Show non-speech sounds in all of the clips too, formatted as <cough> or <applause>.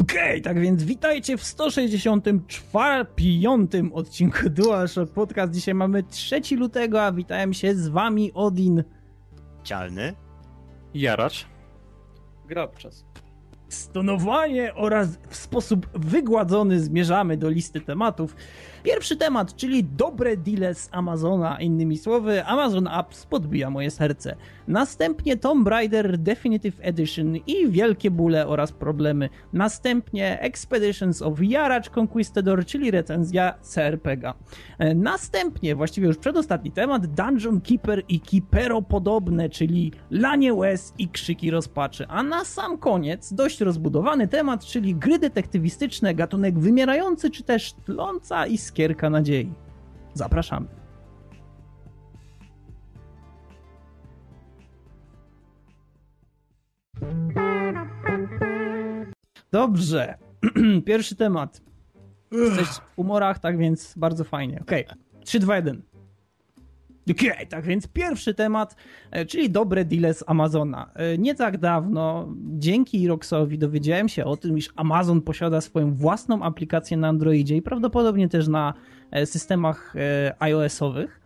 Okej, okay, tak więc witajcie w 164 piątym odcinku DualShock Podcast. Dzisiaj mamy 3 lutego, a witają się z wami Odin. Cialny. Jaracz. Grabczas. Stonowanie oraz w sposób wygładzony zmierzamy do listy tematów. Pierwszy temat, czyli dobre deale z Amazona. Innymi słowy, Amazon Apps podbija moje serce. Następnie Tomb Raider Definitive Edition i wielkie bóle oraz problemy. Następnie Expeditions of Yarach Conquistador, czyli recenzja CRPGa. E, następnie, właściwie już przedostatni temat, Dungeon Keeper i Keepero podobne, czyli lanie łez i krzyki rozpaczy. A na sam koniec dość rozbudowany temat, czyli gry detektywistyczne, gatunek wymierający, czy też tląca i iskierka nadziei. Zapraszamy. Dobrze. <clears throat> Pierwszy temat. Jesteś w humorach, tak więc bardzo fajnie. Okej. Okay. 3, 2, 1. Okay, tak więc pierwszy temat, e, czyli dobre deale z Amazona. E, nie tak dawno, dzięki Roxowi dowiedziałem się o tym, iż Amazon posiada swoją własną aplikację na Androidzie i prawdopodobnie też na e, systemach iOS-owych.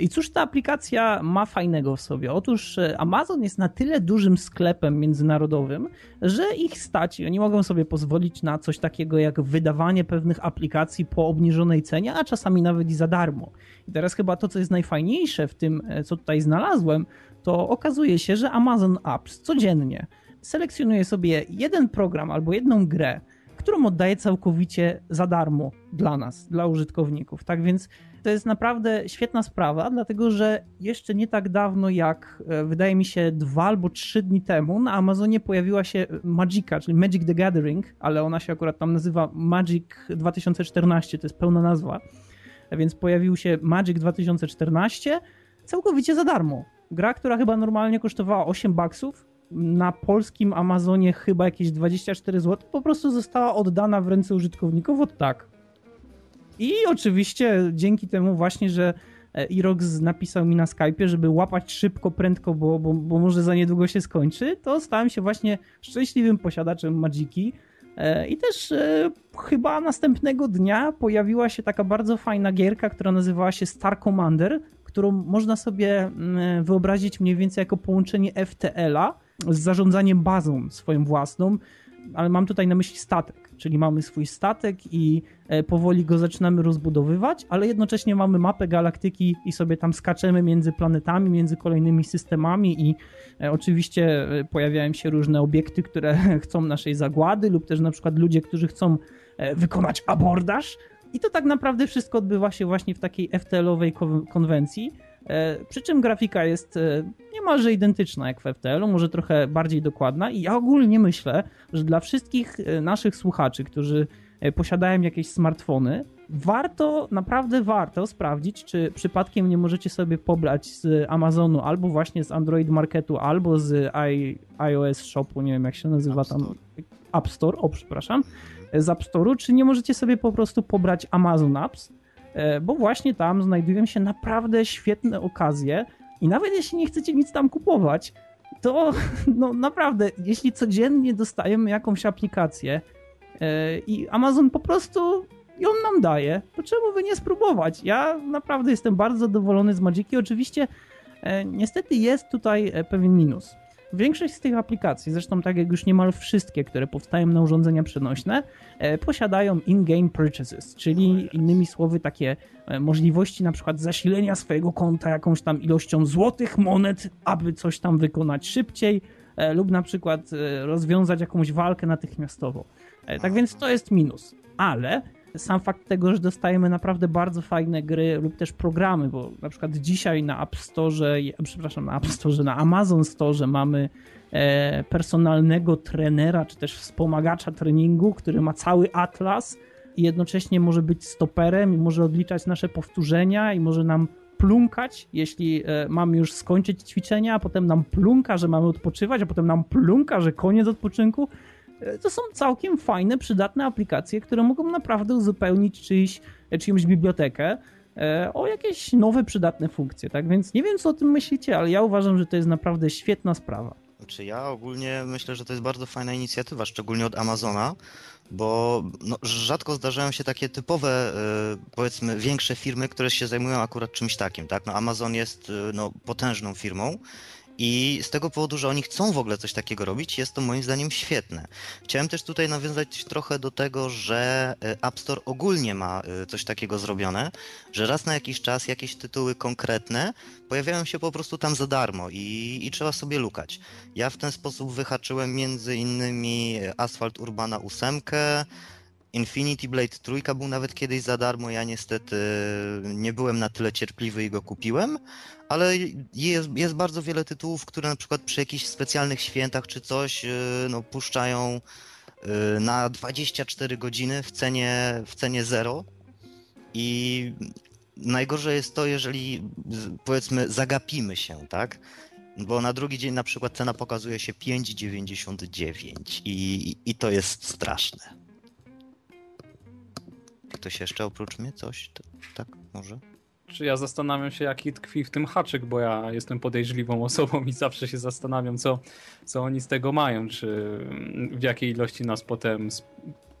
I cóż ta aplikacja ma fajnego w sobie? Otóż Amazon jest na tyle dużym sklepem międzynarodowym, że ich stać i oni mogą sobie pozwolić na coś takiego jak wydawanie pewnych aplikacji po obniżonej cenie, a czasami nawet i za darmo. I teraz chyba to, co jest najfajniejsze w tym, e, co tutaj znalazłem, to okazuje się, że Amazon Apps codziennie selekcjonuje sobie jeden program albo jedną grę, którą oddaje całkowicie za darmo dla nas, dla użytkowników. Tak więc to jest naprawdę świetna sprawa, dlatego że jeszcze nie tak dawno, jak e, wydaje mi się dwa albo trzy dni temu, na Amazonie pojawiła się Magica, czyli Magic the Gathering, ale ona się akurat tam nazywa Magic 2014, to jest pełna nazwa więc pojawił się Magic 2014 całkowicie za darmo. Gra, która chyba normalnie kosztowała 8 baksów, na polskim Amazonie chyba jakieś 24 zł, po prostu została oddana w ręce użytkowników od tak. I oczywiście dzięki temu właśnie, że Irox napisał mi na Skype'ie, żeby łapać szybko, prędko, bo, bo, bo może za niedługo się skończy, to stałem się właśnie szczęśliwym posiadaczem Magiki. E, I też e, chyba następnego dnia pojawiła się taka bardzo fajna gierka, która nazywała się Star Commander, którą można sobie mm, wyobrazić mniej więcej jako połączenie FTL-a z zarządzaniem bazą swoją własną, ale mam tutaj na myśli statek czyli mamy swój statek i e, powoli go zaczynamy rozbudowywać, ale jednocześnie mamy mapę galaktyki i sobie tam skaczemy między planetami, między kolejnymi systemami i e, oczywiście e, pojawiają się różne obiekty, które <laughs> chcą naszej zagłady lub też na przykład ludzie, którzy chcą wykonać abordaż i to tak naprawdę wszystko odbywa się właśnie w takiej FTL-owej konwencji. Przy czym grafika jest niemalże identyczna jak w FTL-u, może trochę bardziej dokładna i ja ogólnie myślę, że dla wszystkich e, naszych słuchaczy, którzy e, posiadają jakieś smartfony, warto, naprawdę warto sprawdzić, czy przypadkiem nie możecie sobie pobrać z Amazonu albo właśnie z Android Marketu, albo z I, iOS Shopu, nie wiem jak się nazywa App tam, Store. App Store, o przepraszam, z App Store'u, czy nie możecie sobie po prostu pobrać Amazon Apps, e, bo właśnie tam znajdują się naprawdę świetne okazje i nawet jeśli nie chcecie nic tam kupować, to <laughs> no naprawdę, jeśli codziennie dostajemy jakąś aplikację yy, i Amazon po prostu ją nam daje, to czemu by nie spróbować? Ja naprawdę jestem bardzo zadowolony z Magiki. Oczywiście yy, niestety jest tutaj e, pewien minus. Większość z tych aplikacji, zresztą tak jak już niemal wszystkie, które powstają na urządzenia przenośne, e, posiadają in-game purchases, czyli innymi słowy takie e, możliwości na przykład zasilenia swojego konta jakąś tam ilością złotych monet, aby coś tam wykonać szybciej e, lub na przykład rozwiązać jakąś walkę natychmiastowo. Tak więc to jest minus. Ale sam fakt tego, że dostajemy naprawdę bardzo fajne gry lub też programy, bo na przykład dzisiaj na App Store, przepraszam, na App Store, na Amazon Store mamy e, personalnego trenera, czy też wspomagacza treningu, który ma cały atlas i jednocześnie może być stoperem i może odliczać nasze powtórzenia i może nam plunkać, jeśli e, mamy już skończyć ćwiczenia, a potem nam plunka, że mamy odpoczywać, a potem nam plunka, że koniec odpoczynku. E, to są całkiem fajne, przydatne aplikacje, które mogą naprawdę uzupełnić czyjś, czyjąś bibliotekę e, o jakieś nowe, przydatne funkcje. Tak więc nie wiem, co o tym myślicie, ale ja uważam, że to jest naprawdę świetna sprawa. Znaczy ja ogólnie myślę, że to jest bardzo fajna inicjatywa, szczególnie od Amazona, bo no, rzadko zdarzają się takie typowe, powiedzmy, większe firmy, które się zajmują akurat czymś takim, tak? No Amazon jest no, potężną firmą i z tego powodu, że oni chcą w ogóle coś takiego robić, jest to moim zdaniem świetne. Chciałem też tutaj nawiązać trochę do tego, że e, App Store ogólnie ma e, coś takiego zrobione, że raz na jakiś czas jakieś tytuły konkretne pojawiają się po prostu tam za darmo i, i trzeba sobie lukać. Ja w ten sposób wyhaczyłem między innymi Asphalt Urbana 8, Infinity Blade trójka był nawet kiedyś za darmo, ja niestety nie byłem na tyle cierpliwy i go kupiłem, ale jest, jest bardzo wiele tytułów, które na przykład przy jakichś specjalnych świętach czy coś y, no, puszczają y, na 24 godziny w cenie, w cenie zero i najgorzej jest to, jeżeli powiedzmy zagapimy się, tak? Bo na drugi dzień na przykład cena pokazuje się 5,99 i, i to jest straszne. Ktoś jeszcze oprócz mnie? Coś? Tak, może? Czy ja zastanawiam się, jaki tkwi w tym haczyk, bo ja jestem podejrzliwą osobą i zawsze się zastanawiam, co, co oni z tego mają, czy w jakiej ilości nas potem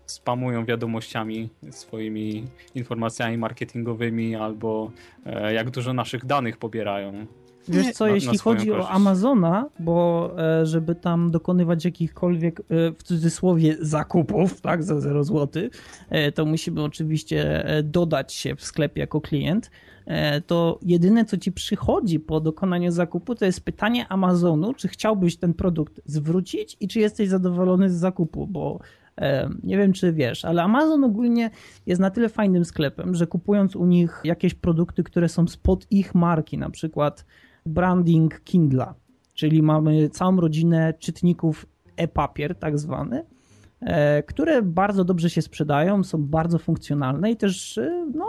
spamują wiadomościami, swoimi informacjami marketingowymi, albo e, jak dużo naszych danych pobierają. Wiesz co, na, jeśli na chodzi korzyść. o Amazona, bo e, żeby tam dokonywać jakichkolwiek, e, w cudzysłowie, zakupów, tak, za 0 zł, e, to musimy oczywiście dodać się w sklepie jako klient, to jedyne, co ci przychodzi po dokonaniu zakupu, to jest pytanie Amazonu, czy chciałbyś ten produkt zwrócić i czy jesteś zadowolony z zakupu, bo nie wiem, czy wiesz, ale Amazon ogólnie jest na tyle fajnym sklepem, że kupując u nich jakieś produkty, które są spod ich marki, na przykład branding Kindla, czyli mamy całą rodzinę czytników e-papier, tak zwany, e, które bardzo dobrze się sprzedają, są bardzo funkcjonalne i też e, no,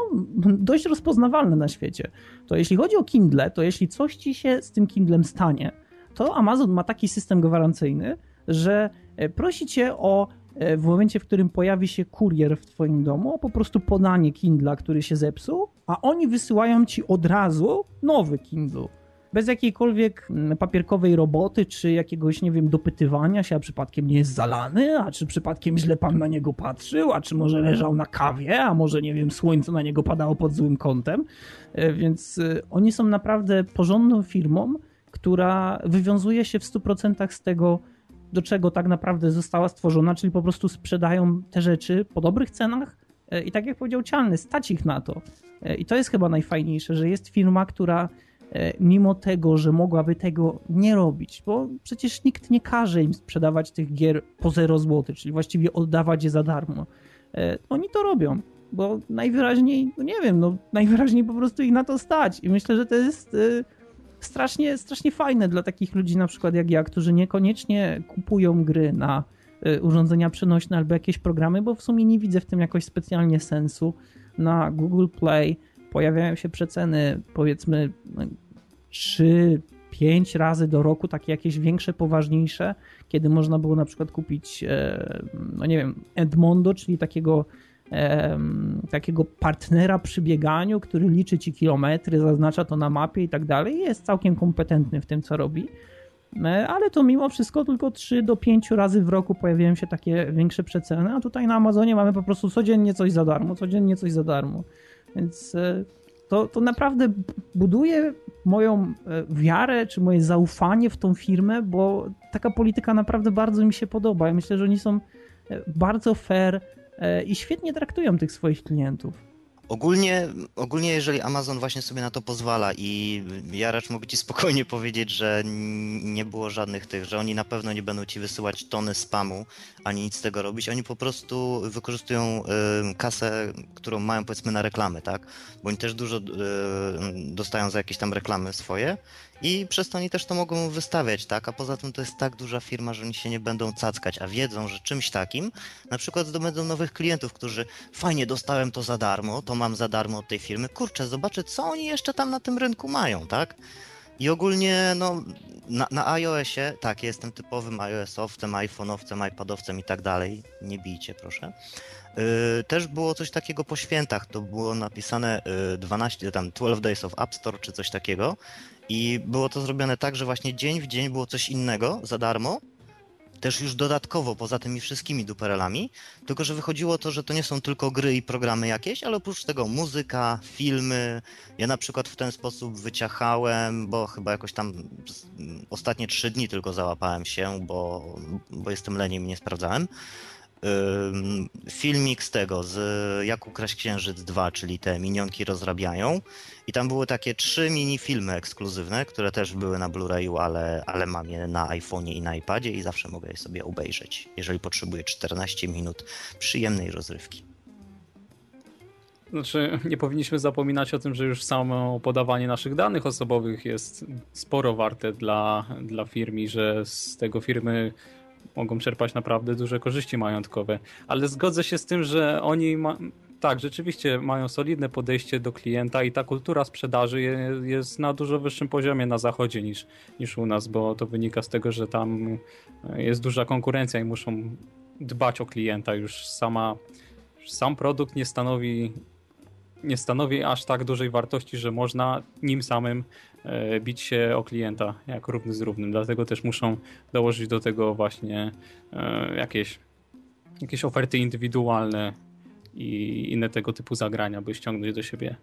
dość rozpoznawalne na świecie. To jeśli chodzi o Kindle, to jeśli coś ci się z tym Kindlem stanie, to Amazon ma taki system gwarancyjny, że e, prosi cię o w momencie, w którym pojawi się kurier w twoim domu, o po prostu podanie Kindla, który się zepsuł, a oni wysyłają ci od razu nowy Kindle bez jakiejkolwiek mm, papierkowej roboty, czy jakiegoś, nie wiem, dopytywania się, a przypadkiem nie jest zalany, a czy przypadkiem źle pan na niego patrzył, a czy może leżał na kawie, a może, nie wiem, słońce na niego padało pod złym kątem. E, więc e, oni są naprawdę porządną firmą, która wywiązuje się w 100% z tego, do czego tak naprawdę została stworzona, czyli po prostu sprzedają te rzeczy po dobrych cenach e, i tak jak powiedział Cialny, stać ich na to. I to jest chyba najfajniejsze, że jest firma, która mimo tego, że mogłaby tego nie robić, bo przecież nikt nie każe im sprzedawać tych gier po 0 zł, czyli właściwie oddawać je za darmo. E, oni to robią, bo najwyraźniej, no nie wiem, no najwyraźniej po prostu ich na to stać i myślę, że to jest e, strasznie, strasznie fajne dla takich ludzi na przykład jak ja, którzy niekoniecznie kupują gry na urządzenia przenośne albo jakieś programy, bo w sumie nie widzę w tym jakoś specjalnie sensu. Na Google Play pojawiają się przeceny powiedzmy 3, 5 razy do roku, takie jakieś większe, poważniejsze, kiedy można było na przykład kupić, e, no nie wiem, Edmondo, czyli takiego, takiego partnera przy bieganiu, który liczy ci kilometry, zaznacza to na mapie i tak dalej. Jest całkiem kompetentny w tym, co robi. E, ale to mimo wszystko tylko 3 do 5 razy w roku pojawiają się takie większe przeceny, a tutaj na Amazonie mamy po prostu codziennie coś za darmo, codziennie coś za darmo. Więc e, to, to naprawdę buduje moją e, wiarę czy moje zaufanie w tą firmę, bo taka polityka naprawdę bardzo mi się podoba. Ja myślę, że oni są e, bardzo fair i świetnie traktują tych swoich klientów. Ogólnie, ogólnie, jeżeli Amazon właśnie sobie na to pozwala i ja raczej mogę ci spokojnie <laughs> powiedzieć, że nie było żadnych tych, że oni na pewno nie będą ci wysyłać tony spamu, ani nic z tego robić. Oni po prostu wykorzystują y, kasę, którą mają powiedzmy na reklamy, tak? Bo oni też dużo y, dostają za jakieś tam reklamy swoje i przez to oni też to mogą wystawiać, tak? A poza tym to jest tak duża firma, że oni się nie będą cackać, a wiedzą, że czymś takim na przykład zdobędą nowych klientów, którzy fajnie dostałem to za darmo, to mam za darmo od tej firmy. Kurczę, zobaczę, co oni jeszcze tam na tym rynku mają, tak? I ogólnie, no, na, na iOSie, tak, jestem typowym iOS-owcem, iPhone'owcem, iPadowcem i tak dalej. Nie bijcie, proszę. Yy, też było coś takiego po świętach, to było napisane yy, 12, tam 12 Days of App Store czy coś takiego. I było to zrobione tak, że właśnie dzień w dzień było coś innego za darmo. Też już dodatkowo, poza tymi wszystkimi duperelami, tylko że wychodziło to, że to nie są tylko gry i programy jakieś, ale oprócz tego muzyka, filmy. Ja na przykład w ten sposób wyciachałem, bo chyba jakoś tam ostatnie trzy dni tylko załapałem się, bo, bo jestem leniem i nie sprawdzałem filmik z tego, z Jak ukraść księżyc 2, czyli te minionki rozrabiają. I tam były takie trzy mini filmy ekskluzywne, które też były na Blu-rayu, ale, ale mam je na iPhone'ie i na iPadzie i zawsze mogę je sobie obejrzeć, jeżeli potrzebuję 14 minut przyjemnej rozrywki. Znaczy, nie powinniśmy zapominać o tym, że już samo podawanie naszych danych osobowych jest sporo warte dla, dla firmy, że z tego firmy mogą czerpać naprawdę duże korzyści majątkowe. Ale zgodzę się z tym, że oni ma... tak, rzeczywiście mają solidne podejście do klienta i ta kultura sprzedaży jest na dużo wyższym poziomie na zachodzie niż, niż u nas, bo to wynika z tego, że tam jest duża konkurencja i muszą dbać o klienta. Już sama sam produkt nie stanowi nie stanowi aż tak dużej wartości, że można nim samym E, bić się o klienta jak równy z równym. Dlatego też muszą dołożyć do tego właśnie e, jakieś, jakieś oferty indywidualne i inne tego typu zagrania, by ściągnąć do siebie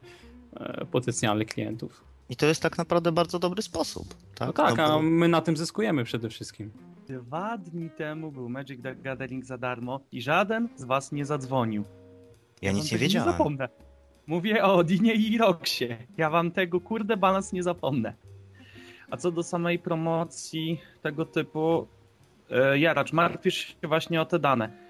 e, potencjalnych klientów. I to jest tak naprawdę bardzo dobry sposób. Tak, no tak no bo... a my na tym zyskujemy przede wszystkim. Dwa dni temu był Magic the Gathering za darmo i żaden z was nie zadzwonił. Ja, ja nic nie wiedziałem. Nie zapomnę. Mówię o Odinie i Roxie. Ja wam tego kurde balans nie zapomnę. A co do samej promocji tego typu, e, Jaracz, martwisz się właśnie o te dane.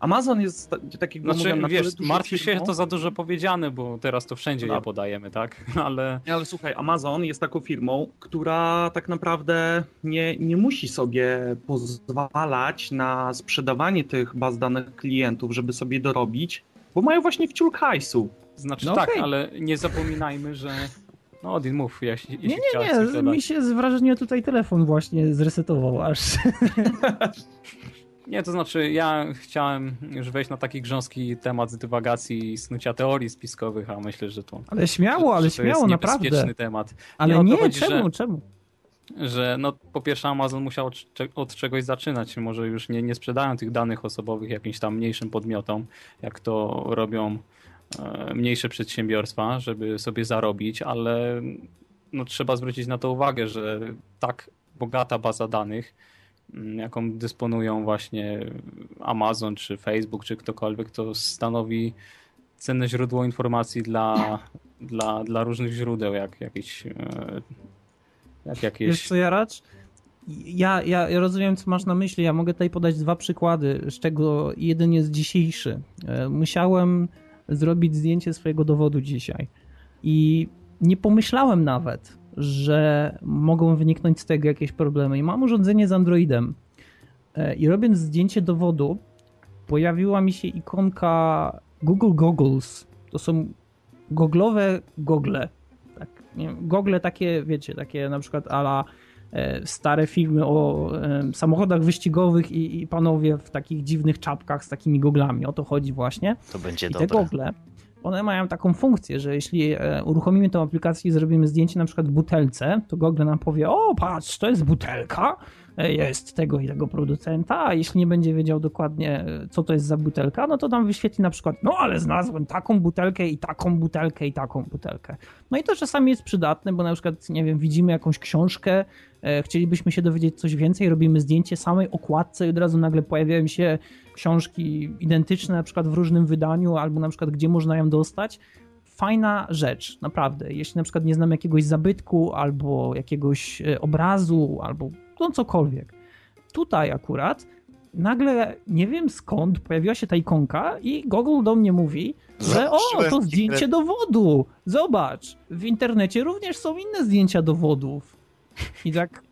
Amazon jest taki znaczy, mówię, wiesz, martwisz się to za dużo powiedziane, bo teraz to wszędzie no. je podajemy, tak? <laughs> Ale... Ale słuchaj, Amazon jest taką firmą, która tak naprawdę nie, nie musi sobie pozwalać na sprzedawanie tych baz danych klientów, żeby sobie dorobić, bo mają właśnie wciul hajsu. Znaczy no tak, okay. ale nie zapominajmy, że... No Odin, mów, jeśli, jeśli Nie, nie, nie, mi się z wrażenia tutaj telefon właśnie zresetował aż. <laughs> Nie, to znaczy ja chciałem już wejść na taki grząski temat dywagacji i snucia teorii spiskowych, a myślę, że to... Ale śmiało, ale śmiało, naprawdę. temat. Ale nie, chodzi, czemu, że, czemu? Że no po pierwsze Amazon musiał od, od, czegoś zaczynać, może już nie, nie sprzedają tych danych osobowych jakimś tam mniejszym podmiotom, jak to robią mniejsze przedsiębiorstwa, żeby sobie zarobić, ale no, trzeba zwrócić na to uwagę, że tak bogata baza danych, mm, jaką dysponują właśnie Amazon, czy Facebook, czy ktokolwiek, to stanowi cenne źródło informacji dla, dla, dla różnych źródeł, jak jakieś. E, jak jakieś... Wiesz co, Jaracz? Ja, ja, ja rozumiem, co masz na myśli. Ja mogę tutaj podać dwa przykłady, z czego jeden jest dzisiejszy. E, musiałem zrobić zdjęcie swojego dowodu dzisiaj. I nie pomyślałem nawet, że mogą wyniknąć z tego jakieś problemy. I mam urządzenie z Androidem. E, I robiąc zdjęcie dowodu, pojawiła mi się ikonka Google Goggles. To są goglowe gogle. Tak, nie, gogle takie, wiecie, takie na przykład ala stare filmy o e, samochodach wyścigowych i, i, panowie w takich dziwnych czapkach z takimi goglami. O to chodzi właśnie. To będzie I dobre. te gogle, one mają taką funkcję, że jeśli e, uruchomimy tę aplikację i zrobimy zdjęcie na przykład w butelce, to Google nam powie, o patrz, to jest butelka, jest tego i tego producenta, a jeśli nie będzie wiedział dokładnie, co to jest za butelka, no to tam wyświetli na przykład, no ale znalazłem taką butelkę i taką butelkę i taką butelkę. No i to czasami jest przydatne, bo na przykład, nie wiem, widzimy jakąś książkę, e, chcielibyśmy się dowiedzieć coś więcej, robimy zdjęcie samej okładce i od razu nagle pojawiają się książki identyczne, na przykład w różnym wydaniu, albo na przykład gdzie można ją dostać fajna rzecz, naprawdę. Jeśli na przykład nie znam jakiegoś zabytku, albo jakiegoś e, obrazu, albo no cokolwiek. Tutaj akurat nagle nie wiem skąd pojawiła się ta ikonka i Google do mnie mówi, że o, to zdjęcie dowodu. Zobacz, w internecie również są inne zdjęcia dowodów. I tak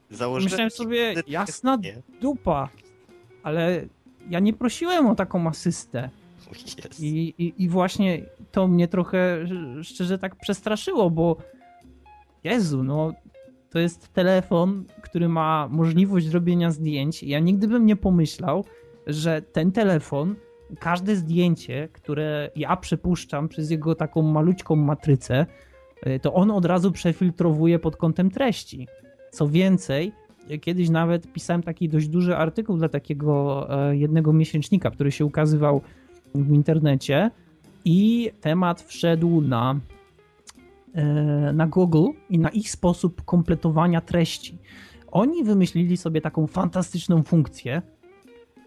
myślałem sobie, jasna dupa, ale ja nie prosiłem o taką asystę. I, i, I właśnie to mnie trochę szczerze tak przestraszyło, bo Jezu, no to jest telefon, który ma możliwość robienia zdjęć. Ja nigdy bym nie pomyślał, że ten telefon, każde zdjęcie, które ja przepuszczam przez jego taką malućką matrycę, y, to on od razu przefiltrowuje pod kątem treści. Co więcej, kiedyś nawet pisałem taki dość duży artykuł dla takiego e, jednego miesięcznika, który się ukazywał w internecie i temat wszedł na, na Google i na ich sposób kompletowania treści. Oni wymyślili sobie taką fantastyczną funkcję,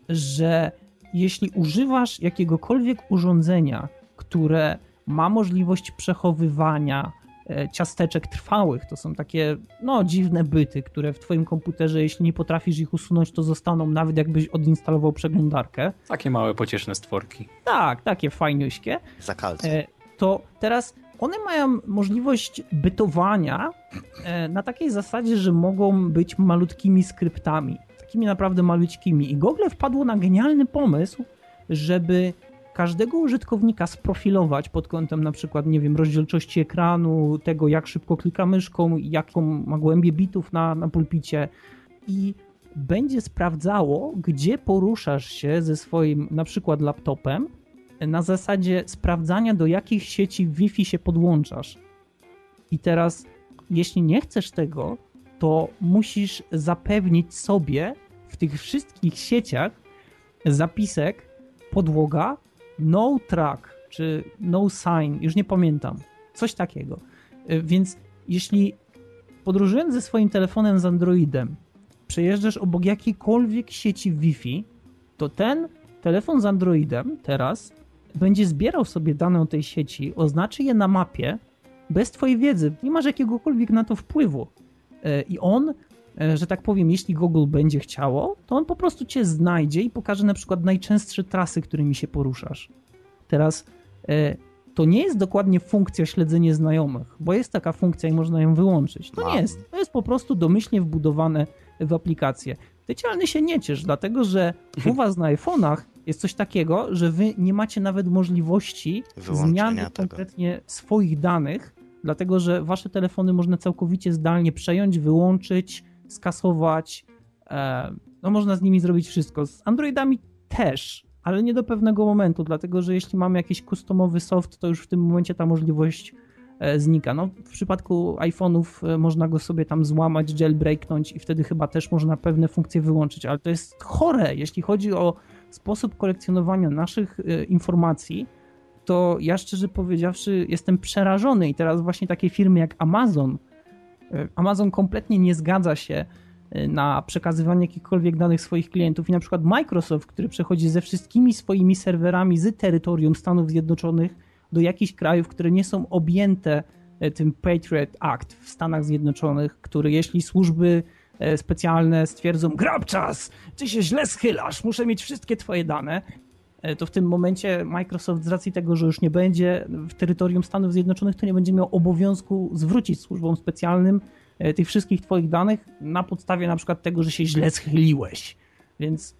że jeśli używasz jakiegokolwiek urządzenia, które ma możliwość przechowywania e, ciasteczek trwałych, to są takie no dziwne byty, które w twoim komputerze, jeśli nie potrafisz ich usunąć, to zostaną nawet jakbyś odinstalował przeglądarkę. Takie małe, pocieszne stworki. Tak, takie fajniuśkie. Za kalcem. E, To teraz one mają możliwość bytowania e, na takiej zasadzie, że mogą być malutkimi skryptami. Takimi naprawdę malutkimi. I Google wpadło na genialny pomysł, żeby każdego użytkownika sprofilować pod kątem na przykład, nie wiem, rozdzielczości ekranu, tego jak szybko klika myszką, jaką ma głębię bitów na, na pulpicie i będzie sprawdzało, gdzie poruszasz się ze swoim na przykład laptopem na zasadzie sprawdzania, do jakich sieci Wi-Fi się podłączasz. I teraz, jeśli nie chcesz tego, to musisz zapewnić sobie w tych wszystkich sieciach zapisek, podłoga, no track, czy no sign, już nie pamiętam. Coś takiego. Y, Więc jeśli podróżując ze swoim telefonem z Androidem, przejeżdżasz obok jakiejkolwiek sieci Wi-Fi, to ten telefon z Androidem teraz będzie zbierał sobie dane o tej sieci, oznaczy je na mapie bez twojej wiedzy. Nie masz jakiegokolwiek na to wpływu. E, I on, e, że tak powiem, jeśli Google będzie chciało, to on po prostu cię znajdzie i pokaże na przykład najczęstsze trasy, którymi się poruszasz. Teraz e, to nie jest dokładnie funkcja śledzenie znajomych, bo jest taka funkcja i można ją wyłączyć. To nie jest. To jest po prostu domyślnie wbudowane w aplikację. Ty cialny się nie ciesz, dlatego że <laughs> u was na iPhone'ach jest coś takiego, że wy nie macie nawet możliwości zmiany tego. konkretnie swoich danych, dlatego że wasze telefony można całkowicie zdalnie przejąć, wyłączyć, skasować. E, no można z nimi zrobić wszystko. Z Androidami też, ale nie do pewnego momentu, dlatego że jeśli mamy jakiś customowy soft, to już w tym momencie ta możliwość e, znika. No, w przypadku iPhone'ów e, można go sobie tam złamać, jailbreaknąć i wtedy chyba też można pewne funkcje wyłączyć, ale to jest chore, jeśli chodzi o sposób kolekcjonowania naszych e, informacji, to ja szczerze powiedziawszy jestem przerażony. I teraz właśnie takie firmy jak Amazon, e, Amazon kompletnie nie zgadza się e, na przekazywanie jakichkolwiek danych swoich klientów. I na przykład Microsoft, który przechodzi ze wszystkimi swoimi serwerami z terytorium Stanów Zjednoczonych do jakichś krajów, które nie są objęte tym Patriot Act w Stanach Zjednoczonych, który jeśli służby specjalne stwierdzą grabczas, ty się źle schylasz, muszę mieć wszystkie twoje dane, e, to w tym momencie Microsoft z racji tego, że już nie będzie w terytorium Stanów Zjednoczonych, to nie będzie miał obowiązku zwrócić służbom specjalnym e, tych wszystkich twoich danych na podstawie na przykład tego, że się źle schyliłeś. Więc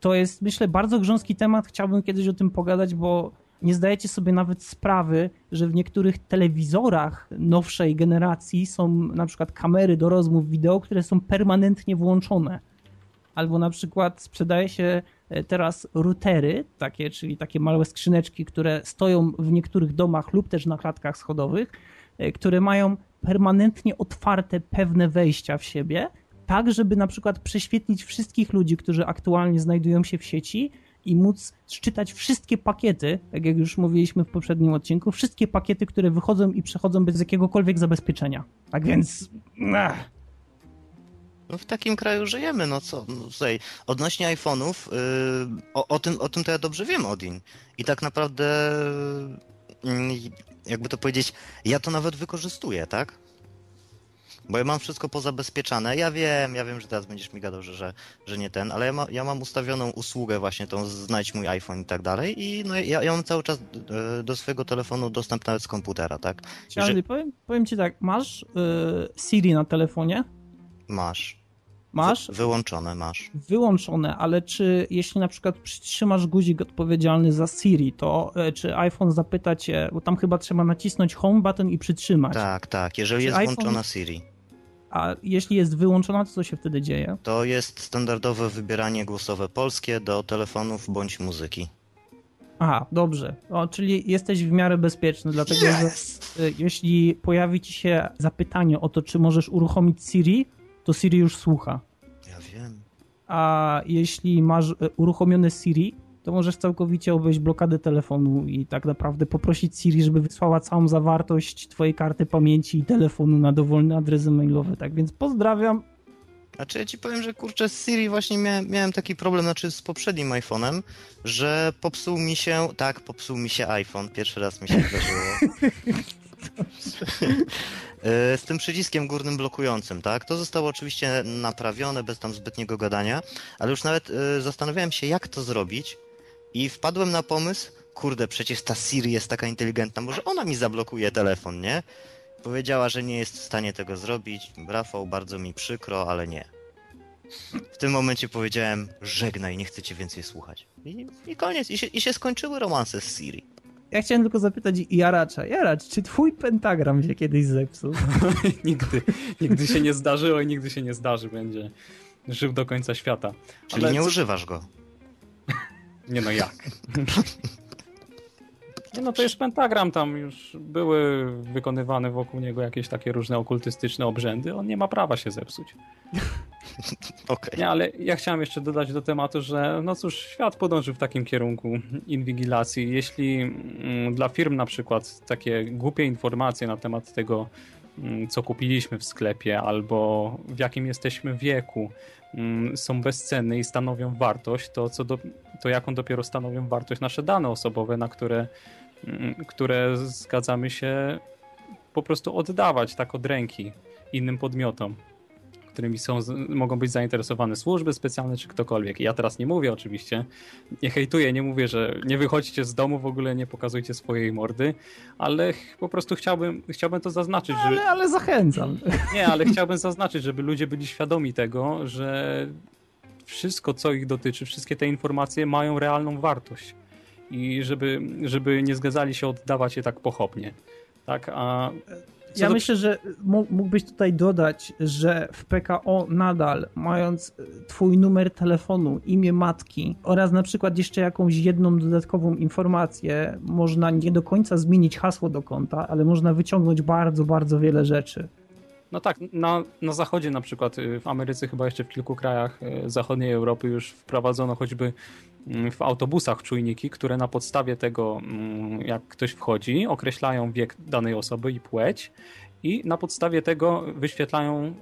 to jest, myślę, bardzo grząski temat. Chciałbym kiedyś o tym pogadać, bo nie zdajecie sobie nawet sprawy, że w niektórych telewizorach nowszej generacji są na przykład kamery do rozmów wideo, które są permanentnie włączone. Albo na przykład sprzedaje się e, teraz routery, takie, czyli takie małe skrzyneczki, które stoją w niektórych domach lub też na klatkach schodowych, e, które mają permanentnie otwarte pewne wejścia w siebie, tak żeby na przykład prześwietlić wszystkich ludzi, którzy aktualnie znajdują się w sieci i móc czytać wszystkie pakiety, tak jak już mówiliśmy w poprzednim odcinku, wszystkie pakiety, które wychodzą i przechodzą bez jakiegokolwiek zabezpieczenia. Tak więc... No w takim kraju żyjemy, no co? No, odnośnie iPhone'ów, yy, o, o, tym, o tym to ja dobrze wiem, Odin. I tak naprawdę, yy, jakby to powiedzieć, ja to nawet wykorzystuję, tak? Bo ja mam wszystko pozabezpieczane. Ja wiem, ja wiem, że teraz będziesz mi gadał, że, że, że nie ten, ale ja, ma, ja mam ustawioną usługę właśnie tą znajdź mój iPhone i tak dalej i no, ja, ja mam cały czas yy, do swojego telefonu dostęp nawet z komputera, tak? Charlie, powiem, powiem ci tak, masz y, Siri na telefonie? Masz. Masz? Wy, wyłączone masz. wyłączone, ale czy jeśli na przykład przytrzymasz guzik odpowiedzialny za Siri, to e, czy iPhone zapyta cię, bo tam chyba trzeba nacisnąć home button i przytrzymać. Tak, tak, jeżeli Czy jest iPhone- włączona Siri. A jeśli jest wyłączona, to co się wtedy dzieje? To jest standardowe wybieranie głosowe polskie do telefonów bądź muzyki. Aha, dobrze. O, czyli jesteś w miarę bezpieczny, dlatego że y, jeśli pojawi ci się zapytanie o to, czy możesz uruchomić Siri, to Siri już słucha. Ja wiem. A jeśli masz y, uruchomione Siri, to możesz całkowicie obejść blokadę telefonu i tak naprawdę poprosić Siri, żeby wysłała całą zawartość twojej karty pamięci i telefonu na dowolny adres mailowy. Tak więc pozdrawiam. Znaczy ja ci powiem, że kurczę z Siri właśnie miałem, miałem taki problem, znaczy z poprzednim iPhone'em, że popsuł mi się, tak, popsuł mi się iPhone, pierwszy raz mi się zdarzyło. E, z tym przyciskiem górnym blokującym, tak? To zostało oczywiście naprawione bez tam zbytniego gadania, ale już nawet e, zastanawiałem się, jak to zrobić i wpadłem na pomysł, kurde, przecież ta Siri jest taka inteligentna, może ona mi zablokuje telefon, nie? Powiedziała, że nie jest w stanie tego zrobić. Rafał, bardzo mi przykro, ale nie. W tym momencie powiedziałem, żegnaj, nie chcę cię więcej słuchać. I, i koniec, I się, i się skończyły romanse z Siri. Ja chciałem tylko zapytać Jaracza. Jaracz, czy twój pentagram się kiedyś zepsuł? <laughs> nigdy, nigdy się nie zdarzyło i nigdy się nie zdarzy. Będzie żył do końca świata. Czyli Ale nie co- używasz go. Nie no jak? <laughs> Nie no to jest pentagram, tam już były wykonywane wokół niego jakieś takie różne okultystyczne obrzędy, on nie ma prawa się zepsuć. <laughs> Okej. Nie, ale ja chciałem jeszcze dodać do tematu, że no cóż, świat podążył w takim kierunku inwigilacji. Jeśli mm, dla firm na przykład takie głupie informacje na temat tego, mm, co kupiliśmy w sklepie albo w jakim jesteśmy wieku są bezcenne i stanowią wartość, to, co do, to jaką dopiero stanowią wartość nasze dane osobowe, na które, mm, które zgadzamy się po prostu oddawać tak od ręki innym podmiotom którymi są, mogą być zainteresowane służby specjalne czy ktokolwiek. Ja teraz nie mówię oczywiście, nie hejtuję, nie mówię, że nie wychodźcie z domu, w ogóle nie pokazujcie swojej mordy, ale po prostu chciałbym, chciałbym to zaznaczyć, że... Ale, ale zachęcam. Nie, ale chciałbym zaznaczyć, żeby ludzie byli świadomi tego, że wszystko, co ich dotyczy, wszystkie te informacje mają realną wartość. I żeby, żeby nie zgadzali się oddawać je tak pochopnie. Tak, a Ja do- myślę, że mógł- mógłbyś tutaj dodać, że w PKO nadal, mając e, twój numer telefonu, imię matki oraz na przykład jeszcze jakąś jedną dodatkową informację, można nie do końca zmienić hasło do konta, ale można wyciągnąć bardzo, bardzo wiele rzeczy. No tak, na, na zachodzie na przykład, y, w Ameryce chyba jeszcze w kilku krajach y, zachodniej Europy już wprowadzono choćby w autobusach czujniki, które na podstawie tego, mm, jak ktoś wchodzi, określają wiek danej osoby i płeć i na podstawie tego wyświetlają y,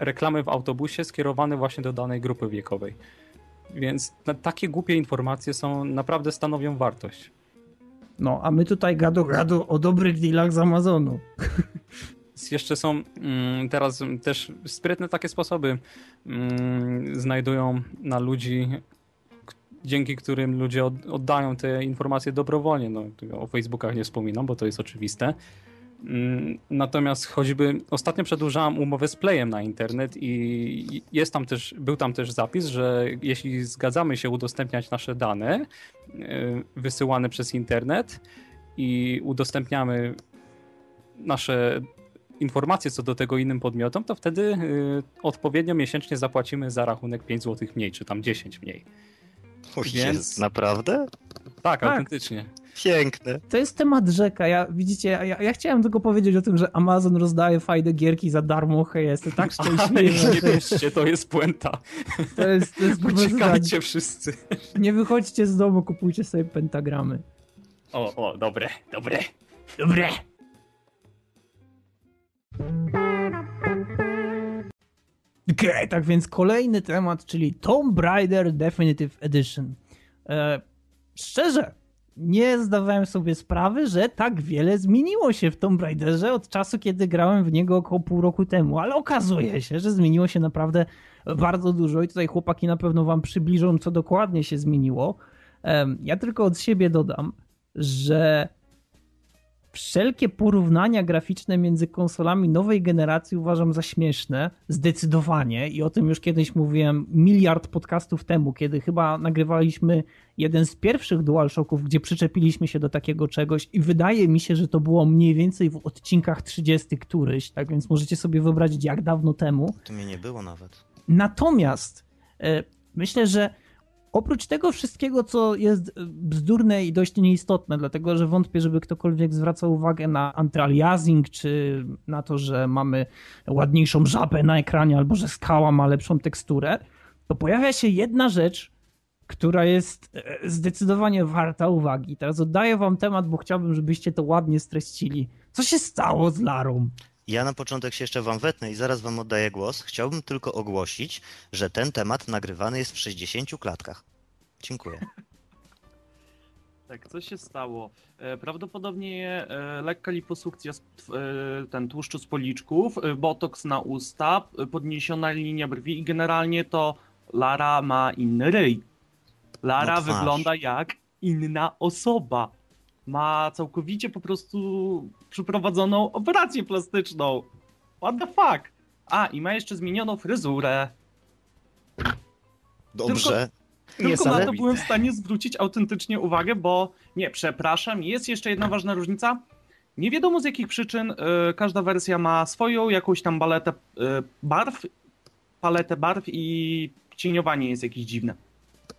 reklamy w autobusie skierowane właśnie do danej grupy wiekowej. Więc takie głupie informacje są, naprawdę stanowią wartość. No, a my tutaj gadu gadu o dobrych dealach z Amazonu. Jeszcze są mm, teraz też sprytne takie sposoby mm, znajdują na ludzi, dzięki którym ludzie od, oddają te informacje dobrowolnie. No, o Facebookach nie wspominam, bo to jest oczywiste. Mm, Natomiast choćby ostatnio przedłużałem umowę z Playem na internet i jest tam też, był tam też zapis, że jeśli zgadzamy się udostępniać nasze dane y, wysyłane przez internet i udostępniamy nasze informacje co do tego innym podmiotom, to wtedy y, odpowiednio miesięcznie zapłacimy za rachunek 5 zł mniej, czy tam 10 mniej. O Więc- Naprawdę? Tak, Tak. autentycznie. Piękne. To jest temat rzeka. Ja, widzicie, ja, ja chciałem tylko powiedzieć o tym, że Amazon rozdaje fajne gierki za darmo. Hej, jestem tak <laughs> szczęśliwy. nie wierzcie, to jest puenta. To jest, to jest prostu tak. Uciekajcie wszyscy. Nie wychodźcie z domu, kupujcie sobie pentagramy. O, o, dobre, dobre. Dobre. Okej, tak więc kolejny temat, czyli Tomb Raider Definitive Edition. E, szczerze, nie zdawałem sobie sprawy, że tak wiele zmieniło się w Tomb Raiderze od czasu, kiedy grałem w niego około pół roku temu, ale okazuje się, że zmieniło się naprawdę bardzo dużo i tutaj chłopaki na pewno wam przybliżą, co dokładnie się zmieniło. Em, Ja tylko od siebie dodam, że wszelkie porównania graficzne między konsolami nowej generacji uważam za śmieszne, zdecydowanie. I o tym już kiedyś mówiłem miliard podcastów temu, kiedy chyba nagrywaliśmy jeden z pierwszych DualShocków, gdzie przyczepiliśmy się do takiego czegoś i wydaje mi się, że to było mniej więcej w odcinkach 30 któryś, tak więc możecie sobie wyobrazić jak dawno temu. To mnie nie było nawet. Natomiast e, myślę, że Oprócz tego wszystkiego, co jest bzdurne i dość nieistotne, dlatego że wątpię, żeby ktokolwiek zwracał uwagę na antyaliasing, czy na to, że mamy ładniejszą żabę na ekranie, albo że skała ma lepszą teksturę, to pojawia się jedna rzecz, która jest e, zdecydowanie warta uwagi. Teraz oddaję wam temat, bo chciałbym, żebyście to ładnie streścili. Co się stało z Larą? Ja na początek się jeszcze wam wetnę i zaraz wam oddaję głos. Chciałbym tylko ogłosić, że ten temat nagrywany jest w 60 klatkach. Dziękuję. <laughs> Tak, co się stało? E, prawdopodobnie e, lekka liposukcja, e, ten tłuszczu z policzków, botoks na usta, podniesiona linia brwi i generalnie to Lara ma inny ryj. Lara no wygląda jak inna osoba ma całkowicie po prostu przeprowadzoną operację plastyczną. What the fuck? A, i ma jeszcze zmienioną fryzurę. Dobrze. Tylko, tylko na to byłem w stanie zwrócić autentycznie uwagę, bo nie, przepraszam, jest jeszcze jedna ważna różnica. Nie wiadomo z jakich przyczyn y, każda wersja ma swoją jakąś tam baletę y, barw, paletę barw i cieniowanie jest jakieś dziwne.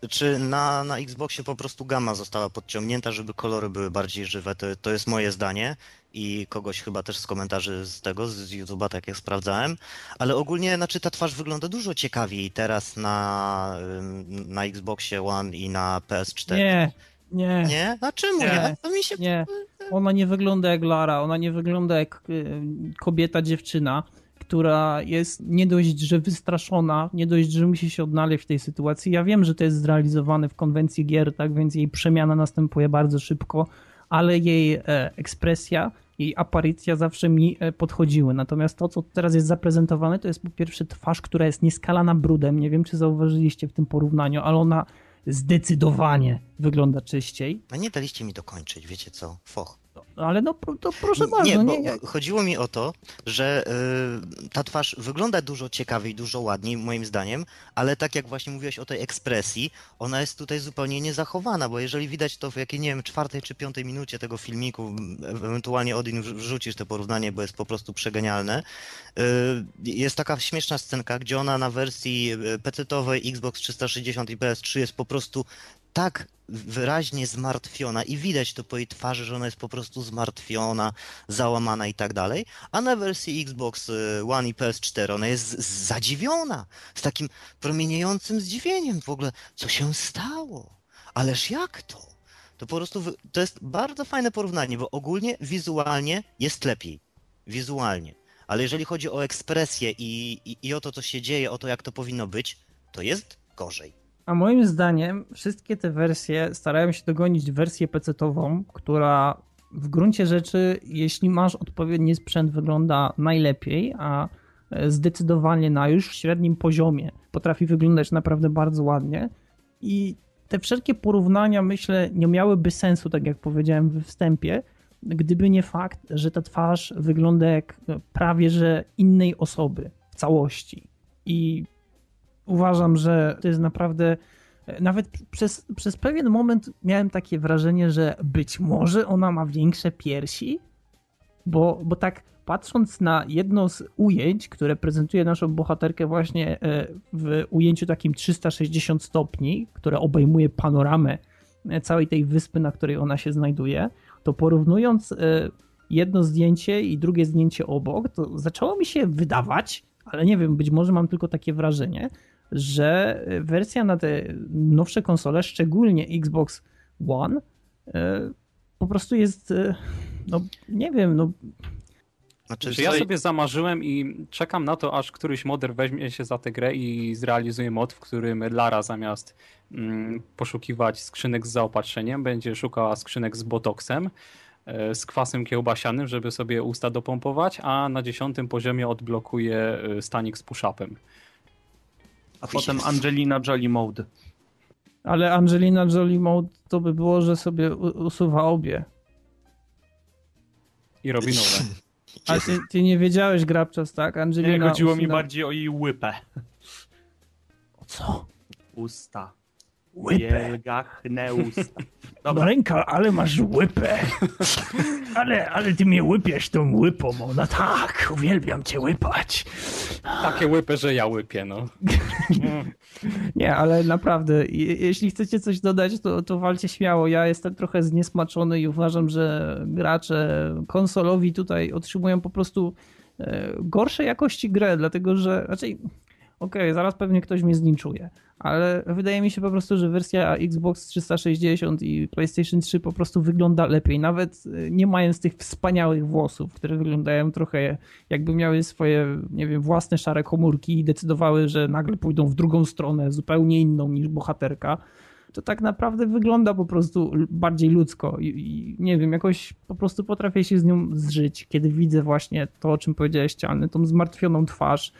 Czy na, na Xboxie po prostu gama została podciągnięta, żeby kolory były bardziej żywe? To, to jest moje zdanie i kogoś chyba też z komentarzy z tego, z YouTube'a, tak jak sprawdzałem. Ale ogólnie, znaczy ta twarz wygląda dużo ciekawiej teraz na, na Xboxie One i na PS4. Nie, nie. Nie? A czemu nie? mi się... Nie. Ona nie wygląda jak Lara, ona nie wygląda jak y, kobieta, dziewczyna która jest nie dość, że wystraszona, nie dość, że musi się odnaleźć w tej sytuacji. Ja wiem, że to jest zrealizowane w konwencji gier, tak więc jej przemiana następuje bardzo szybko, ale jej e, ekspresja, jej aparycja zawsze mi e, podchodziły. Natomiast to, co teraz jest zaprezentowane, to jest po pierwsze twarz, która jest nieskalana brudem. Nie wiem, czy zauważyliście w tym porównaniu, ale ona zdecydowanie wygląda czyściej. A nie daliście mi dokończyć, wiecie co? Foch ale no to proszę bardzo. Nie, nie, nie. chodziło mi o to, że y, ta twarz wygląda dużo ciekawiej, dużo ładniej moim zdaniem, ale tak jak właśnie mówiłeś o tej ekspresji, ona jest tutaj zupełnie niezachowana, bo jeżeli widać to w jakiej, nie wiem, czwartej czy piątej minucie tego filmiku, ewentualnie Odin wrzucisz to porównanie, bo jest po prostu przegenialne, y, jest taka śmieszna scenka, gdzie ona na wersji y, PC-owej Xbox 360 i PS3 jest po prostu tak wyraźnie zmartwiona i widać to po jej twarzy, że ona jest po prostu zmartwiona, załamana i tak dalej, a na wersji Xbox y, One i PS4 ona jest zadziwiona, z takim promieniejącym zdziwieniem w ogóle, co się stało, ależ jak to? To po prostu, to jest bardzo fajne porównanie, bo ogólnie wizualnie jest lepiej, wizualnie, ale jeżeli chodzi o ekspresję i, i, i o to, co się dzieje, o to, jak to powinno być, to jest gorzej. A moim zdaniem wszystkie te wersje starają się dogonić wersję PC-ową, która w gruncie rzeczy, jeśli masz odpowiedni sprzęt, wygląda najlepiej, a zdecydowanie na już średnim poziomie potrafi wyglądać naprawdę bardzo ładnie. I te wszelkie porównania, myślę, nie miałyby sensu, tak jak powiedziałem we wstępie, gdyby nie fakt, że ta twarz wygląda jak prawie że innej osoby w całości. I uważam, że to jest naprawdę. Nawet przez, przez pewien moment miałem takie wrażenie, że być może ona ma większe piersi, bo, bo tak patrząc na jedno z ujęć, które prezentuje naszą bohaterkę właśnie e, w ujęciu takim 360 stopni, które obejmuje panoramę e, całej tej wyspy, na której ona się znajduje, to porównując e, jedno zdjęcie i drugie zdjęcie obok, to zaczęło mi się wydawać, ale nie wiem, być może mam tylko takie wrażenie, że wersja na te nowsze konsole, szczególnie Xbox One, e, po prostu jest, e, no nie wiem, no. Znaczy, ja sobie zamarzyłem i czekam na to, aż któryś moder weźmie się za tę grę i zrealizuje mod, w którym Lara zamiast mm, poszukiwać skrzynek z zaopatrzeniem, będzie szukała skrzynek z botoksem, e, z kwasem kiełbasianym, żeby sobie usta dopompować, a na dziesiątym poziomie odblokuje stanik z push-upem. A potem Angelina Jolie Mode. Ale Angelina Jolie Mode to by było, że sobie usuwa obie. I robi nowe. A ty, ty nie wiedziałeś, Grabczas, tak? Angelina Nie, chodziło mi bardziej o jej łypę. O co? Usta. Łypę. Wielgachne usta. <laughs> Dobra, Ręka, ale masz łypę. <laughs> Ale, ale ty mnie łypiesz tą łypą. Ona tak, uwielbiam cię łypać. Takie łypy, że ja łypię, no. <laughs> Nie, ale naprawdę, je- jeśli chcecie coś dodać, to, to walcie śmiało. Ja jestem trochę zniesmaczony i uważam, że gracze konsolowi tutaj otrzymują po prostu e, gorszej jakości grę, dlatego że raczej. Okej, zaraz pewnie ktoś mnie zlinczuje, ale wydaje mi się po prostu, że wersja Xbox 360 i PlayStation 3 po prostu wygląda lepiej, nawet e, nie mając tych wspaniałych włosów, które wyglądają trochę jakby miały swoje, nie wiem, własne szare komórki i decydowały, że nagle pójdą w drugą stronę, zupełnie inną niż bohaterka, to tak naprawdę wygląda po prostu bardziej ludzko i, i nie wiem, jakoś po prostu potrafię się z nią zżyć, kiedy widzę właśnie to, o czym powiedziałeś, Ściany, tą zmartwioną twarz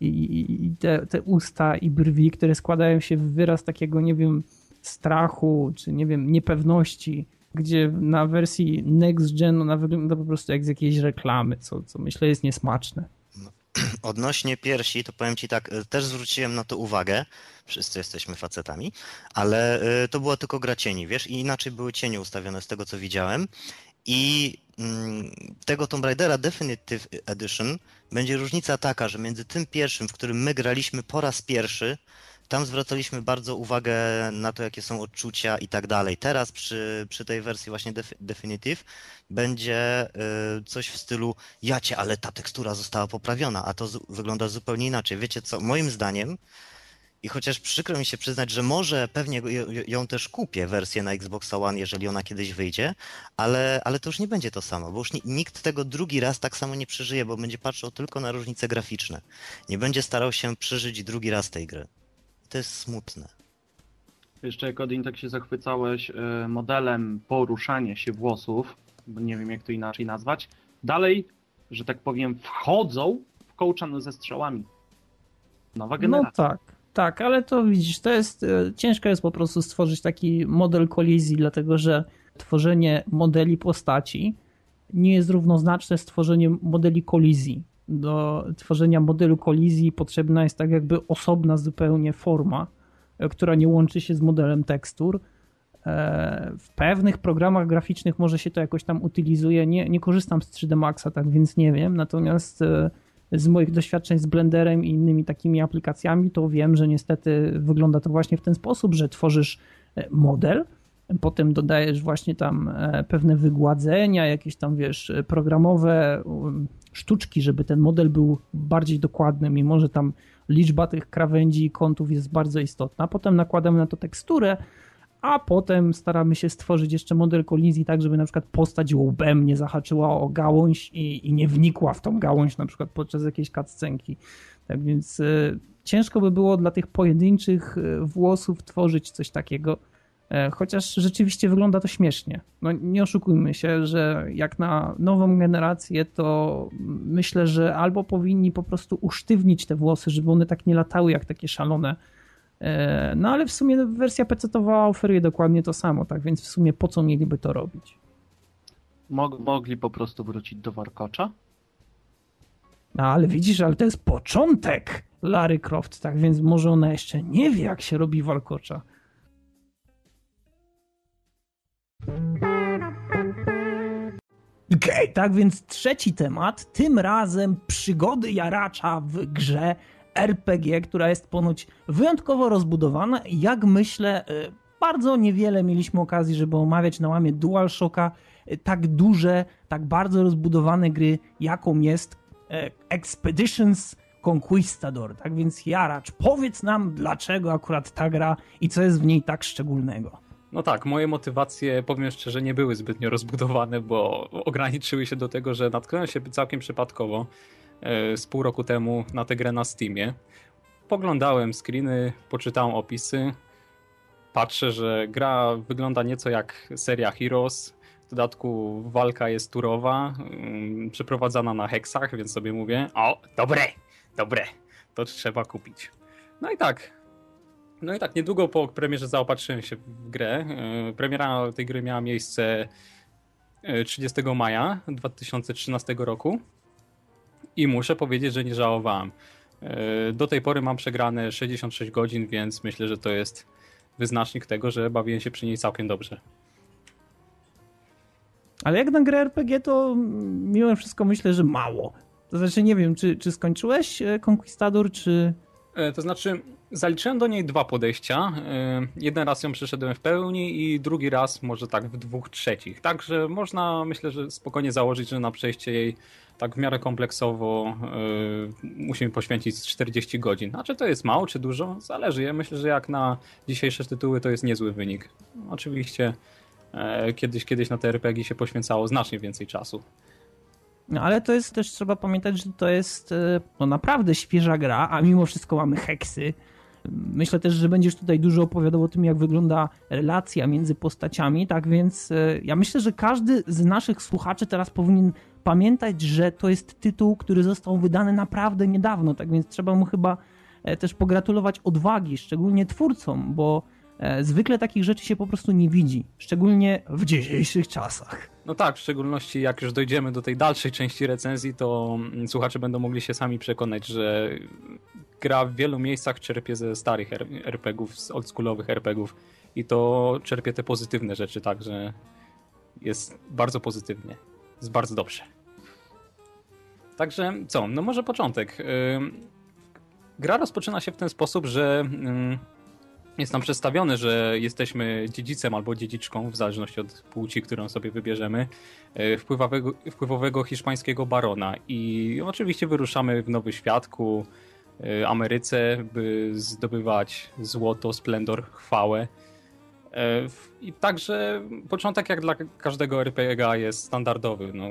i, i, te, te usta i brwi, które składają się w wyraz takiego, nie wiem, strachu, czy nie wiem, niepewności, gdzie na wersji next gen ona wygląda po prostu jak z jakiejś reklamy, co, co myślę jest niesmaczne. <clears throat> Odnośnie piersi, to powiem ci tak, y, też zwróciłem na to uwagę, wszyscy jesteśmy facetami, ale y, to była tylko gra cieni, wiesz, i inaczej były cienie ustawione z tego, co widziałem. I tego Tomb Raidera Definitive Edition będzie różnica taka, że między tym pierwszym, w którym my graliśmy po raz pierwszy, tam zwracaliśmy bardzo uwagę na to, jakie są odczucia i tak dalej. Teraz przy, przy tej wersji właśnie Def- Definitive będzie y, coś w stylu jacie, ale ta tekstura została poprawiona, a to zu- wygląda zupełnie inaczej. Wiecie co, moim zdaniem i chociaż przykro mi się przyznać, że może pewnie ją- też kupię, wersję na Xbox One, jeżeli ona kiedyś wyjdzie, ale, ale to już nie będzie to samo, bo już ni- nikt tego drugi raz tak samo nie przeżyje, bo będzie patrzył tylko na różnice graficzne. Nie będzie starał się przeżyć drugi raz tej gry. To jest smutne. Jeszcze jak Odin tak się zachwycałeś e, modelem poruszania się włosów, bo nie wiem jak to inaczej nazwać, dalej, że tak powiem, wchodzą w kołczan ze strzałami. Nowa No generacja. tak, tak, ale to widzisz, to jest e, ciężko jest po prostu stworzyć taki model kolizji, dlatego że tworzenie modeli postaci nie jest równoznaczne z tworzeniem modeli kolizji. Do tworzenia modelu kolizji potrzebna jest tak jakby osobna zupełnie forma, e, która nie łączy się z modelem tekstur. E, W pewnych programach graficznych może się to jakoś tam utylizuje. Nie, nie korzystam z 3D Maxa, tak więc nie wiem. Natomiast z moich doświadczeń z Blenderem i innymi takimi aplikacjami, to wiem, że niestety wygląda to właśnie w ten sposób, że tworzysz e, model, potem dodajesz właśnie tam e, pewne wygładzenia, jakieś tam wiesz, programowe sztuczki, żeby ten model był bardziej dokładny, mimo że tam liczba tych krawędzi i kątów jest bardzo istotna. Potem nakładamy na to teksturę, a potem staramy się stworzyć jeszcze model kolizji tak, żeby na przykład postać łbem nie zahaczyła o gałąź i, i nie wnikła w tą gałąź na przykład podczas jakiejś cutscenki. Tak więc y, ciężko by było dla tych pojedynczych y, włosów tworzyć coś takiego, e, chociaż rzeczywiście wygląda to śmiesznie. No nie oszukujmy się, że jak na nową generację to myślę, że albo powinni po prostu usztywnić te włosy, żeby one tak nie latały jak takie szalone, E, No ale w sumie wersja PC-towa oferuje dokładnie to samo, tak więc w sumie po co mieliby to robić? Mog- mogli po prostu wrócić do warkocza? No ale widzisz, ale to jest początek Larry Croft, tak więc może ona jeszcze nie wie jak się robi walkocza. Okej, tak więc trzeci temat, tym razem przygody jaracza w grze RPG, która jest ponoć wyjątkowo rozbudowana jak myślę, y, bardzo niewiele mieliśmy okazji, żeby omawiać na łamie DualShocka y, tak duże, tak bardzo rozbudowane gry, jaką jest e, Expeditions Conquistador. Tak więc Jaracz, powiedz nam dlaczego akurat ta gra i co jest w niej tak szczególnego. No tak, moje motywacje, powiem szczerze, nie były zbytnio rozbudowane, bo ograniczyły się do tego, że natknąłem się całkiem przypadkowo z pół roku temu na tę grę na Steamie. Poglądałem screeny, poczytałem opisy. Patrzę, że gra wygląda nieco jak seria Heroes. W dodatku walka jest turowa, ym, przeprowadzana na heksach, więc sobie mówię, o, dobre, dobre, to trzeba kupić. No i tak, no i tak, niedługo po premierze zaopatrzyłem się w grę. Yy, Premiera tej gry miała miejsce 30 maja 2013 roku i muszę powiedzieć, że nie żałowałem. Do tej pory mam przegrane 66 godzin, więc myślę, że to jest wyznacznik tego, że bawiłem się przy niej całkiem dobrze. Ale jak na grę RPG, to mimo wszystko myślę, że mało. To znaczy, nie wiem, czy, czy skończyłeś e, Conquistador, czy. E, to znaczy, zaliczyłem do niej dwa podejścia. E, jeden raz ją przeszedłem w pełni i drugi raz może tak w dwóch trzecich. Także można, myślę, że spokojnie założyć, że na przejście jej tak w miarę kompleksowo musimy poświęcić 40 godzin. A czy to jest mało, czy dużo? Zależy. Ja myślę, że jak na dzisiejsze tytuły to jest niezły wynik. Oczywiście kiedyś, kiedyś na te RPG się poświęcało znacznie więcej czasu. No ale to jest też, trzeba pamiętać, że to jest e, no, naprawdę świeża gra, a mimo wszystko mamy heksy. Myślę też, że będziesz tutaj dużo opowiadał o tym, jak wygląda relacja między postaciami, tak więc e, ja myślę, że każdy z naszych słuchaczy teraz powinien pamiętać, że to jest tytuł, który został wydany naprawdę niedawno, tak więc trzeba mu chyba e, też pogratulować odwagi, szczególnie twórcom, bo zwykle takich rzeczy się po prostu nie widzi, szczególnie w dzisiejszych czasach. No tak, w szczególności jak już dojdziemy do tej dalszej części recenzji, to mm, słuchacze będą mogli się sami przekonać, że gra w wielu miejscach czerpie ze starych RPGów, z oldschoolowych RPGów i to czerpie te pozytywne rzeczy, także jest bardzo pozytywnie, jest bardzo dobrze. Także co, no może początek. Gra rozpoczyna się w ten sposób, że jest nam przedstawione, że jesteśmy dziedzicem albo dziedziczką, w zależności od płci, którą sobie wybierzemy, e, wpływowego, wpływowego hiszpańskiego barona. I oczywiście wyruszamy w Nowy Świat ku e, Ameryce, by zdobywać złoto, splendor, chwałę. E, I także początek, jak dla każdego RPG, jest standardowy. No,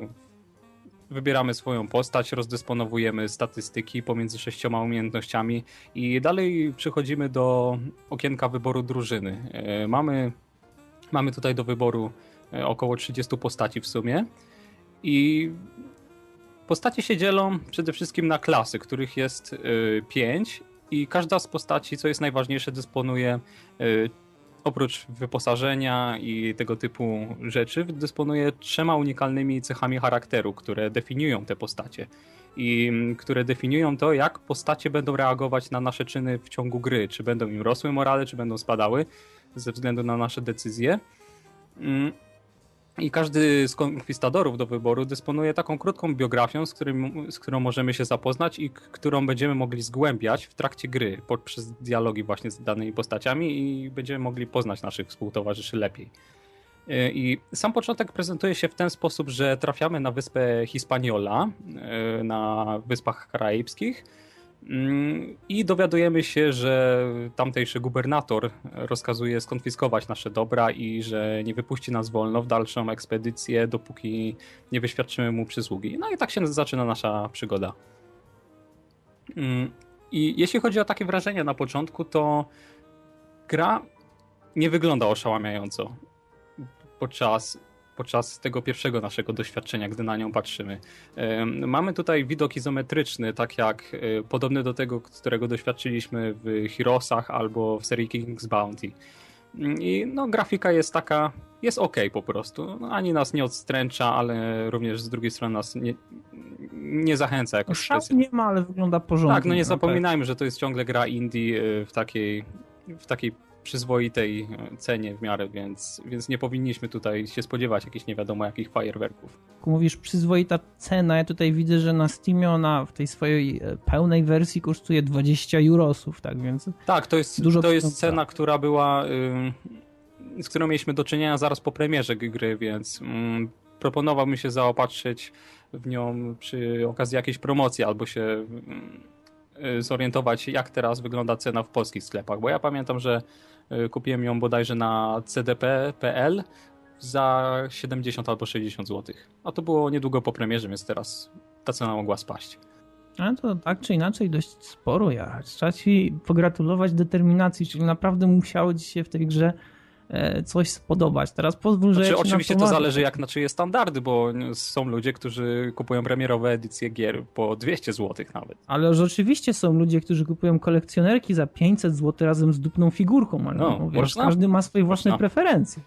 wybieramy swoją postać, rozdysponowujemy statystyki pomiędzy sześcioma umiejętnościami i dalej przechodzimy do okienka wyboru drużyny. E, mamy, mamy tutaj do wyboru e, około 30 postaci w sumie i postacie się dzielą przede wszystkim na klasy, których jest 5 e, i każda z postaci, co jest najważniejsze, dysponuje oprócz wyposażenia i tego typu rzeczy, dysponuje trzema unikalnymi cechami charakteru, które definiują te postacie. I mm, które definiują to, jak postacie będą reagować na nasze czyny w ciągu gry. Czy będą im rosły morale, czy będą spadały ze względu na nasze decyzje. I każdy z konkwistadorów do wyboru dysponuje taką krótką biografią, z, którym, z którą możemy się zapoznać i którą będziemy mogli zgłębiać w trakcie gry poprzez dialogi właśnie z danymi postaciami i będziemy mogli poznać naszych współtowarzyszy lepiej. Y, I sam początek prezentuje się w ten sposób, że trafiamy na wyspę Hispaniola y, na Wyspach Karaibskich I dowiadujemy się, że tamtejszy gubernator rozkazuje skonfiskować nasze dobra i że nie wypuści nas wolno w dalszą ekspedycję, dopóki nie wyświadczymy mu przysługi. No i tak się zaczyna nasza przygoda. Mm, I jeśli chodzi o takie wrażenie na początku, to gra nie wygląda oszałamiająco podczas podczas tego pierwszego naszego doświadczenia, gdy na nią patrzymy. Mamy tutaj widok izometryczny, tak jak e, podobny do tego, którego doświadczyliśmy w Heroesach albo w serii King's Bounty. I no, grafika jest taka, jest ok po prostu. No, ani nas nie odstręcza, ale również z drugiej strony nas nie, nie zachęca jakoś no, specjalnie. nie ma, ale wygląda porządnie. Tak, no nie zapominajmy, że to jest ciągle gra indie e, w takiej, w takiej przyzwoitej cenie w miarę, więc, więc nie powinniśmy tutaj się spodziewać jakichś nie wiadomo jakich fajerwerków. Mówisz przyzwoita cena, ja tutaj widzę, że na Steamie ona w tej swojej e, pełnej wersji kosztuje 20 eurosów, tak więc... Tak, to jest, dużo to jest cena, która była, z którą mieliśmy do czynienia zaraz po premierze gry, więc yy, proponowałbym się zaopatrzyć w nią przy okazji jakiejś promocji albo się... Yy, zorientować, jak teraz wygląda cena w polskich sklepach, bo ja pamiętam, że Y, kupiłem ją bodajże na cdp.pl za 70 albo 60 zł. A to było niedługo po premierze, więc teraz ta cena mogła spaść. Ale to tak czy inaczej dość sporo ja. Trzeba ci pogratulować determinacji, czyli naprawdę musiało ci się w tej grze E, coś spodobać. Teraz pozwól, że. Znaczy, oczywiście to zależy jak na czyje standardy, bo są ludzie, którzy kupują premierowe edycje gier po 200 zł nawet. Ale rzeczywiście są ludzie, którzy kupują kolekcjonerki za 500 zł razem z dupną figurką, ale no, no wiesz, każdy ma swoje własne można. preferencje.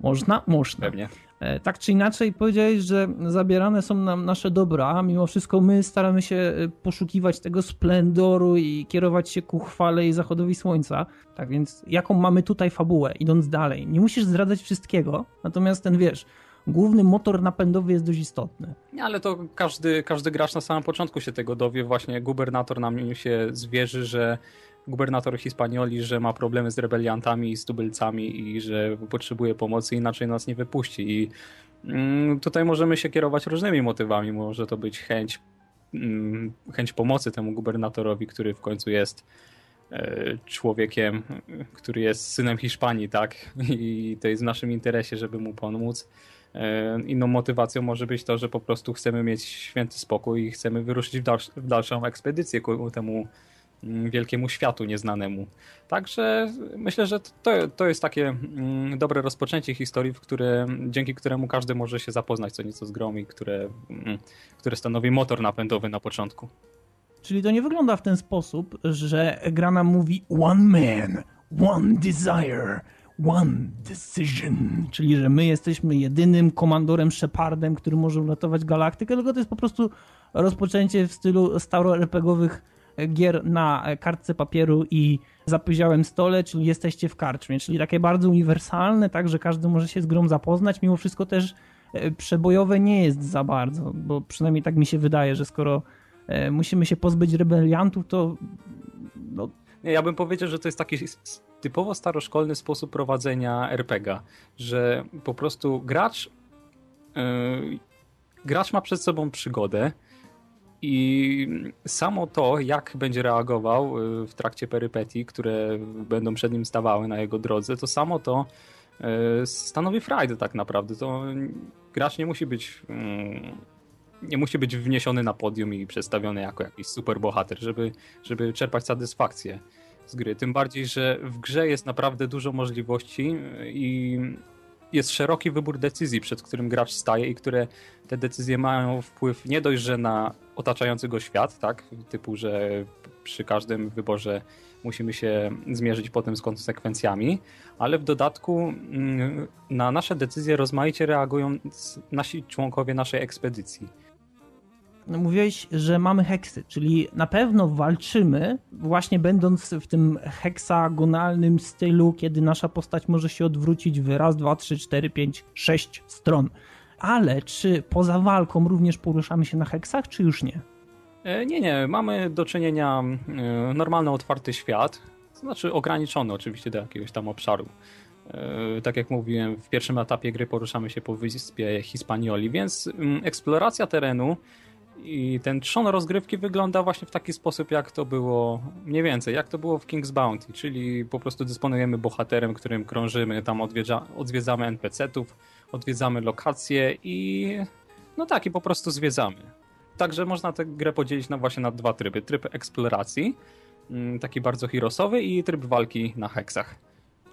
Można? Można. Pewnie. E, tak czy inaczej powiedziałeś, że zabierane są nam nasze dobra, a mimo wszystko my staramy się e, poszukiwać tego splendoru i kierować się ku chwale i zachodowi słońca. Tak więc jaką mamy tutaj fabułę, idąc dalej? Nie musisz zdradzać wszystkiego, natomiast ten wiesz, główny motor napędowy jest dość istotny. Ale to każdy, każdy gracz na samym początku się tego dowie. Właśnie gubernator nam się zwierzy, że gubernator Hispanioli, że ma problemy z rebeliantami i z tubylcami i że potrzebuje pomocy, inaczej nas nie wypuści. I mm, tutaj możemy się kierować różnymi motywami. Może to być chęć, mm, chęć pomocy temu gubernatorowi, który w końcu jest e, człowiekiem, który jest synem Hiszpanii, tak? I to jest w naszym interesie, żeby mu pomóc. E, inną motywacją może być to, że po prostu chcemy mieć święty spokój i chcemy wyruszyć w, dalsz w dalszą ekspedycję ku temu wielkiemu światu nieznanemu. Także myślę, że to, to jest takie mm, dobre rozpoczęcie historii, w które, dzięki któremu każdy może się zapoznać co nieco z grą i które, mm, które stanowi motor napędowy na początku. Czyli to nie wygląda w ten sposób, że gra nam mówi one man, one desire, one decision, czyli że my jesteśmy jedynym komandorem Shepardem, który może uratować galaktykę, tylko to jest po prostu rozpoczęcie w stylu staro-RPGowych gier na kartce papieru i zapyziałym stole, czyli jesteście w karczmie, czyli takie bardzo uniwersalne, tak, że każdy może się z grą zapoznać, mimo wszystko też e, przebojowe nie jest za bardzo, bo przynajmniej tak mi się wydaje, że skoro e, musimy się pozbyć rebeliantów, to no... Ja bym powiedział, że to jest taki typowo staroszkolny sposób prowadzenia RPGa, że po prostu gracz yy, gracz ma przed sobą przygodę, i samo to, jak będzie reagował y, w trakcie perypetii, które będą przed nim stawały na jego drodze, to samo to y, stanowi frajdę tak naprawdę. To gracz nie musi być mm, nie musi być wniesiony na podium i przedstawiony jako jakiś super bohater, żeby, żeby czerpać satysfakcję z gry. Tym bardziej, że w grze jest naprawdę dużo możliwości i jest szeroki wybór decyzji, przed którym gracz staje i które te decyzje mają wpływ nie dość, że na otaczający go świat, tak, typu, że przy każdym wyborze musimy się zmierzyć potem z konsekwencjami, ale w dodatku mm, na nasze decyzje rozmaicie reagują nasi członkowie naszej ekspedycji mówiłeś, że mamy heksy, czyli na pewno walczymy, właśnie będąc w tym heksagonalnym stylu, kiedy nasza postać może się odwrócić w raz, dwa, trzy, cztery, pięć, sześć stron. Ale czy poza walką również poruszamy się na heksach, czy już nie? E, nie, nie. Mamy do czynienia e, normalny, otwarty świat, to znaczy ograniczony oczywiście do jakiegoś tam obszaru. E, tak jak mówiłem, w pierwszym etapie gry poruszamy się po wyspie Hispanioli, więc mm, eksploracja terenu i ten trzon rozgrywki wygląda właśnie w taki sposób, jak to było mniej więcej, jak to było w King's Bounty, czyli po prostu dysponujemy bohaterem, którym krążymy, tam odwiedza, odwiedzamy NPC-ów, odwiedzamy lokacje i no tak, i po prostu zwiedzamy. Także można tę grę podzielić na właśnie na dwa tryby. Tryb eksploracji, mm, taki bardzo herosowy i tryb walki na heksach.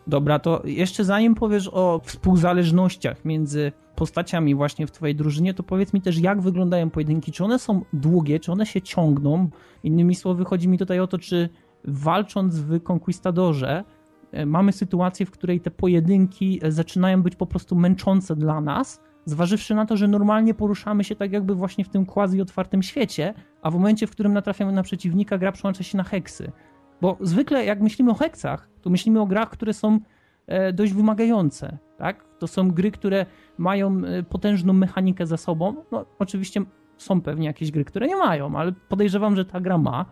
Dobra, to jeszcze zanim powiesz o współzależnościach między postaciami właśnie w twojej drużynie, to powiedz mi też, jak wyglądają pojedynki. Czy one są długie, czy one się ciągną? Innymi słowy, chodzi mi tutaj o to, czy walcząc w Conquistadorze e, mamy sytuację, w której te pojedynki e, zaczynają być po prostu męczące dla nas, zważywszy na to, że normalnie poruszamy się tak jakby właśnie w tym quasi otwartym świecie, a w momencie, w którym natrafiamy na przeciwnika, gra przełącza się na heksy. Bo zwykle jak myślimy o heksach, to myślimy o grach, które są e, dość wymagające. Tak? To są gry, które mają e, potężną mechanikę za sobą. No, oczywiście są pewnie jakieś gry, które nie mają, ale podejrzewam, że ta gra ma.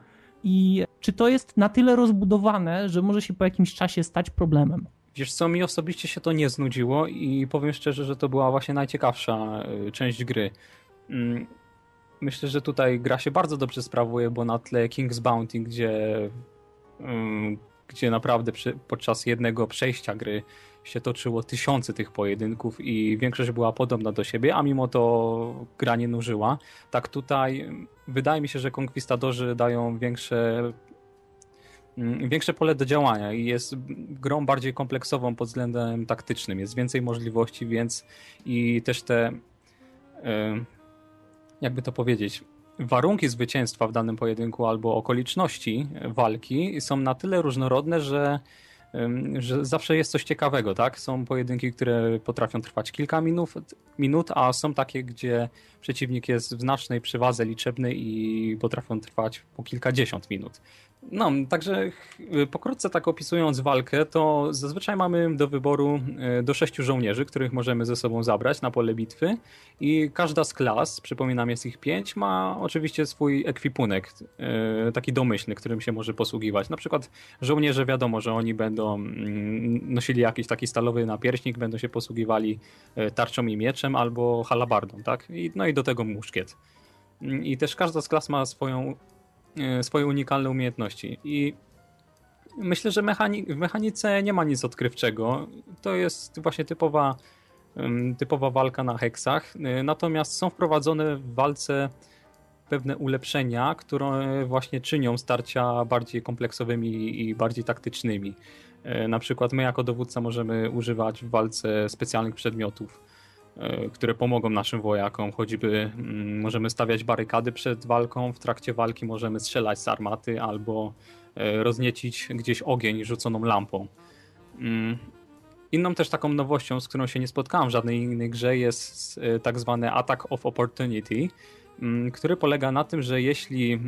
I czy to jest na tyle rozbudowane, że może się po jakimś czasie stać problemem? Wiesz co, mi osobiście się to nie znudziło i powiem szczerze, że to była właśnie najciekawsza e, część gry. Mm, myślę, że tutaj gra się bardzo dobrze sprawuje, bo na tle King's Bounty, gdzie gdzie naprawdę przy, podczas jednego przejścia gry się toczyło tysiące tych pojedynków i większość była podobna do siebie, a mimo to gra nie nużyła. Tak tutaj wydaje mi się, że konkwistadorzy dają większe większe pole do działania i jest grą bardziej kompleksową pod względem taktycznym. Jest więcej możliwości, więc i też te jakby to powiedzieć, warunki zwycięstwa w danym pojedynku albo okoliczności walki są na tyle różnorodne, że że zawsze jest coś ciekawego, tak? Są pojedynki, które potrafią trwać kilka minut, minut, a są takie, gdzie przeciwnik jest w znacznej przewadze liczebnej i potrafią trwać po kilkadziesiąt minut. No, także pokrótce tak opisując walkę, to zazwyczaj mamy do wyboru e, do sześciu żołnierzy, których możemy ze sobą zabrać na pole bitwy i każda z klas, przypominam jest ich pięć, ma oczywiście swój ekwipunek, e, taki domyślny, którym się może posługiwać. Na przykład żołnierze wiadomo, że oni będą mm, nosili jakiś taki stalowy napierśnik, będą się posługiwali e, tarczą i mieczem albo halabardą, tak? No i do tego muszkiet. I też każda z klas ma swoją E, swoje unikalne umiejętności. I myślę, że mechani w mechanice nie ma nic odkrywczego. To jest właśnie typowa, typowa walka na heksach. E, natomiast są wprowadzone w walce pewne ulepszenia, które właśnie czynią starcia bardziej kompleksowymi i bardziej taktycznymi. E, na przykład my jako dowódca możemy używać w walce specjalnych przedmiotów E, które pomogą naszym wojakom. Choćby mm, możemy stawiać barykady przed walką, w trakcie walki możemy strzelać z armaty albo e, rozniecić gdzieś ogień rzuconą lampą. Mm. Inną też taką nowością, z którą się nie spotkałem w żadnej innej grze, jest e, tak zwany Attack of Opportunity, mm, który polega na tym, że jeśli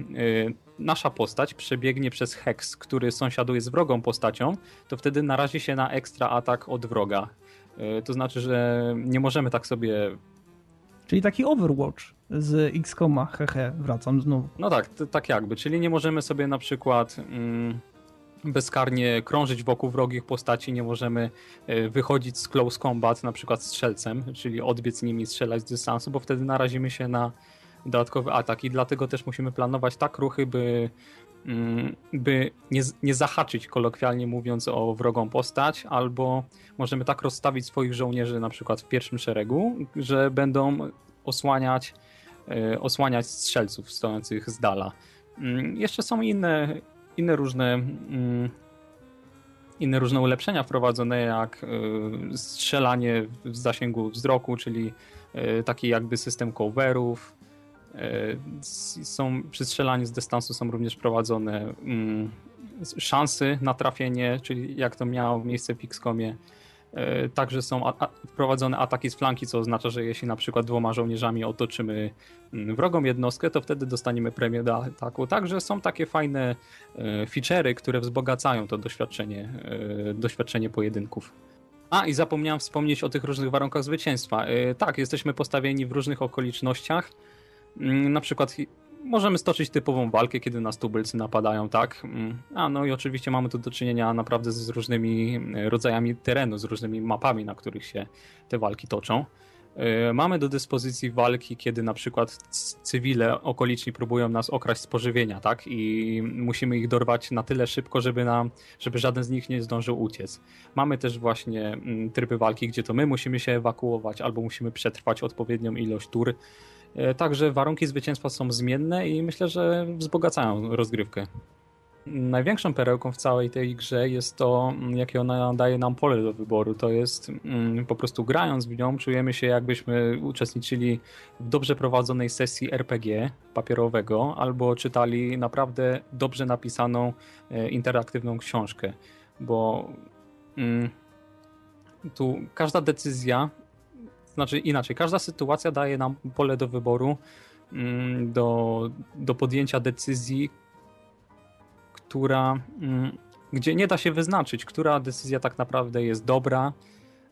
nasza postać przebiegnie przez heks, który sąsiaduje z wrogą postacią, to wtedy narazi się na ekstra atak od wroga. E, to znaczy, że nie możemy tak sobie. Czyli taki Overwatch z X-Koma, hehe, wracam znowu. No tak, tak jakby. Czyli nie możemy sobie na przykład mm, bezkarnie krążyć wokół wrogich postaci, nie możemy e, wychodzić z close combat, na przykład strzelcem, czyli odbiec nimi, strzelać z dystansu, bo wtedy narazimy się na dodatkowy atak i dlatego też musimy planować tak ruchy, by by nie, nie zahaczyć, kolokwialnie mówiąc, o wrogą postać, albo możemy tak rozstawić swoich żołnierzy na przykład w pierwszym szeregu, że będą osłaniać, e, osłaniać strzelców stojących z dala. Mm, jeszcze są inne, inne różne mm, inne różne ulepszenia wprowadzone, jak e, strzelanie w zasięgu wzroku, czyli e, taki jakby system coverów, są przy strzelaniu z dystansu są również prowadzone mm, szanse na trafienie, czyli jak to miało miejsce w XCOMie. E, także są wprowadzone ataki z flanki, co oznacza, że jeśli na przykład dwoma żołnierzami otoczymy mm, wrogą jednostkę, to wtedy dostaniemy premię do ataku. Także są takie fajne e, feature'y, które wzbogacają to doświadczenie, doświadczenie pojedynków. A i zapomniałem wspomnieć o tych różnych warunkach zwycięstwa. Tak, jesteśmy postawieni w różnych okolicznościach na przykład możemy stoczyć typową walkę, kiedy nas tubylcy napadają, tak? Mm, a no i oczywiście mamy tu do czynienia naprawdę z różnymi mm, rodzajami terenu, z różnymi mapami, na których się te walki toczą. E, mamy do dyspozycji walki, kiedy na przykład cywile okoliczni próbują nas okraść z pożywienia, tak? I musimy ich dorwać na tyle szybko, żeby, nam, żeby żaden z nich nie zdążył uciec. Mamy też właśnie tryby walki, gdzie to my musimy się ewakuować albo musimy przetrwać odpowiednią ilość tur E, także warunki zwycięstwa są zmienne i myślę, że wzbogacają rozgrywkę. Największą perełką w całej tej grze jest to, mm, jakie ona daje nam pole do wyboru. To jest mm, po prostu grając w nią, czujemy się jakbyśmy uczestniczyli w dobrze prowadzonej sesji RPG papierowego albo czytali naprawdę dobrze napisaną, e, interaktywną książkę, bo mm, tu każda decyzja znaczy inaczej, każda sytuacja daje nam pole do wyboru, mm, do, do podjęcia decyzji, która, mm, gdzie nie da się wyznaczyć, która decyzja tak naprawdę jest dobra.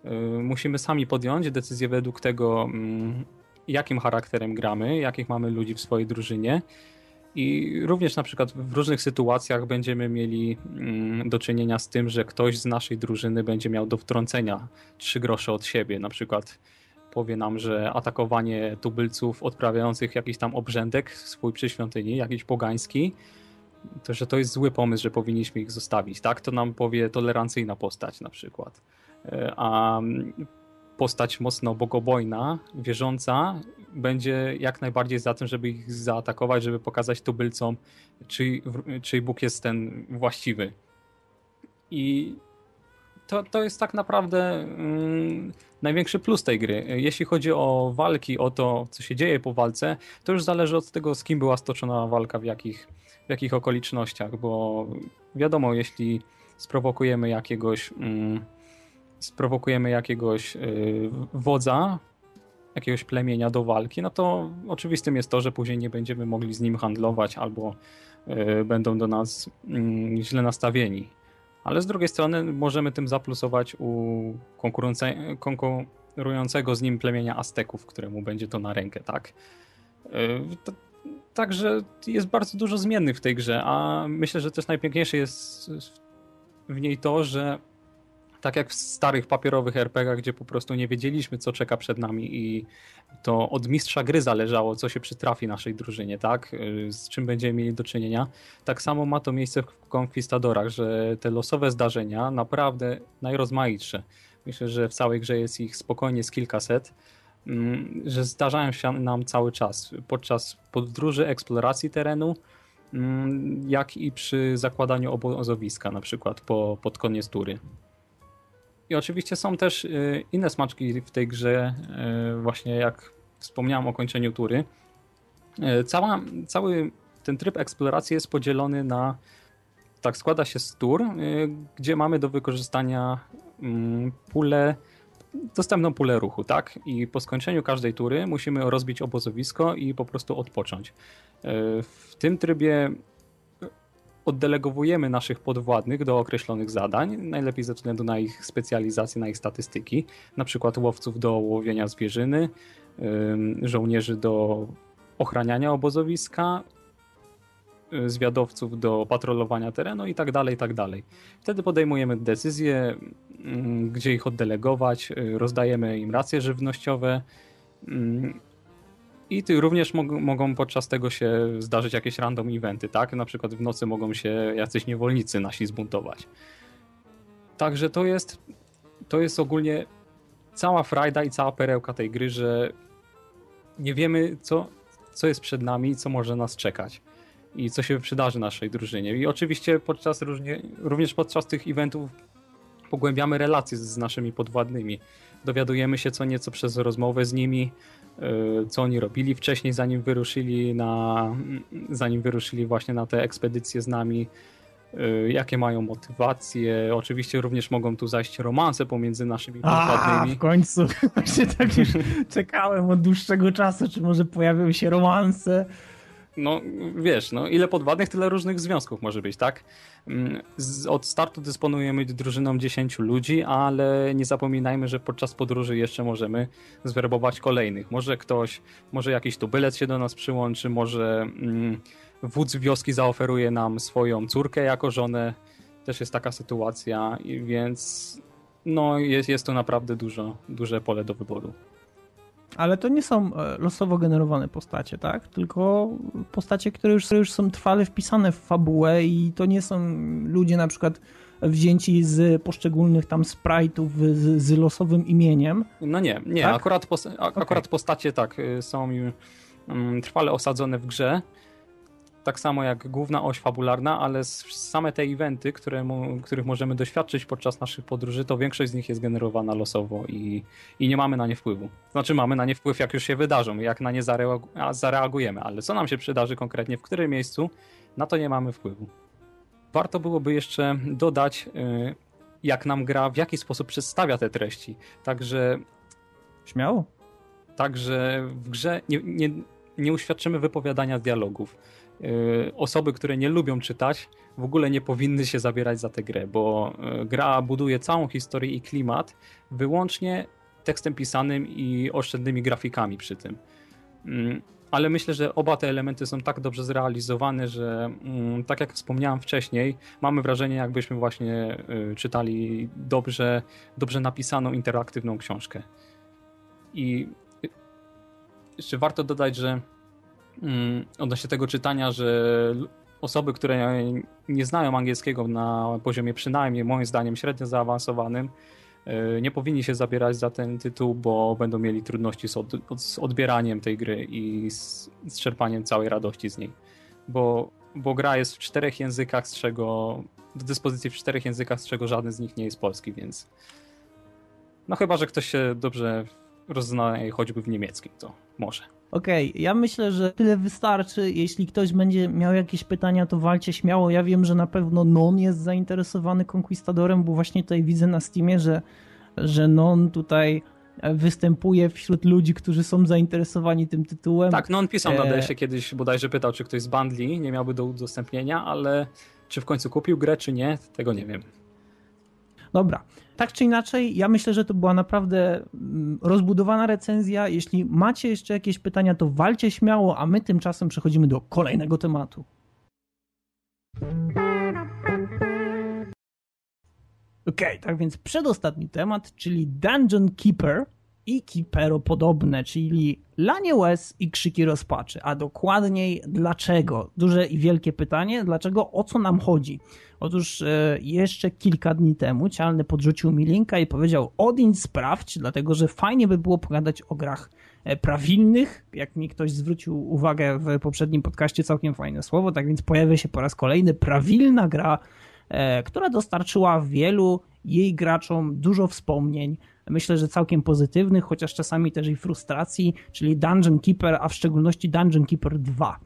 Y, musimy sami podjąć decyzję według tego, mm, jakim charakterem gramy, jakich mamy ludzi w swojej drużynie. I również na przykład w różnych sytuacjach będziemy mieli do czynienia z tym, że ktoś z naszej drużyny będzie miał do wtrącenia trzy grosze od siebie. Na przykład powie nam, że atakowanie tubylców odprawiających jakiś tam obrzędek swój przy świątyni, jakiś pogański, to że to jest zły pomysł, że powinniśmy ich zostawić. Tak to nam powie tolerancyjna postać na przykład. E, a postać mocno bogobojna, wierząca, będzie jak najbardziej za tym, żeby ich zaatakować, żeby pokazać tubylcom, czy, czy Bóg jest ten właściwy. I to, to jest tak naprawdę mm, największy plus tej gry. Jeśli chodzi o walki, o to, co się dzieje po walce, to już zależy od tego, z kim była stoczona walka, w jakich, w jakich okolicznościach, bo wiadomo, jeśli sprowokujemy jakiegoś mm, sprowokujemy jakiegoś y, wodza, jakiegoś plemienia do walki, no to oczywistym jest to, że później nie będziemy mogli z nim handlować albo y, będą do nas y, źle nastawieni. Ale z drugiej strony możemy tym zaplusować u konkurującego z nim plemienia Azteków, któremu będzie to na rękę, tak? Y, także jest bardzo dużo zmiennych w tej grze, a myślę, że też najpiękniejsze jest w niej to, że tak jak w starych papierowych RPG, gdzie po prostu nie wiedzieliśmy, co czeka przed nami i to od mistrza gry zależało, co się przytrafi naszej drużynie, tak? Z czym będziemy mieli do czynienia. Tak samo ma to miejsce w Conquistadorach, że te losowe zdarzenia naprawdę najrozmaitsze. Myślę, że w całej grze jest ich spokojnie z kilkaset, mm, że zdarzają się nam cały czas podczas podróży, eksploracji terenu, mm, jak i przy zakładaniu obozowiska, na przykład po, pod koniec tury. I oczywiście są też y, inne smaczki w tej grze, y, właśnie jak wspomniałem o kończeniu tury. Y, cała, cały ten tryb eksploracji jest podzielony na, tak składa się z tur, gdzie mamy do wykorzystania mm, pulę, dostępną pulę ruchu, tak? I po skończeniu każdej tury musimy rozbić obozowisko i po prostu odpocząć. W tym trybie oddelegowujemy naszych podwładnych do określonych zadań, najlepiej ze względu na ich specjalizację, na ich statystyki, na przykład łowców do łowienia zwierzyny, żołnierzy do ochraniania obozowiska, y, zwiadowców do patrolowania terenu i tak dalej, i tak dalej. Wtedy podejmujemy decyzję, gdzie ich oddelegować, y, rozdajemy im racje żywnościowe, i ty również mog mogą podczas tego się zdarzyć jakieś random eventy, tak? Na przykład w nocy mogą się jacyś niewolnicy nasi zbuntować. Także to jest, to jest ogólnie cała frajda i cała perełka tej gry, że nie wiemy, co, co jest przed nami, co może nas czekać i co się przydarzy naszej drużynie. I oczywiście podczas różnie, również podczas tych eventów pogłębiamy relacje z, naszymi podwładnymi. Dowiadujemy się co nieco przez rozmowę z nimi, co oni robili wcześniej, zanim wyruszyli na, zanim wyruszyli właśnie na te ekspedycje z nami, y, jakie mają motywacje. Oczywiście również mogą tu zajść romanse pomiędzy naszymi A, w końcu. <laughs> Właśnie tak już czekałem od dłuższego czasu, czy może pojawią się romanse no wiesz, no ile podwładnych, tyle różnych związków może być, tak? Mm, od startu dysponujemy drużyną 10 ludzi, ale nie zapominajmy, że podczas podróży jeszcze możemy zwerbować kolejnych. Może ktoś, może jakiś tubylec się do nas przyłączy, może mm, wódz wioski zaoferuje nam swoją córkę jako żonę. Też jest taka sytuacja, więc no jest, jest to naprawdę dużo, duże pole do wyboru. Ale to nie są e, losowo generowane postacie, tak? Tylko postacie, które już, już są trwale wpisane w fabułę i to nie są ludzie na przykład wzięci z poszczególnych tam sprite'ów z, z losowym imieniem. No nie, nie. Tak? Akurat, posta akurat okay. postacie tak y, są mm, trwale osadzone w grze tak samo jak główna oś fabularna, ale same te eventy, które, których możemy doświadczyć podczas naszych podróży, to większość z nich jest generowana losowo i, i nie mamy na nie wpływu. Znaczy mamy na nie wpływ, jak już się wydarzą, jak na nie zareagujemy, ale co nam się przydarzy konkretnie, w którym miejscu, na to nie mamy wpływu. Warto byłoby jeszcze dodać, y, jak nam gra, w jaki sposób przedstawia te treści. Także. Śmiało. Także w grze nie, nie, nie uświadczymy wypowiadania dialogów osoby, które nie lubią czytać, w ogóle nie powinny się zabierać za tę grę, bo y, gra buduje całą historię i klimat wyłącznie tekstem pisanym i oszczędnymi grafikami przy tym. Mm, ale myślę, że oba te elementy są tak dobrze zrealizowane, że mm, tak jak wspomniałem wcześniej, mamy wrażenie, jakbyśmy właśnie y, czytali dobrze, dobrze napisaną, interaktywną książkę. I jeszcze warto dodać, że odnośnie tego czytania, że osoby, które nie znają angielskiego na poziomie przynajmniej moim zdaniem średnio zaawansowanym, e, nie powinni się zabierać za ten tytuł, bo będą mieli trudności z, od, z odbieraniem tej gry i z, z czerpaniem całej radości z niej. Bo, bo gra jest w czterech językach, z czego do dyspozycji w czterech językach, z czego żaden z nich nie jest polski, więc no chyba, że ktoś się dobrze rozznaje choćby w niemieckim, to może. Okej, okay, ja myślę, że tyle wystarczy. Jeśli ktoś będzie miał jakieś pytania, to walcie śmiało. Ja wiem, że na pewno Non jest zainteresowany Conquistadorem, bo właśnie tutaj widzę na Steamie, że, że Non tutaj występuje wśród ludzi, którzy są zainteresowani tym tytułem. Tak, Non pisał na DS-ie kiedyś, bodajże pytał, czy ktoś z bundli nie miałby do udostępnienia, ale czy w końcu kupił grę, czy nie, tego nie wiem. Dobra, tak czy inaczej, ja myślę, że to była naprawdę mm, rozbudowana recenzja. Jeśli macie jeszcze jakieś pytania, to walcie śmiało, a my tymczasem przechodzimy do kolejnego tematu. Okej, okay, tak więc przedostatni temat, czyli Dungeon Keeper i Keepero podobne, czyli lanie łez i krzyki rozpaczy. A dokładniej dlaczego? Duże i wielkie pytanie, dlaczego, o co nam chodzi? Otóż e, jeszcze kilka dni temu Cialny podrzucił mi linka i powiedział Odin sprawdź, dlatego że fajnie by było pogadać o grach e, prawilnych. Jak mi ktoś zwrócił uwagę w poprzednim podcaście, całkiem fajne słowo, tak więc pojawia się po raz kolejny prawilna gra, e, która dostarczyła wielu jej graczom dużo wspomnień, myślę, że całkiem pozytywnych, chociaż czasami też i frustracji, czyli Dungeon Keeper, a w szczególności Dungeon Keeper 2.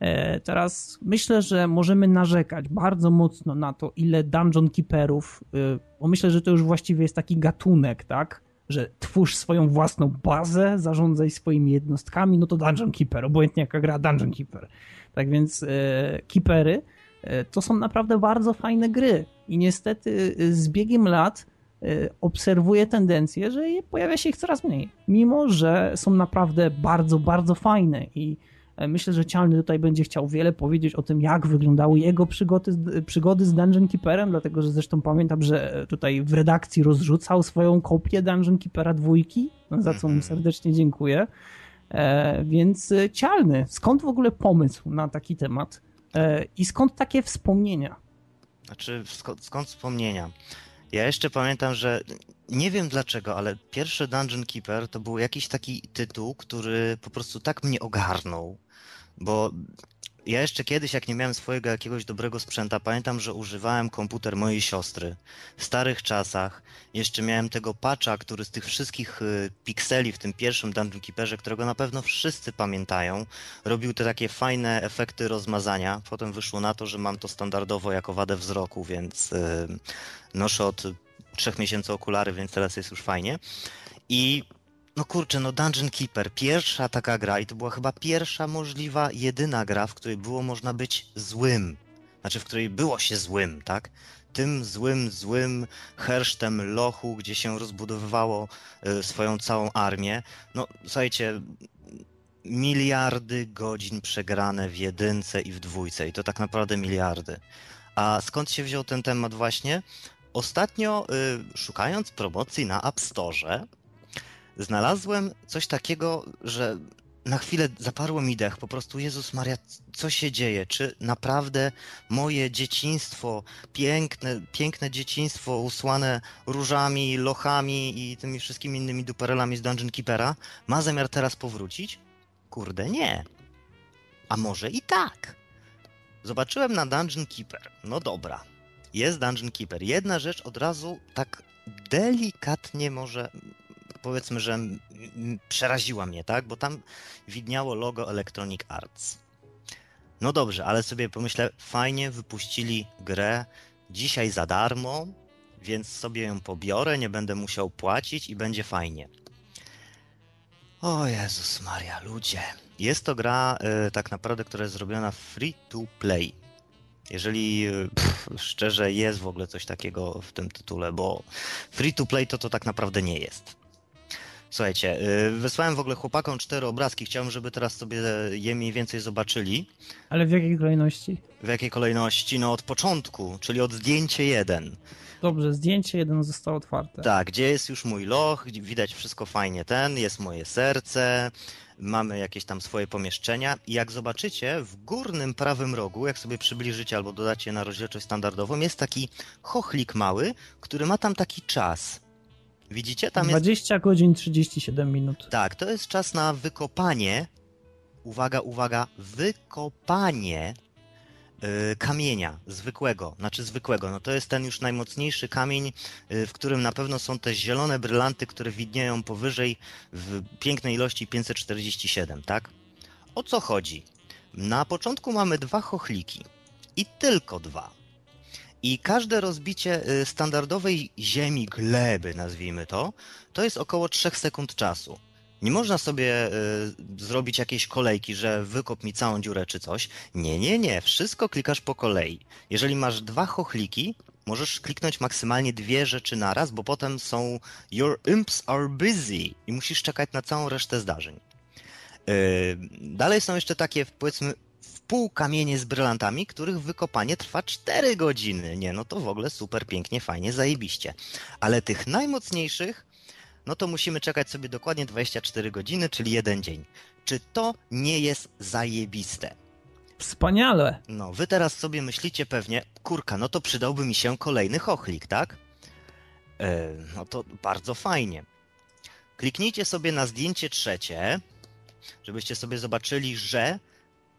E, teraz myślę, że możemy narzekać bardzo mocno na to, ile Dungeon Keeperów, e, bo myślę, że to już właściwie jest taki gatunek, tak? Że twórz swoją własną bazę, zarządzaj swoimi jednostkami, no to Dungeon Keeper, obojętnie jaka gra Dungeon Keeper. Tak więc e, Keepery to są naprawdę bardzo fajne gry i niestety z biegiem lat obserwuję tendencję, że pojawia się ich coraz mniej, mimo że są naprawdę bardzo, bardzo fajne i E, myślę, że Cialny tutaj będzie chciał wiele powiedzieć o tym, jak wyglądały jego przygody, przygody z Dungeon Keeperem, dlatego że zresztą pamiętam, że tutaj w redakcji rozrzucał swoją kopię Dungeon Keepera dwójki, za co mu mhm. serdecznie dziękuję. E, więc e, Cialny, skąd w ogóle pomysł na taki temat e, i skąd takie wspomnienia? Znaczy, skąd, skąd wspomnienia? Ja jeszcze pamiętam, że nie wiem dlaczego, ale pierwszy Dungeon Keeper to był jakiś taki tytuł, który po prostu tak mnie ogarnął. Bo ja jeszcze kiedyś, jak nie miałem swojego jakiegoś dobrego sprzęta, pamiętam, że używałem komputer mojej siostry. W starych czasach jeszcze miałem tego patcha, który z tych wszystkich y, pikseli w tym pierwszym Dungeon Keeperze, którego na pewno wszyscy pamiętają, robił te takie fajne efekty rozmazania. Potem wyszło na to, że mam to standardowo jako wadę wzroku, więc yy, noszę od trzech miesięcy okulary, więc teraz jest już fajnie. I no kurczę, no Dungeon Keeper, pierwsza taka gra i to była chyba pierwsza możliwa, jedyna gra, w której było można być złym. Znaczy, w której było się złym, tak? Tym złym, złym hersztem lochu, gdzie się rozbudowywało y, swoją całą armię. No, słuchajcie, miliardy godzin przegrane w jedynce i w dwójce i to tak naprawdę miliardy. A skąd się wziął ten temat właśnie? Ostatnio, y, szukając promocji na App Store, znalazłem coś takiego, że na chwilę zaparło mi dech, po prostu Jezus Maria, co się dzieje? Czy naprawdę moje dzieciństwo, piękne, piękne dzieciństwo usłane różami, lochami i tymi wszystkimi innymi duperelami z Dungeon Keepera ma zamiar teraz powrócić? Kurde, nie. A może i tak. Zobaczyłem na Dungeon Keeper. No dobra, jest Dungeon Keeper. Jedna rzecz od razu tak delikatnie może powiedzmy, że przeraziła mnie, tak? Bo tam widniało logo Electronic Arts. No dobrze, ale sobie pomyślę, fajnie wypuścili grę dzisiaj za darmo, więc sobie ją pobiorę, nie będę musiał płacić i będzie fajnie. O Jezus Maria, ludzie. Jest to gra y, tak naprawdę, która jest zrobiona free to play. Jeżeli y, pff, szczerze jest w ogóle coś takiego w tym tytule, bo free to play to to tak naprawdę nie jest. Słuchajcie, y, wysłałem w ogóle chłopakom cztery obrazki. Chciałem, żeby teraz sobie je mniej więcej zobaczyli. Ale w jakiej kolejności? W jakiej kolejności? No od początku, czyli od zdjęcia jeden. Dobrze, zdjęcie jeden zostało otwarte. Tak, gdzie jest już mój loch, widać wszystko fajnie ten, jest moje serce, mamy jakieś tam swoje pomieszczenia i jak zobaczycie w górnym prawym rogu, jak sobie przybliżycie albo dodacie na rozdzielczość standardową, jest taki chochlik mały, który ma tam taki czas. Widzicie? Tam 20 jest... godzin 37 minut. Tak, to jest czas na wykopanie. Uwaga, uwaga, wykopanie y, kamienia zwykłego, znaczy zwykłego, no to jest ten już najmocniejszy kamień, y, w którym na pewno są te zielone brylanty, które widnieją powyżej w pięknej ilości 547, tak? O co chodzi? Na początku mamy dwa chochliki i tylko dwa. I każde rozbicie y, standardowej ziemi, gleby, nazwijmy to, to jest około 3 sekund czasu. Nie można sobie y, zrobić jakiejś kolejki, że wykop mi całą dziurę czy coś. Nie, nie, nie. Wszystko klikasz po kolei. Jeżeli masz dwa chochliki, możesz kliknąć maksymalnie dwie rzeczy naraz, bo potem są Your imps are busy i musisz czekać na całą resztę zdarzeń. Y, dalej są jeszcze takie, powiedzmy, w pół kamienie z brylantami, których wykopanie trwa 4 godziny. Nie, no to w ogóle super pięknie, fajnie, zajebiście. Ale tych najmocniejszych no to musimy czekać sobie dokładnie 24 godziny, czyli jeden dzień. Czy to nie jest zajebiste? Wspaniale. No, wy teraz sobie myślicie pewnie, kurka, no to przydałby mi się kolejny chochlik, tak? E, no to bardzo fajnie. Kliknijcie sobie na zdjęcie trzecie, żebyście sobie zobaczyli, że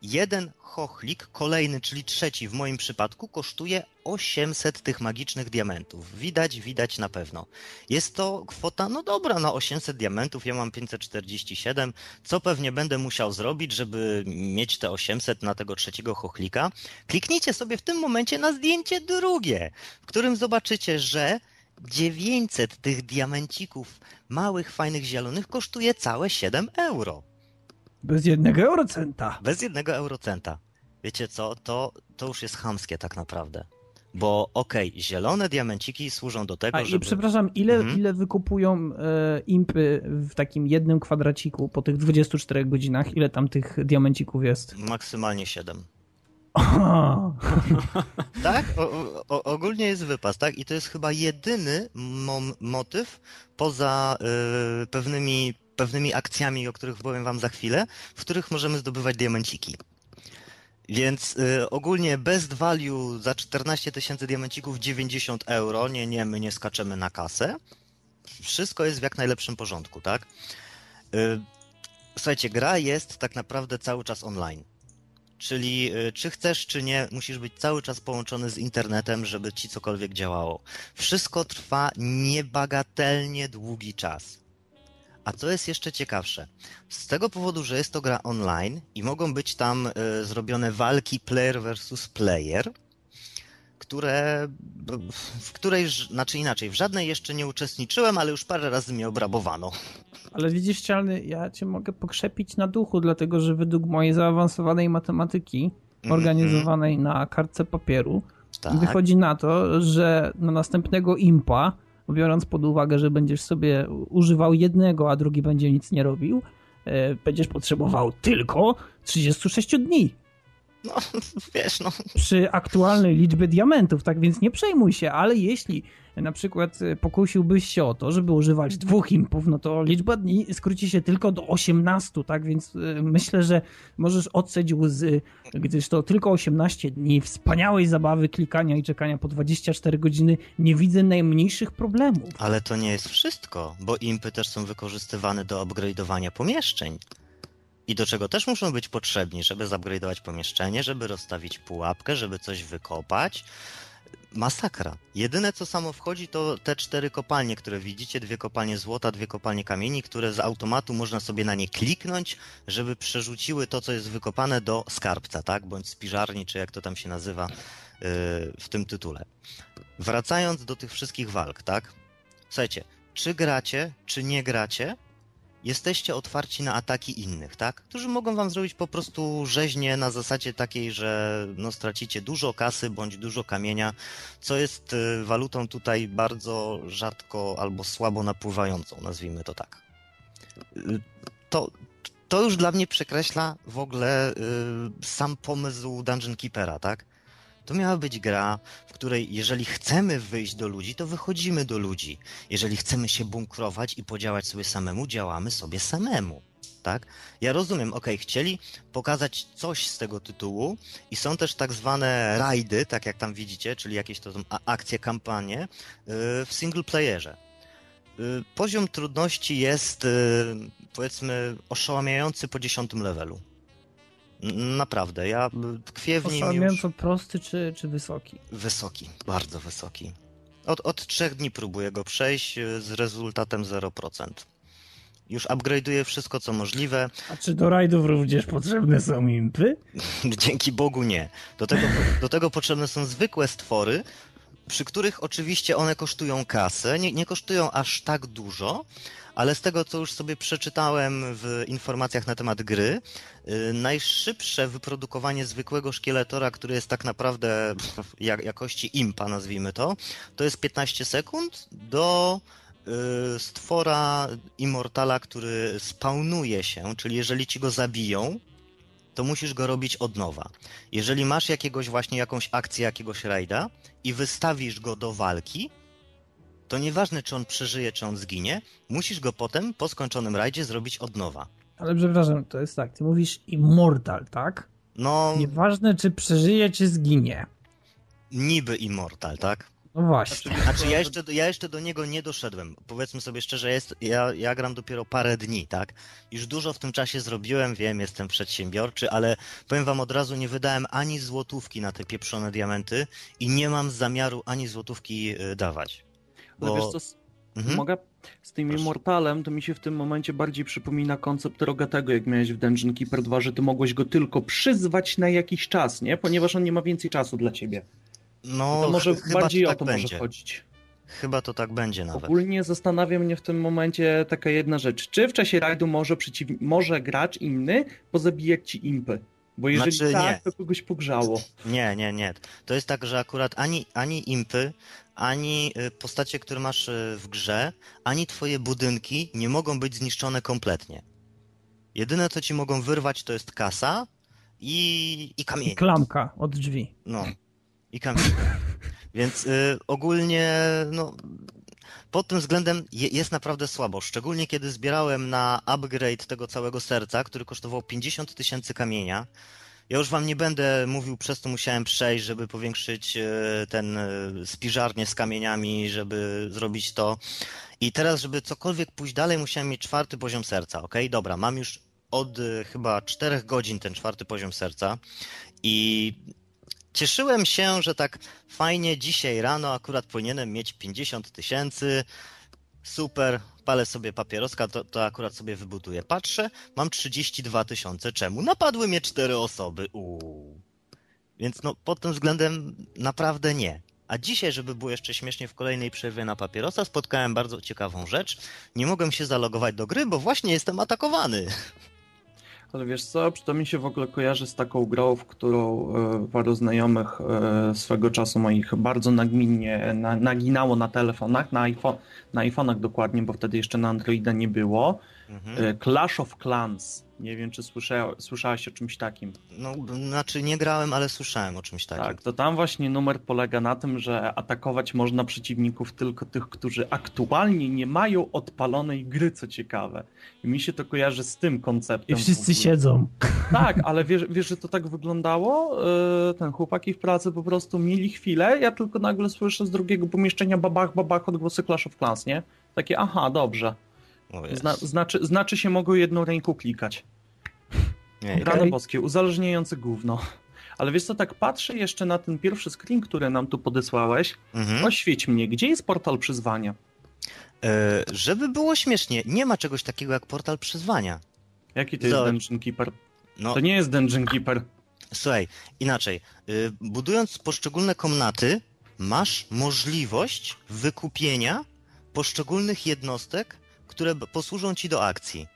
jeden chochlik, kolejny, czyli trzeci w moim przypadku, kosztuje 800 tych magicznych diamentów. Widać, widać na pewno. Jest to kwota, no dobra, na 800 diamentów, ja mam 547. Co pewnie będę musiał zrobić, żeby mieć te 800 na tego trzeciego chochlika? Kliknijcie sobie w tym momencie na zdjęcie drugie, w którym zobaczycie, że 900 tych diamencików małych, fajnych, zielonych kosztuje całe 7 euro. Bez jednego eurocenta. Bez jednego eurocenta. Wiecie co, to, to już jest chamskie tak naprawdę. Bo okej, okay, zielone diamenciki służą do tego, A, żeby... I przepraszam, ile, Mhm. ile wykupują e, impy w takim jednym kwadraciku po tych 24 godzinach? Ile tam tych diamencików jest? Maksymalnie 7. Aha. <laughs> Tak? O, o, ogólnie jest wypas, tak? I to jest chyba jedyny mom, motyw poza y, pewnymi, pewnymi akcjami, o których powiem wam za chwilę, w których możemy zdobywać diamenciki. Więc y, ogólnie best value za 14 tysięcy diamencików 90 euro. Nie, nie, my nie skaczemy na kasę. Wszystko jest w jak najlepszym porządku, tak? Y, słuchajcie, gra jest tak naprawdę cały czas online. Czyli y, czy chcesz, czy nie, musisz być cały czas połączony z internetem, żeby ci cokolwiek działało. Wszystko trwa niebagatelnie długi czas. A co jest jeszcze ciekawsze? Z tego powodu, że jest to gra online i mogą być tam y, zrobione walki player versus player, które, w której, znaczy inaczej, w żadnej jeszcze nie uczestniczyłem, ale już parę razy mnie obrabowano. Ale widzisz, Cialny, ja cię mogę pokrzepić na duchu, dlatego że według mojej zaawansowanej matematyki, organizowanej na kartce papieru, Tak. wychodzi na to, że na następnego impa, biorąc pod uwagę, że będziesz sobie używał jednego, a drugi będzie nic nie robił, e, będziesz potrzebował tylko 36 dni No, <laughs> wiesz, no, przy aktualnej liczbie diamentów, tak więc nie przejmuj się, ale jeśli na przykład e, pokusiłbyś się o to, żeby używać dwóch impów, no to liczba dni skróci się tylko do 18, tak więc e, myślę, że możesz odseć łzy, gdyż to tylko 18 dni wspaniałej zabawy klikania i czekania po 24 godziny, nie widzę najmniejszych problemów. Ale to nie jest wszystko, bo impy też są wykorzystywane do upgrade'owania pomieszczeń. I do czego też muszą być potrzebni, żeby zupgrade'ować pomieszczenie, żeby rozstawić pułapkę, żeby coś wykopać. Masakra. Jedyne co samo wchodzi to te cztery kopalnie, które widzicie, dwie kopalnie złota, dwie kopalnie kamieni, które z automatu można sobie na nie kliknąć, żeby przerzuciły to, co jest wykopane do skarbca, tak? Bądź spiżarni, czy jak to tam się nazywa yy, w tym tytule. Wracając do tych wszystkich walk, tak? Słuchajcie, czy gracie, czy nie gracie, jesteście otwarci na ataki innych, tak? Którzy mogą wam zrobić po prostu rzeźnie na zasadzie takiej, że no, stracicie dużo kasy bądź dużo kamienia, co jest y, walutą tutaj bardzo rzadko albo słabo napływającą, nazwijmy to tak. Y, To, to już dla mnie przekreśla w ogóle y, sam pomysł Dungeon Keepera, tak? To miała być gra, w której jeżeli chcemy wyjść do ludzi, to wychodzimy do ludzi. Jeżeli chcemy się bunkrować i podziałać sobie samemu, działamy sobie samemu. Tak? Ja rozumiem, ok, chcieli pokazać coś z tego tytułu i są też tak zwane rajdy, tak jak tam widzicie, czyli jakieś to akcje, kampanie yy, w single playerze. Yy, Poziom trudności jest yy, powiedzmy oszałamiający po dziesiątym levelu. Naprawdę, ja tkwię w nim Postanowiłem już to prosty czy, czy wysoki? wysoki, bardzo wysoki. Od, od trzech dni próbuję go przejść y, z rezultatem 0%. Już upgrade'uję wszystko, co możliwe. A czy do rajdów również potrzebne są impy? <laughs> Dzięki Bogu nie. Do tego, do tego potrzebne są zwykłe stwory, przy których oczywiście one kosztują kasę. Nie, nie kosztują aż tak dużo, ale z tego, co już sobie przeczytałem w informacjach na temat gry, yy, najszybsze wyprodukowanie zwykłego szkieletora, który jest tak naprawdę jak, jakości impa, nazwijmy to, to jest 15 sekund do yy, stwora Immortala, który spawnuje się, czyli jeżeli ci go zabiją, to musisz go robić od nowa. Jeżeli masz jakiegoś właśnie jakąś akcję, jakiegoś rajda i wystawisz go do walki, to nieważne czy on przeżyje, czy on zginie, musisz go potem po skończonym rajdzie zrobić od nowa. Ale przepraszam, to jest tak, ty mówisz immortal, tak? No, Nieważne czy przeżyje, czy zginie. niby immortal, tak? No właśnie. Znaczy ja jeszcze, do- ja jeszcze do niego nie doszedłem. Powiedzmy sobie szczerze, jest, ja, ja gram dopiero parę dni, tak? Już dużo w tym czasie zrobiłem, wiem, jestem przedsiębiorczy, ale powiem wam od razu, nie wydałem ani złotówki na te pieprzone diamenty i nie mam zamiaru ani złotówki y, dawać. Bo- wiesz co, Mhm. mogę? Z tym Proszę. Immortalem to mi się w tym momencie bardziej przypomina koncept Rogatego, jak miałeś w Dungeon Keeper 2, że ty mogłeś go tylko przyzwać na jakiś czas, nie? Ponieważ on nie ma więcej czasu dla ciebie. No, to może ch- chyba bardziej to o tak to będzie. może chodzić. Chyba to tak będzie nawet. Ogólnie zastanawia mnie w tym momencie taka jedna rzecz. Czy w czasie rajdu może, przeciw... może gracz inny pozabijać ci impy? Bo jeżeli Znaczy, tak, nie. to kogoś pogrzało. Nie, nie, nie. To jest tak, że akurat ani, ani impy, ani y, postacie, które masz y, w grze, ani twoje budynki nie mogą być zniszczone kompletnie. Jedyne, co ci mogą wyrwać, to jest kasa i, i I kamienie. klamka od drzwi. No, i kamienie. Więc y, ogólnie, no, pod tym względem je, jest naprawdę słabo. Szczególnie kiedy zbierałem na upgrade tego całego serca, który kosztował 50 tysięcy kamienia. Ja już wam nie będę mówił, przez co musiałem przejść, żeby powiększyć e, ten e, spiżarnię z kamieniami, żeby zrobić to. I teraz, żeby cokolwiek pójść dalej, musiałem mieć czwarty poziom serca. Ok, dobra, mam już od e, chyba czterech godzin ten czwarty poziom serca i cieszyłem się, że tak fajnie dzisiaj rano akurat powinienem mieć 50 tysięcy. Super, palę sobie papieroska, to, to akurat sobie wybuduję. Patrzę, mam 32 tysiące. Czemu? Napadły mnie cztery osoby. Uuu. Więc no, pod tym względem naprawdę nie. A dzisiaj, żeby było jeszcze śmiesznie w kolejnej przerwie na papierosa, spotkałem bardzo ciekawą rzecz. Nie mogłem się zalogować do gry, bo właśnie jestem atakowany. Ale wiesz co, to mi się w ogóle kojarzy z taką grą, w którą e, paru znajomych e, swego czasu moich bardzo nagminnie na, naginało na telefonach, na, iPhone, na iPhone'ach dokładnie, bo wtedy jeszcze na Androida nie było. Mhm. E, Clash of Clans. Nie wiem, czy słysza, słyszałeś o czymś takim. No, znaczy nie grałem, ale słyszałem o czymś takim. Tak, to tam właśnie numer polega na tym, że atakować można przeciwników tylko tych, którzy aktualnie nie mają odpalonej gry, co ciekawe. I mi się to kojarzy z tym konceptem. I wszyscy siedzą. Tak, ale wiesz, wiesz, że to tak wyglądało? Yy, Ten chłopaki w pracy po prostu mieli chwilę, ja tylko nagle słyszę z drugiego pomieszczenia babach, babach odgłosy Clash of Clans, nie? Takie, aha, dobrze. Zna, znaczy, znaczy się mogą jedną ręką klikać. <laughs> Nie, Okej. Rano boskie, uzależniające gówno. Ale wiesz co, tak patrzę jeszcze na ten pierwszy screen, który nam tu podesłałeś. Mhm. Oświeć mnie, gdzie jest portal przyzwania? E, żeby było śmiesznie, nie ma czegoś takiego jak portal przyzwania. Jaki to jest Zobacz. Dungeon Keeper? No, To nie jest Dungeon Keeper. słuchaj, inaczej. Y, Budując poszczególne komnaty, masz możliwość wykupienia poszczególnych jednostek, które posłużą ci do akcji.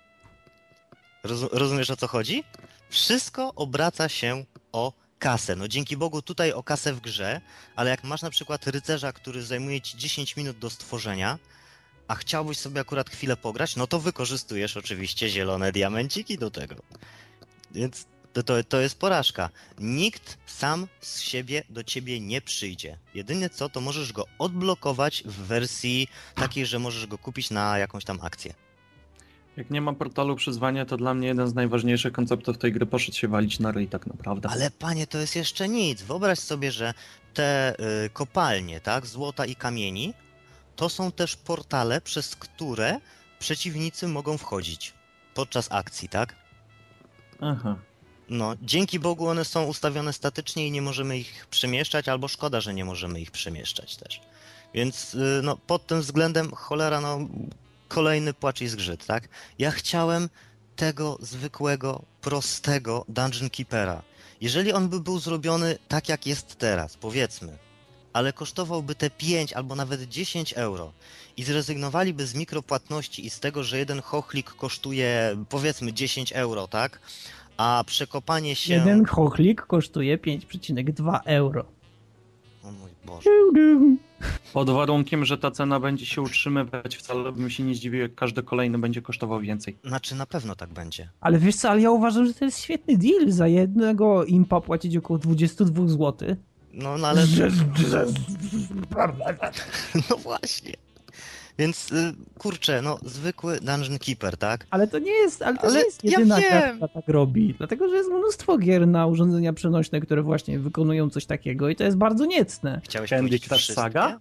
Rozu- rozumiesz o co chodzi? Wszystko obraca się o kasę. No dzięki Bogu tutaj o kasę w grze, ale jak masz na przykład rycerza, który zajmuje ci 10 minut do stworzenia, a chciałbyś sobie akurat chwilę pograć, no to wykorzystujesz oczywiście zielone diamenciki do tego. Więc to, to, to jest porażka. Nikt sam z siebie do ciebie nie przyjdzie. Jedynie co, to możesz go odblokować w wersji takiej, że możesz go kupić na jakąś tam akcję. Jak nie ma portalu przyzwania, to dla mnie jeden z najważniejszych konceptów tej gry poszedł się walić na ryj tak naprawdę. Ale panie, to jest jeszcze nic. Wyobraź sobie, że te y, kopalnie, tak, złota i kamieni, to są też portale, przez które przeciwnicy mogą wchodzić podczas akcji, tak? Aha. No, dzięki Bogu one są ustawione statycznie i nie możemy ich przemieszczać, albo szkoda, że nie możemy ich przemieszczać też. Więc y, no, pod tym względem cholera, no, kolejny płacz i zgrzyt, tak? Ja chciałem tego zwykłego, prostego Dungeon Keepera. Jeżeli on by był zrobiony tak, jak jest teraz, powiedzmy, ale kosztowałby te 5 albo nawet 10 euro i zrezygnowaliby z mikropłatności i z tego, że jeden chochlik kosztuje powiedzmy 10 euro, tak? A przekopanie się. Jeden chochlik kosztuje 5,2 euro. O mój Boże. Pod warunkiem, że ta cena będzie się utrzymywać, wcale bym się nie zdziwił, jak każdy kolejny będzie kosztował więcej. Znaczy na pewno tak będzie. Ale wiesz co, ale ja uważam, że to jest świetny deal. Za jednego impa płacić około 22 zł. No, no ale. No właśnie. Więc y, kurczę, no zwykły Dungeon Keeper, tak? Ale to nie jest, ale to Ale nie jest ja jedyna gra, wiem. która tak robi. Dlatego, że jest mnóstwo gier na urządzenia przenośne, które właśnie wykonują coś takiego i to jest bardzo niecne. Chciałeś Candy powiedzieć Crush? Saga?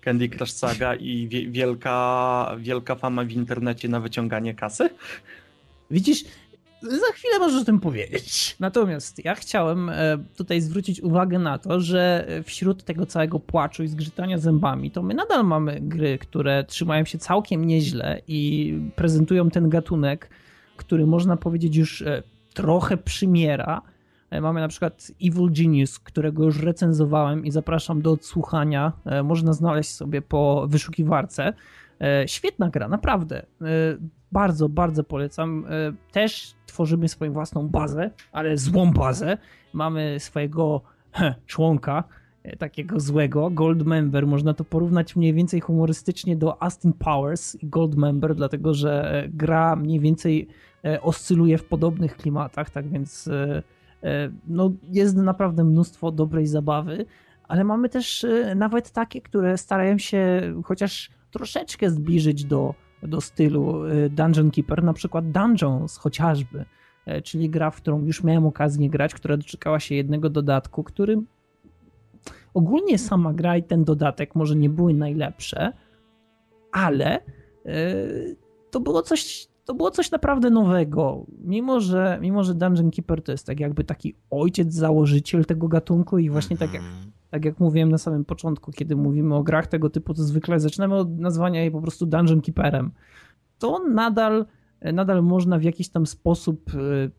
Candy Crush Saga i wie, wielka, wielka fama w internecie na wyciąganie kasy? Widzisz, za chwilę możesz o tym powiedzieć. Natomiast ja chciałem e, tutaj zwrócić uwagę na to, że wśród tego całego płaczu i zgrzytania zębami, to my nadal mamy gry, które trzymają się całkiem nieźle i prezentują ten gatunek, który można powiedzieć już e, trochę przymiera. E, Mamy na przykład Evil Genius, którego już recenzowałem i zapraszam do odsłuchania. E, Można znaleźć sobie po wyszukiwarce. E, Świetna gra, naprawdę. E, Bardzo, bardzo polecam. E, Też tworzymy swoją własną bazę, ale złą bazę. Mamy swojego członka, takiego złego, Goldmember. Można to porównać mniej więcej humorystycznie do Austin Powers i Goldmember, dlatego że gra mniej więcej oscyluje w podobnych klimatach, tak więc no, jest naprawdę mnóstwo dobrej zabawy, ale mamy też nawet takie, które starają się chociaż troszeczkę zbliżyć do, do stylu e, Dungeon Keeper, na przykład Dungeons chociażby, e, czyli gra, w którą już miałem okazję grać, która doczekała się jednego dodatku, który ogólnie sama gra i ten dodatek może nie były najlepsze, ale e, to było coś, to było coś naprawdę nowego. Mimo że, mimo, że Dungeon Keeper to jest tak jakby taki ojciec, założyciel tego gatunku i właśnie tak jak, Mhm. Tak jak mówiłem na samym początku, kiedy mówimy o grach tego typu, to zwykle zaczynamy od nazwania jej po prostu Dungeon Keeperem. To nadal, nadal można w jakiś tam sposób, e,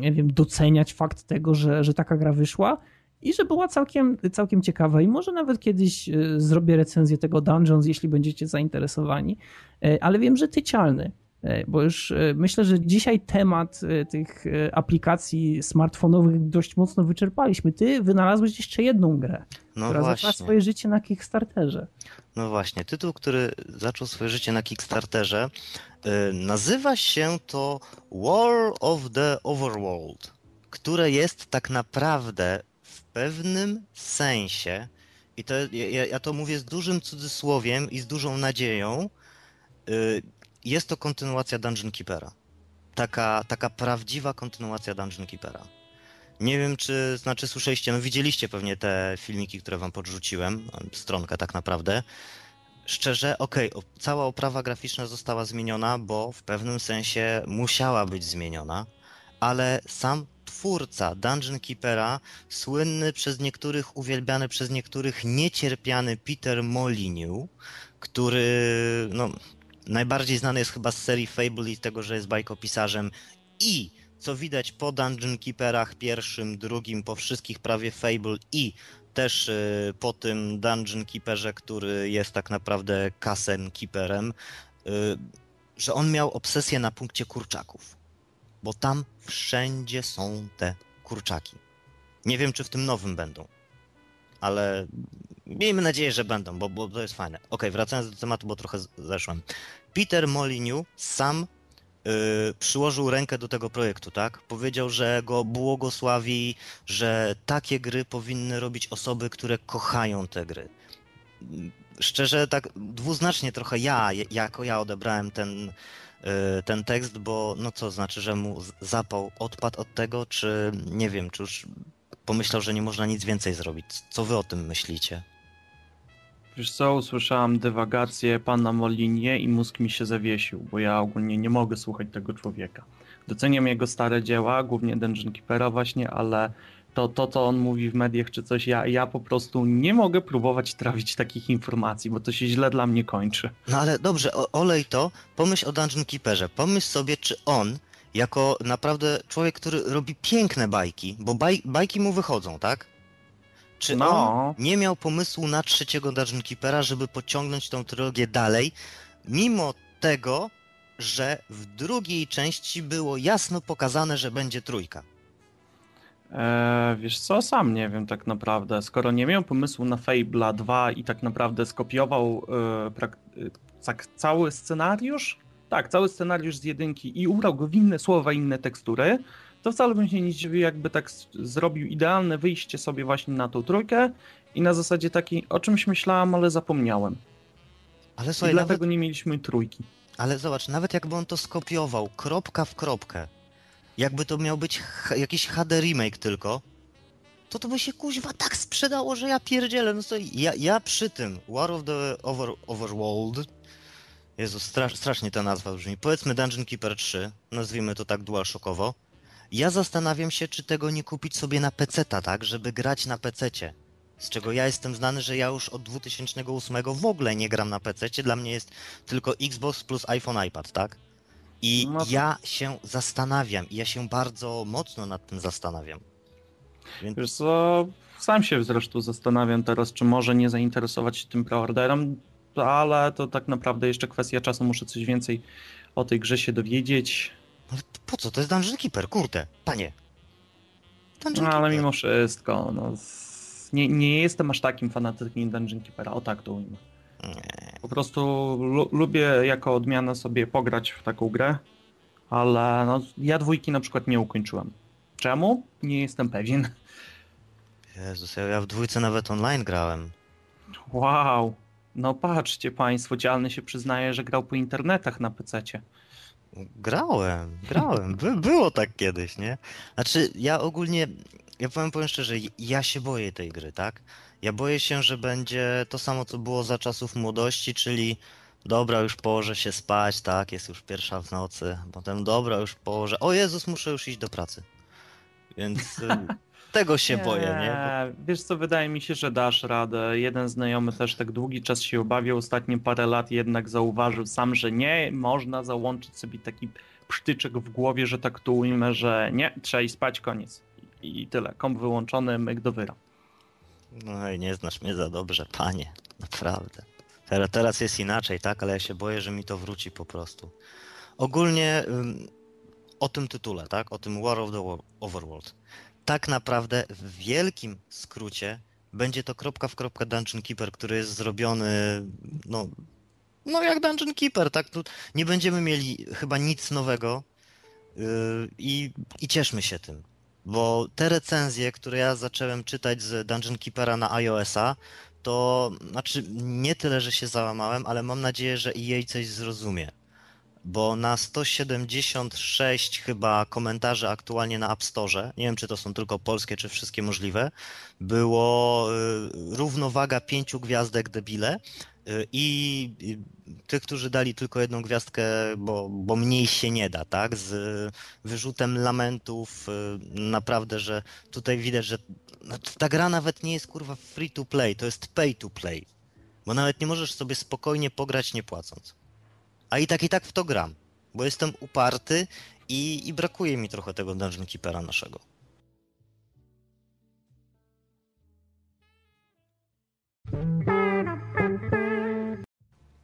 nie wiem, doceniać fakt tego, że, że taka gra wyszła i że była całkiem, całkiem ciekawa. I może nawet kiedyś e, zrobię recenzję tego Dungeons, jeśli będziecie zainteresowani. E, Ale wiem, że tycialny. E, Bo już e, myślę, że dzisiaj temat e, tych aplikacji smartfonowych dość mocno wyczerpaliśmy. Ty wynalazłeś jeszcze jedną grę, No która zaczęła właśnie. swoje życie na Kickstarterze. No właśnie, tytuł, który zaczął swoje życie na Kickstarterze, nazywa się to War of the Overworld, które jest tak naprawdę w pewnym sensie, i to, ja, ja to mówię z dużym cudzysłowiem i z dużą nadzieją, jest to kontynuacja Dungeon Keepera. Taka, taka prawdziwa kontynuacja Dungeon Keepera. Nie wiem, czy znaczy słyszeliście, no widzieliście pewnie te filmiki, które wam podrzuciłem, stronkę tak naprawdę. Szczerze, okej, o- cała oprawa graficzna została zmieniona, bo w pewnym sensie musiała być zmieniona, ale sam twórca Dungeon Keepera, słynny przez niektórych, uwielbiany przez niektórych, niecierpiany Peter Molyneux, który no, najbardziej znany jest chyba z serii Fable i tego, że jest bajkopisarzem i co widać po Dungeon Keeperach pierwszym, drugim, po wszystkich prawie Fable i też y, po tym Dungeon Keeperze, który jest tak naprawdę kasem Keeperem, y, że on miał obsesję na punkcie kurczaków. Bo tam wszędzie są te kurczaki. Nie wiem, czy w tym nowym będą, ale miejmy nadzieję, że będą, bo, bo to jest fajne. Okej, wracając do tematu, bo trochę zeszłem. Peter Molyneux sam y, przyłożył rękę do tego projektu, tak? Powiedział, że go błogosławi, że takie gry powinny robić osoby, które kochają te gry. Szczerze, tak dwuznacznie trochę ja, jako ja odebrałem ten, y, ten tekst, bo no co, znaczy, że mu zapał odpadł od tego, czy nie wiem, czy już pomyślał, że nie można nic więcej zrobić. Co wy o tym myślicie? Wiesz co, usłyszałam dywagację pana Molinie i mózg mi się zawiesił, bo ja ogólnie nie mogę słuchać tego człowieka. doceniam jego stare dzieła, głównie Dungeon Keepera właśnie, ale to, to co on mówi w mediach czy coś, ja, ja po prostu nie mogę próbować trawić takich informacji, bo to się źle dla mnie kończy. No ale dobrze, o, olej to, pomyśl o Dungeon Keeperze, pomyśl sobie, czy on, jako naprawdę człowiek, który robi piękne bajki, bo baj, bajki mu wychodzą, tak? Czy No. on nie miał pomysłu na trzeciego Dungeon Keepera, żeby pociągnąć tą trylogię dalej, mimo tego, że w drugiej części było jasno pokazane, że będzie trójka. Eee, wiesz co, sam nie wiem tak naprawdę. Skoro nie miał pomysłu na Fable'a 2 i tak naprawdę skopiował e, prak- e, tak cały scenariusz, tak, cały scenariusz z jedynki i ubrał go w inne słowa, inne tekstury, to wcale bym się nie zdziwił, jakby tak zrobił idealne wyjście sobie właśnie na tą trójkę i na zasadzie takiej, o czymś myślałem, ale zapomniałem. Ale I słuchaj, dlatego nawet, nie mieliśmy trójki. ale zobacz, nawet jakby on to skopiował, kropka w kropkę, jakby to miał być jakiś HD remake tylko, to to by się kuźwa tak sprzedało, że ja pierdzielę. No to ja, ja przy tym War of the Over, Overworld, Jezu, strasz, strasznie ta nazwa brzmi, powiedzmy Dungeon Keeper 3, nazwijmy to tak DualShockowo, ja zastanawiam się, czy tego nie kupić sobie na PC-ta, tak, żeby grać na PC-cie. Z czego ja jestem znany, że ja już od 2008 w ogóle nie gram na PC-cie, dla mnie jest tylko Xbox plus iPhone, iPad, tak? I No to- ja się zastanawiam, i ja się bardzo mocno nad tym zastanawiam. Więc Wiesz co, sam się zresztą zastanawiam teraz, czy może nie zainteresować się tym preorderem, ale to tak naprawdę jeszcze kwestia czasu, muszę coś więcej o tej grze się dowiedzieć. ale po co? To jest Dungeon Keeper, kurde, panie. Dungeon No, ale Keeper. mimo wszystko, no, nie, nie jestem aż takim fanatykiem Dungeon Keepera, o tak to ujmę. Nie. Po prostu lu- lubię jako odmianę sobie pograć w taką grę, ale no, ja dwójki na przykład nie ukończyłem. Czemu? Nie jestem pewien. Jezus, ja w dwójce nawet online grałem. Wow. No patrzcie państwo, dzialny się przyznaje, że grał po internetach na PC-cie. Grałem, grałem. By, było tak kiedyś, nie? Znaczy, ja ogólnie, ja powiem, powiem szczerze, ja się boję tej gry, tak? Ja boję się, że będzie to samo, co było za czasów młodości, czyli dobra, już położę się spać, tak? Jest już pierwsza w nocy. Potem dobra, już położę. O Jezus, muszę już iść do pracy. Więc <laughs> tego się boję, nie? Bo- Wiesz co, wydaje mi się, że dasz radę. Jeden znajomy też tak długi czas się obawiał, ostatnie parę lat jednak zauważył sam, że nie można załączyć sobie taki psztyczek w głowie, że tak tu ujmę, że nie, trzeba iść spać, koniec. I i tyle. Komp wyłączony, myk do wyra. No i nie znasz mnie za dobrze, panie. Naprawdę. Teraz, teraz jest inaczej, tak? Ale ja się boję, że mi to wróci po prostu. Ogólnie o tym tytule, tak? O tym War of the Wo- Overworld. Tak naprawdę w wielkim skrócie będzie to kropka w kropkę Dungeon Keeper, który jest zrobiony no, no jak Dungeon Keeper, tak? Tu nie będziemy mieli chyba nic nowego yy, i, i cieszmy się tym. Bo te recenzje, które ja zacząłem czytać z Dungeon Keepera na iOS-a, to znaczy nie tyle, że się załamałem, ale mam nadzieję, że EA coś zrozumie. Bo na 176 chyba komentarzy aktualnie na App Store, nie wiem czy to są tylko polskie, czy wszystkie możliwe, było y, równowaga pięciu gwiazdek debile y, i y, tych, którzy dali tylko jedną gwiazdkę, bo, bo mniej się nie da, tak? Z wyrzutem lamentów, naprawdę, że tutaj widać, że no, ta gra nawet nie jest kurwa free to play, to jest pay to play. Bo nawet nie możesz sobie spokojnie pograć nie płacąc. A i tak i tak w to gram, bo jestem uparty i, i brakuje mi trochę tego Dungeon Keepera naszego.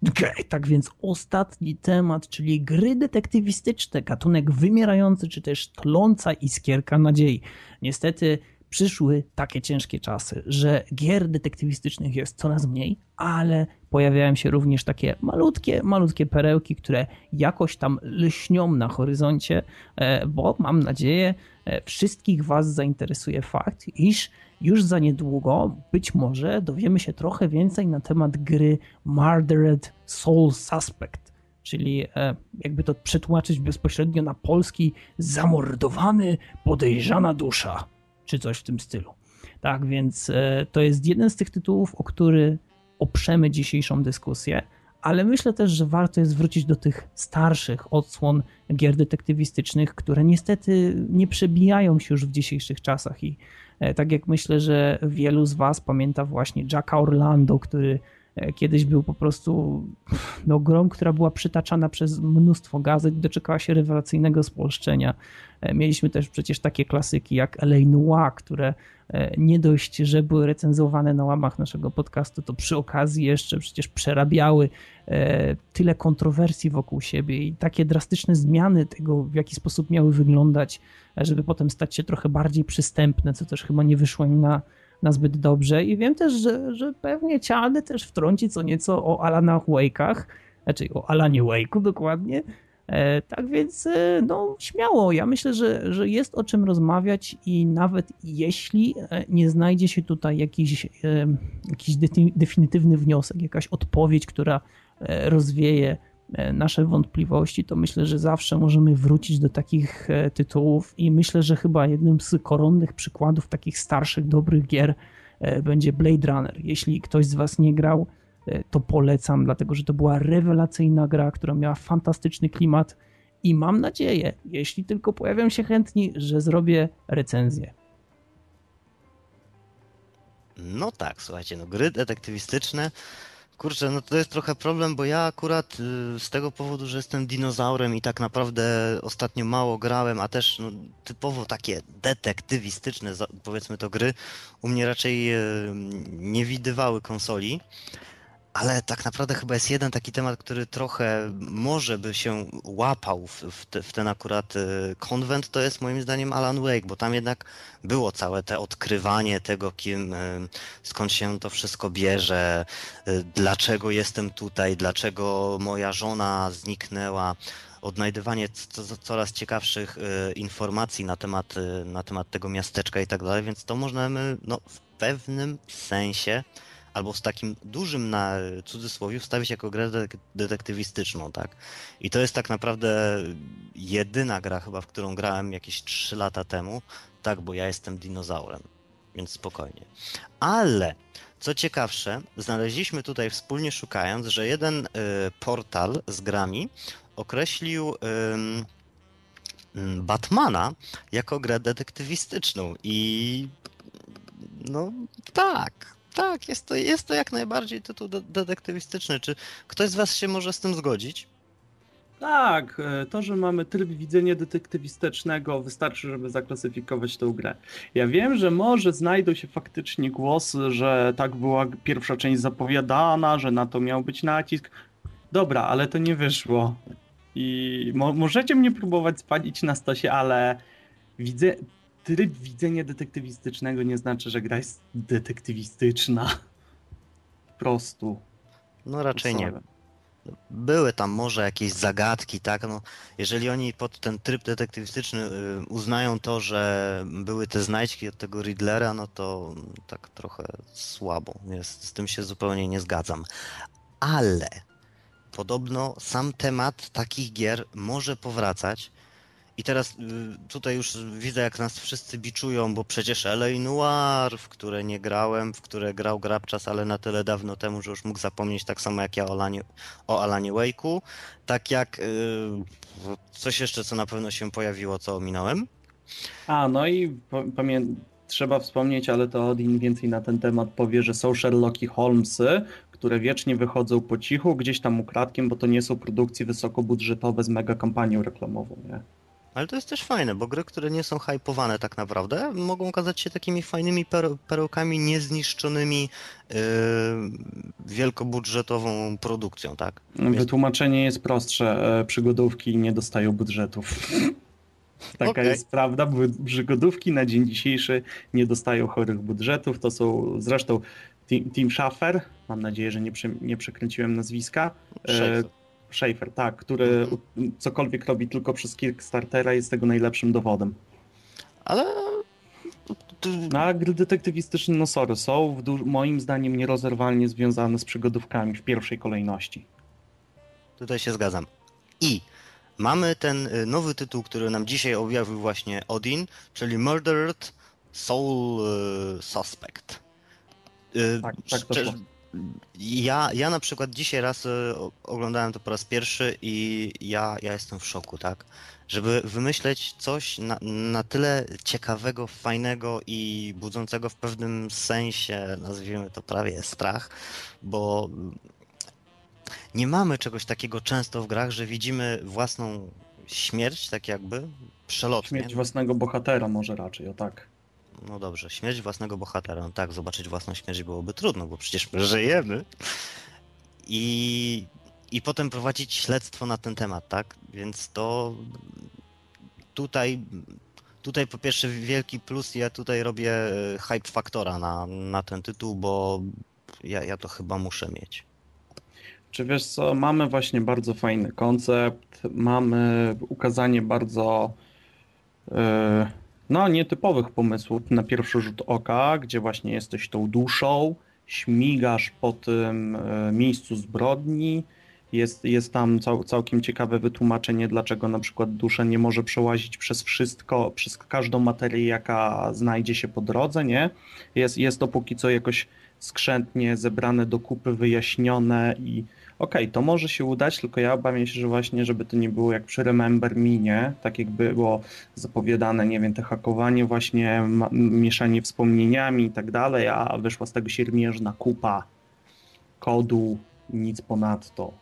Okej, tak więc ostatni temat, czyli gry detektywistyczne, gatunek wymierający, czy też tląca iskierka nadziei. Niestety przyszły takie ciężkie czasy, że gier detektywistycznych jest coraz mniej, ale pojawiają się również takie malutkie, malutkie perełki, które jakoś tam lśnią na horyzoncie, e, bo mam nadzieję, e, wszystkich Was zainteresuje fakt, iż już za niedługo być może dowiemy się trochę więcej na temat gry Murdered Soul Suspect, czyli e, jakby to przetłumaczyć bezpośrednio na polski zamordowany podejrzana dusza, czy coś w tym stylu. Tak więc e, to jest jeden z tych tytułów, o który oprzemy dzisiejszą dyskusję, ale myślę też, że warto jest wrócić do tych starszych odsłon gier detektywistycznych, które niestety nie przebijają się już w dzisiejszych czasach i e, tak jak myślę, że wielu z was pamięta właśnie Jacka Orlando, który e, kiedyś był po prostu no, grą, która była przytaczana przez mnóstwo gazet, doczekała się rewelacyjnego spolszczenia. E, mieliśmy też przecież takie klasyki jak L.A. Noir, które E, nie dość, że były recenzowane na łamach naszego podcastu, to przy okazji jeszcze przecież przerabiały e, tyle kontrowersji wokół siebie i takie drastyczne zmiany tego, w jaki sposób miały wyglądać, żeby potem stać się trochę bardziej przystępne, co też chyba nie wyszło im na, na zbyt dobrze. I wiem też, że, że pewnie Cialny też wtrąci co nieco o Alanach Wake'ach, znaczy o Alanie Wake'u dokładnie, tak więc, e, no, śmiało. Ja myślę, że, że jest o czym rozmawiać, i nawet jeśli e, nie znajdzie się tutaj jakiś, jakiś definitywny wniosek, jakaś odpowiedź, która rozwieje nasze wątpliwości, to myślę, że zawsze możemy wrócić do takich tytułów, i myślę, że chyba jednym z koronnych przykładów takich starszych, dobrych gier będzie Blade Runner. Jeśli ktoś z Was nie grał, E, to polecam, dlatego że to była rewelacyjna gra, która miała fantastyczny klimat i mam nadzieję, jeśli tylko pojawią się chętni, że zrobię recenzję. No tak, słuchajcie, no gry detektywistyczne. Kurczę, no to jest trochę problem, bo ja akurat y, z tego powodu, że jestem dinozaurem i tak naprawdę ostatnio mało grałem, a też no, typowo takie detektywistyczne, powiedzmy to gry, u mnie raczej y, nie widywały konsoli. Ale tak naprawdę chyba jest jeden taki temat, który trochę może by się łapał w, w, te, w ten akurat y, konwent, to jest moim zdaniem Alan Wake, bo tam jednak było całe te odkrywanie tego, kim, y, skąd się to wszystko bierze, y, dlaczego jestem tutaj, dlaczego moja żona zniknęła, odnajdywanie coraz ciekawszych informacji na temat, na temat tego miasteczka i tak dalej, więc to możemy no, w pewnym sensie albo z takim dużym na cudzysłowie wstawić jako grę detektywistyczną, tak? I to jest tak naprawdę jedyna gra chyba, w którą grałem jakieś 3 lata temu, tak, bo ja jestem dinozaurem, więc spokojnie. Ale co ciekawsze, znaleźliśmy tutaj wspólnie szukając, że jeden y, portal z grami określił y, Batmana jako grę detektywistyczną i no tak, tak, jest to, jest to jak najbardziej tytuł de detektywistyczny. Czy ktoś z Was się może z tym zgodzić? Tak, e, to, że mamy tryb widzenia detektywistycznego, wystarczy, żeby zaklasyfikować tę grę. Ja wiem, że może znajdą się faktycznie głosy, że tak była pierwsza część zapowiadana, że na to miał być nacisk. Dobra, ale to nie wyszło. I mo możecie mnie próbować spalić na stosie, ale widzę, tryb widzenia detektywistycznego nie znaczy, że gra jest detektywistyczna. Po prostu. No raczej nie. Były tam może jakieś zagadki, tak? No, jeżeli oni pod ten tryb detektywistyczny y, uznają to, że były te znajdźki od tego Riddlera, no to tak trochę słabo. Jest, z tym się zupełnie nie zgadzam. Ale podobno sam temat takich gier może powracać i teraz y, tutaj już widzę, jak nas wszyscy biczują, bo przecież L.A. Noir, w które nie grałem, w które grał Grabczas, ale na tyle dawno temu, że już mógł zapomnieć tak samo jak ja o Alanie, o Alanie Wake'u. Tak jak yy, coś jeszcze, co na pewno się pojawiło, co ominąłem. A, no i pamię- trzeba wspomnieć, ale to Odin więcej na ten temat powie, że są Sherlocki Holmesy, które wiecznie wychodzą po cichu, gdzieś tam ukradkiem, bo to nie są produkcje wysokobudżetowe z mega kampanią reklamową, nie? Ale to jest też fajne, bo gry, które nie są hypowane tak naprawdę, mogą okazać się takimi fajnymi perełkami niezniszczonymi yy, wielkobudżetową produkcją, tak? Wytłumaczenie jest prostsze. E, przygodówki nie dostają budżetów. <laughs> Taka okay. jest prawda. Przygodówki na dzień dzisiejszy nie dostają chorych budżetów. To są zresztą Team Schaffer, mam nadzieję, że nie, przy, nie przekręciłem nazwiska. Schaefer. Schaefer, tak, który cokolwiek robi tylko przez Kickstartera jest tego najlepszym dowodem. Ale... No, a gry detektywistyczne, no sorry, są moim zdaniem nierozerwalnie związane z przygodówkami w pierwszej kolejności. Tutaj się zgadzam. I mamy ten y, nowy tytuł, który nam dzisiaj objawił właśnie Odin, czyli Murdered Soul y, Suspect. Y, tak, tak to ja, ja na przykład dzisiaj raz e, oglądałem to po raz pierwszy i ja, ja jestem w szoku, tak? Żeby wymyśleć coś na, na tyle ciekawego, fajnego i budzącego w pewnym sensie, nazwijmy to prawie strach, bo nie mamy czegoś takiego często w grach, że widzimy własną śmierć, tak jakby, przelotnie. Śmierć własnego bohatera może raczej, o tak. No dobrze, śmierć własnego bohatera. No tak, zobaczyć własną śmierć byłoby trudno, bo przecież my żyjemy. I, I potem prowadzić śledztwo na ten temat, tak? Więc to tutaj, tutaj po pierwsze wielki plus, ja tutaj robię e, hype faktora na, na ten tytuł, bo ja, ja to chyba muszę mieć. Czy wiesz co, mamy właśnie bardzo fajny koncept, mamy ukazanie bardzo e, no, nietypowych pomysłów na pierwszy rzut oka, gdzie właśnie jesteś tą duszą, śmigasz po tym e, miejscu zbrodni. Jest, jest tam cał, całkiem ciekawe wytłumaczenie, dlaczego na przykład dusza nie może przełazić przez wszystko, przez każdą materię, jaka znajdzie się po drodze, nie? Jest, jest to póki co jakoś skrzętnie zebrane do kupy, wyjaśnione i okej, to może się udać, tylko ja obawiam się, że właśnie, żeby to nie było jak przy Remember Me, nie? Tak jak było zapowiadane, nie wiem, te hakowanie, właśnie mieszanie wspomnieniami i tak dalej, a wyszła z tego siermierzna kupa kodu, nic ponadto.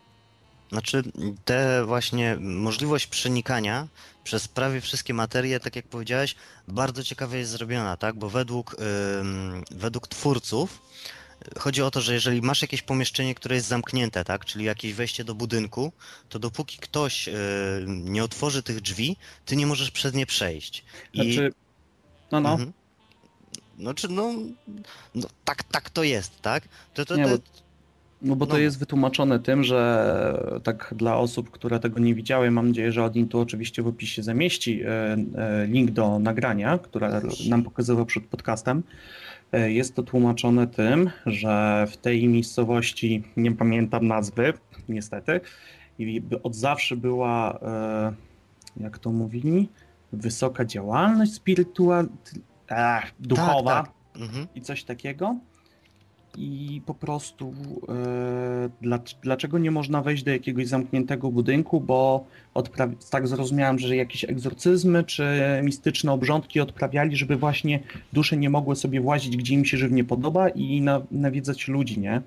Znaczy, te właśnie możliwość przenikania przez prawie wszystkie materie, tak jak powiedziałeś, bardzo ciekawie jest zrobiona, tak? Bo według, ym, według twórców chodzi o to, że jeżeli masz jakieś pomieszczenie, które jest zamknięte, tak? Czyli jakieś wejście do budynku, to dopóki ktoś y, nie otworzy tych drzwi, ty nie możesz przez nie przejść. I- Znaczy, no no, Mhm. No czy no, no tak, tak to jest, tak? To, to, Nie, to, bo- No bo to No. jest wytłumaczone tym, że tak dla osób, które tego nie widziały, mam nadzieję, że Odin tu oczywiście w opisie zamieści e, e, link do nagrania, które nam pokazywał przed podcastem. E, Jest to tłumaczone tym, że w tej miejscowości, nie pamiętam nazwy, niestety, i od zawsze była, e, jak to mówili, wysoka działalność spirytualna, duchowa tak. mhm. i coś takiego. I po prostu e, dla, dlaczego nie można wejść do jakiegoś zamkniętego budynku, bo tak zrozumiałem, że jakieś egzorcyzmy czy mistyczne obrządki odprawiali, żeby właśnie dusze nie mogły sobie włazić, gdzie im się żywnie podoba i na, nawiedzać ludzi, nie?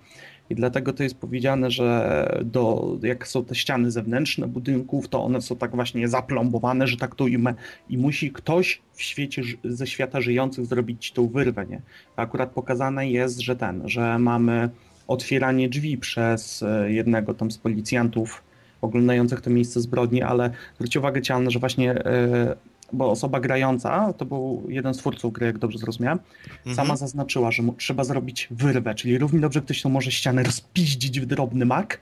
I dlatego to jest powiedziane, że do, jak są te ściany zewnętrzne budynków, to one są tak właśnie zaplombowane, że tak to i, me, i musi ktoś w świecie, ze świata żyjących zrobić tą wyrwę, nie? Akurat pokazane jest, że ten, że mamy otwieranie drzwi przez e, jednego tam z policjantów oglądających to miejsce zbrodni, ale zwróć uwagę Cian, że właśnie, e, bo osoba grająca, to był jeden z twórców gry, jak dobrze zrozumiałem, Mhm. sama zaznaczyła, że trzeba zrobić wyrwę, czyli równie dobrze ktoś tu może ścianę rozpiździć w drobny mak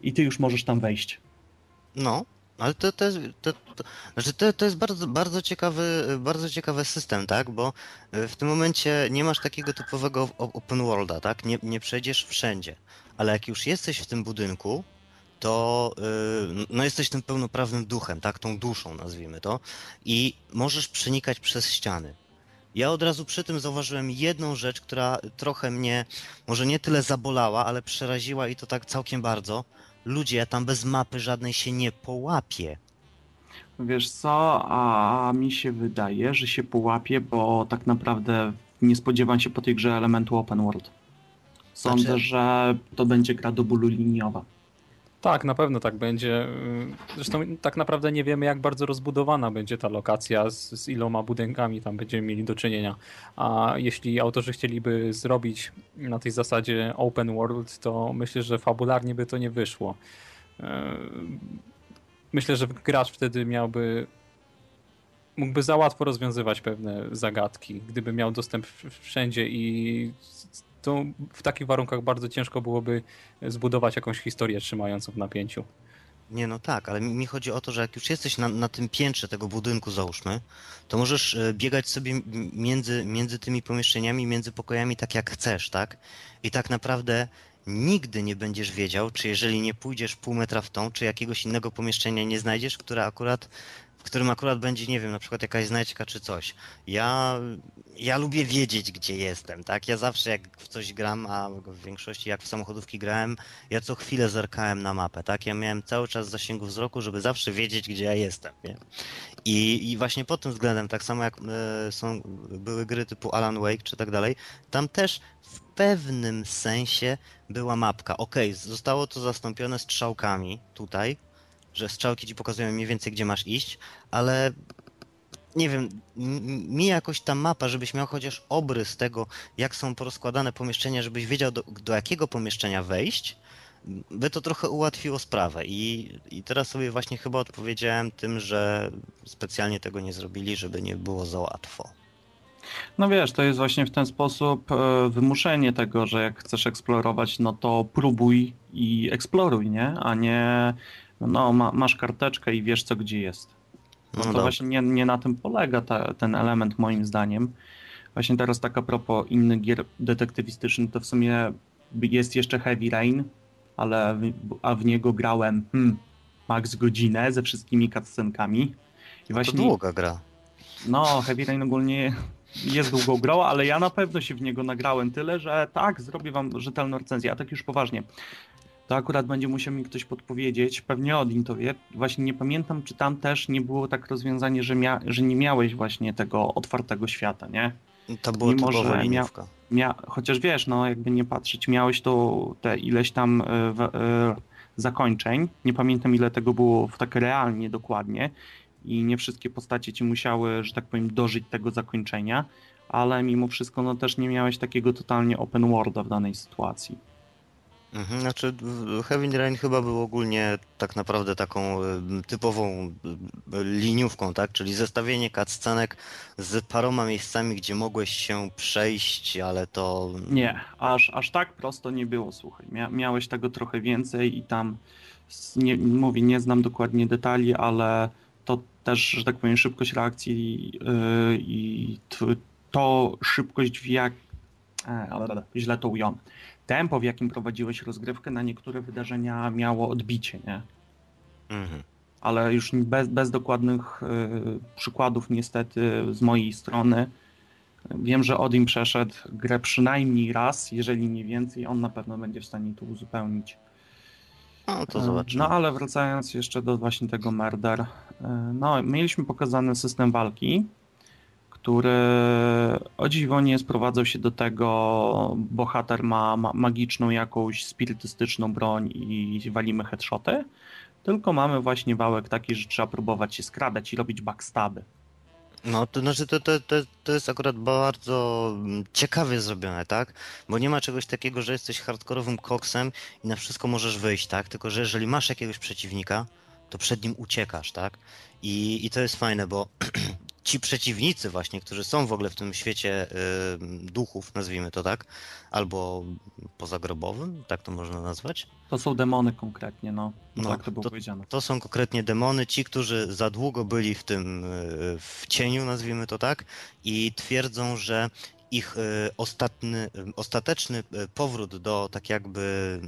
i ty już możesz tam wejść. No, ale to, to, jest, to, to, znaczy to, to jest bardzo, bardzo, ciekawy, bardzo ciekawy system, tak? Bo y, w tym momencie nie masz takiego typowego open worlda, tak? Nie, nie przejdziesz wszędzie, ale jak już jesteś w tym budynku, to y, no jesteś tym pełnoprawnym duchem, tak? Tą duszą nazwijmy to i możesz przenikać przez ściany. Ja od razu przy tym zauważyłem jedną rzecz, która trochę mnie może nie tyle zabolała, ale przeraziła i to tak całkiem bardzo. Ludzie, ja tam bez mapy żadnej się nie połapię. Wiesz co, a mi się wydaje, że się połapie, bo tak naprawdę nie spodziewam się po tej grze elementu open world. Sądzę, Znaczy- że to będzie gra do bólu liniowa. Tak, na pewno tak będzie. Zresztą tak naprawdę nie wiemy, jak bardzo rozbudowana będzie ta lokacja, z, z iloma budynkami tam będziemy mieli do czynienia. A jeśli autorzy chcieliby zrobić na tej zasadzie open world, to myślę, że fabularnie by to nie wyszło. Yy, Myślę, że gracz wtedy miałby mógłby za łatwo rozwiązywać pewne zagadki, gdyby miał dostęp wszędzie i to w takich warunkach bardzo ciężko byłoby zbudować jakąś historię trzymającą w napięciu. Nie, no tak, ale mi, mi chodzi o to, że jak już jesteś na, na tym piętrze tego budynku, załóżmy, to możesz e, biegać sobie między, między tymi pomieszczeniami, między pokojami tak jak chcesz, tak? I tak naprawdę nigdy nie będziesz wiedział, czy jeżeli nie pójdziesz pół metra w tą, czy jakiegoś innego pomieszczenia nie znajdziesz, które akurat w którym akurat będzie, nie wiem, na przykład jakaś znajdźka czy coś. Ja, ja lubię wiedzieć, gdzie jestem, tak? Ja zawsze jak w coś gram, a w większości jak w samochodówki grałem, ja co chwilę zerkałem na mapę, tak? Ja miałem cały czas zasięgu wzroku, żeby zawsze wiedzieć, gdzie ja jestem, nie? I, i właśnie pod tym względem, tak samo jak e, są, były gry typu Alan Wake czy tak dalej, tam też w pewnym sensie była mapka. Okej, zostało to zastąpione strzałkami tutaj, że strzałki ci pokazują mniej więcej, gdzie masz iść, ale nie wiem, mi jakoś ta mapa, żebyś miał chociaż obrys tego, jak są porozkładane pomieszczenia, żebyś wiedział, do, do jakiego pomieszczenia wejść, by to trochę ułatwiło sprawę. I, I teraz sobie właśnie chyba odpowiedziałem tym, że specjalnie tego nie zrobili, żeby nie było za łatwo. No wiesz, to jest właśnie w ten sposób e, wymuszenie tego, że jak chcesz eksplorować, no to próbuj i eksploruj, nie? A nie, no ma, masz karteczkę i wiesz co gdzie jest. No to właśnie nie, nie na tym polega ta, ten element moim zdaniem. Właśnie teraz tak a propos innych gier detektywistycznych, to w sumie jest jeszcze Heavy Rain, ale w, a w niego grałem hmm, max godzinę ze wszystkimi cutscenkami. I To długa gra. no, Heavy Rain ogólnie jest długą grą, ale ja na pewno się w niego nagrałem tyle, że tak, zrobię wam rzetelną recenzję, a tak już poważnie. To akurat będzie musiał mi ktoś podpowiedzieć, pewnie Odin to wie. Właśnie nie pamiętam, czy tam też nie było tak rozwiązanie, że, mia- że nie miałeś właśnie tego otwartego świata, nie? To było Mimo, typowa że mia- chociaż wiesz, no jakby nie patrzeć, miałeś to te ileś tam e, w, e, zakończeń. Nie pamiętam ile tego było w tak realnie dokładnie i nie wszystkie postacie ci musiały, że tak powiem, dożyć tego zakończenia, ale mimo wszystko no też nie miałeś takiego totalnie open worlda w danej sytuacji. Mhm, znaczy Rain chyba był ogólnie tak naprawdę taką y, typową y, liniówką, tak? Czyli zestawienie cutscenek z paroma miejscami, gdzie mogłeś się przejść, ale to... Nie, aż, aż tak prosto nie było, słuchaj. Mia- miałeś tego trochę więcej i tam, nie, mówię, nie znam dokładnie detali, ale to też, że tak powiem, szybkość reakcji yy, i to szybkość w jak... E, ale źle to ująłem. Tempo, w jakim prowadziłeś rozgrywkę, na niektóre wydarzenia miało odbicie, nie? Mhm. ale już bez, bez dokładnych y, przykładów niestety z mojej strony. Wiem, że Odin przeszedł grę przynajmniej raz, jeżeli nie więcej, on na pewno będzie w stanie to uzupełnić. No to Y, zobaczymy. No ale wracając jeszcze do właśnie tego Murder. y, No, mieliśmy pokazany system walki, który o dziwo nie sprowadzał się do tego, bohater ma, ma magiczną jakąś spirytystyczną broń i walimy headshoty, tylko mamy właśnie wałek taki, że trzeba próbować się skradać i robić backstaby. No to znaczy to, to, to, to jest akurat bardzo mm, ciekawie zrobione, tak? Bo nie ma czegoś takiego, że jesteś hardkorowym koksem i na wszystko możesz wyjść, tak? Tylko, że jeżeli masz jakiegoś przeciwnika, to przed nim uciekasz, tak? I, i to jest fajne, bo <clears throat> ci przeciwnicy właśnie, którzy są w ogóle w tym świecie y, duchów, nazwijmy to tak, albo pozagrobowym, tak to można nazwać, To są demony konkretnie, no. no, No, tak to było to- powiedziane. to są konkretnie demony, ci, którzy za długo byli w tym, y, w cieniu, nazwijmy to tak, i twierdzą, że ich y, ostatny, y, ostateczny y, powrót do tak jakby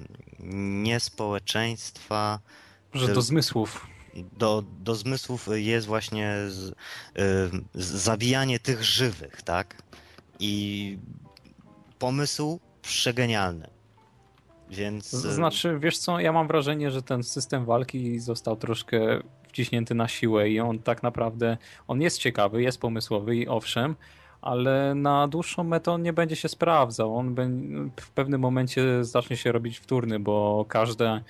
nie społeczeństwa, Że do zmysłów. Do, do zmysłów jest właśnie z, y, tych żywych, tak? I pomysł przegenialny. Więc. Y, Znaczy, wiesz co, ja mam wrażenie, że ten system walki został troszkę wciśnięty na siłę i on tak naprawdę, on jest ciekawy, jest pomysłowy i owszem, ale na dłuższą metę on nie będzie się sprawdzał. On w pewnym momencie zacznie się robić wtórny, bo każde,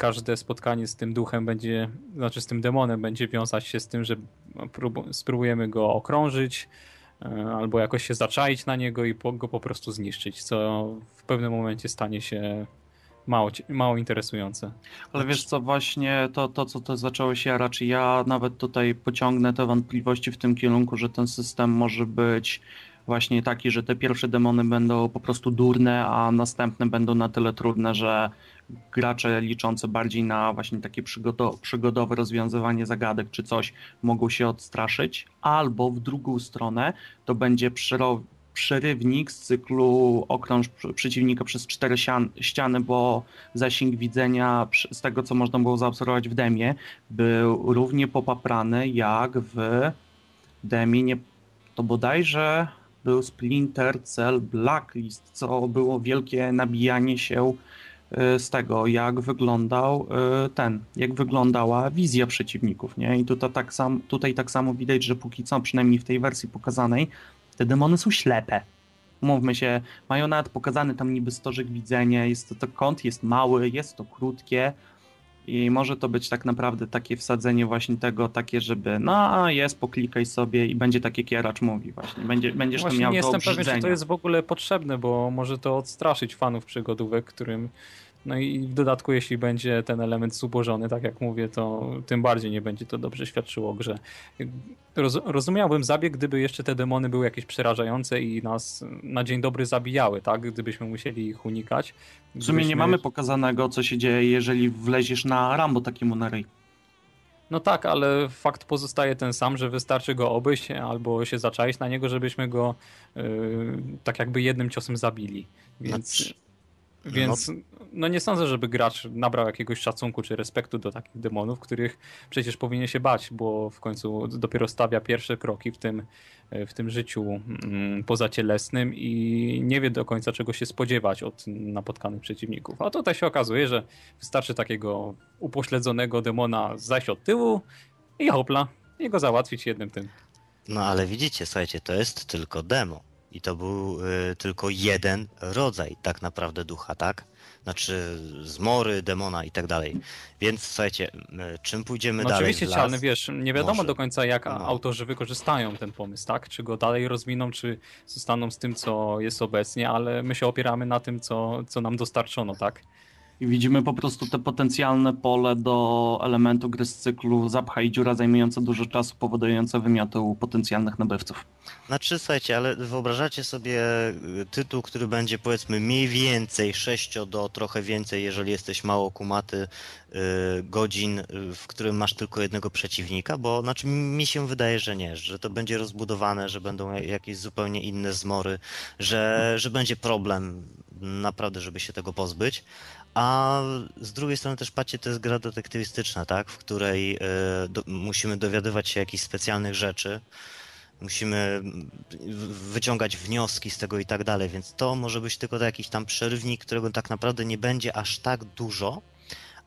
każde spotkanie z tym duchem będzie, znaczy z tym demonem będzie wiązać się z tym, że prób- spróbujemy go okrążyć, e, albo jakoś się zaczaić na niego i go po prostu zniszczyć, co w pewnym momencie stanie się mało, mało interesujące. Ale wiesz co, właśnie to, to co to zaczęło się raczej ja nawet tutaj pociągnę te wątpliwości w tym kierunku, że ten system może być właśnie taki, że te pierwsze demony będą po prostu durne, a następne będą na tyle trudne, że gracze liczące bardziej na właśnie takie przygodo przygodowe rozwiązywanie zagadek czy coś mogą się odstraszyć, albo w drugą stronę to będzie przerywnik z cyklu okrąż przeciwnika przez cztery ściany, bo zasięg widzenia z tego, co można było zaobserwować w demie, był równie popaprany jak w demie, nie, to bodajże był Splinter Cell Blacklist, co było wielkie nabijanie się z tego, jak wyglądał y, ten, jak wyglądała wizja przeciwników, nie? I tutaj tak, sam, tutaj tak samo widać, że póki co, przynajmniej w tej wersji pokazanej, te demony są ślepe. Mówmy się, mają nawet pokazany tam niby stożek widzenia, jest to, to kąt jest mały, jest to krótkie i może to być tak naprawdę takie wsadzenie właśnie tego, takie, żeby no jest, poklikaj sobie i będzie takie kieracz mówi właśnie, będzie, będziesz właśnie to miał nie to jestem pewien, czy to jest w ogóle potrzebne, bo może to odstraszyć fanów przygodówek, którym no i w dodatku, jeśli będzie ten element zubożony, tak jak mówię, to tym bardziej nie będzie to dobrze świadczyło o grze. Roz, rozumiałbym zabieg, gdyby jeszcze te demony były jakieś przerażające i nas na dzień dobry zabijały, tak? Gdybyśmy musieli ich unikać. W sumie nie mamy pokazanego, co się dzieje, jeżeli wleziesz na Rambo takiemu na ryj. No tak, ale fakt pozostaje ten sam, że wystarczy go obejść albo się zaczaić na niego, żebyśmy go yy, tak jakby jednym ciosem zabili. Więc... Znaczy więc no. no. nie sądzę, żeby gracz nabrał jakiegoś szacunku czy respektu do takich demonów, których przecież powinien się bać, bo w końcu dopiero stawia pierwsze kroki w tym, w tym życiu mm, pozacielesnym i nie wie do końca czego się spodziewać od napotkanych przeciwników. A tutaj się okazuje, że wystarczy takiego upośledzonego demona zajść od tyłu i hopla, i go załatwić jednym tym. No ale widzicie, słuchajcie, to jest tylko demo. I to był y, tylko jeden rodzaj tak naprawdę ducha, tak? Znaczy zmory, demona i tak dalej. Więc słuchajcie, y, czym pójdziemy no dalej? Oczywiście, Cialny, wiesz, nie wiadomo Może. do końca jak no. autorzy wykorzystają ten pomysł, tak? Czy go dalej rozwiną, czy zostaną z tym, co jest obecnie, ale my się opieramy na tym, co, co nam dostarczono, tak? I widzimy po prostu te potencjalne pole do elementu gry z cyklu zapcha i dziura zajmujące dużo czasu, powodujące wymioty u potencjalnych nabywców. Znaczy, słuchajcie, ale wyobrażacie sobie y, tytuł, który będzie powiedzmy mniej więcej 6 do trochę więcej, jeżeli jesteś mało kumaty, yy, godzin, y, w którym masz tylko jednego przeciwnika? Bo znaczy mi się wydaje, że nie, że to będzie rozbudowane, że będą jakieś zupełnie inne zmory, że, że będzie problem naprawdę, żeby się tego pozbyć. A z drugiej strony też patrzcie, to jest gra detektywistyczna, tak? W której y, do, musimy dowiadywać się jakichś specjalnych rzeczy, musimy wyciągać wnioski z tego i tak dalej, więc to może być tylko jakiś tam przerywnik, którego tak naprawdę nie będzie aż tak dużo,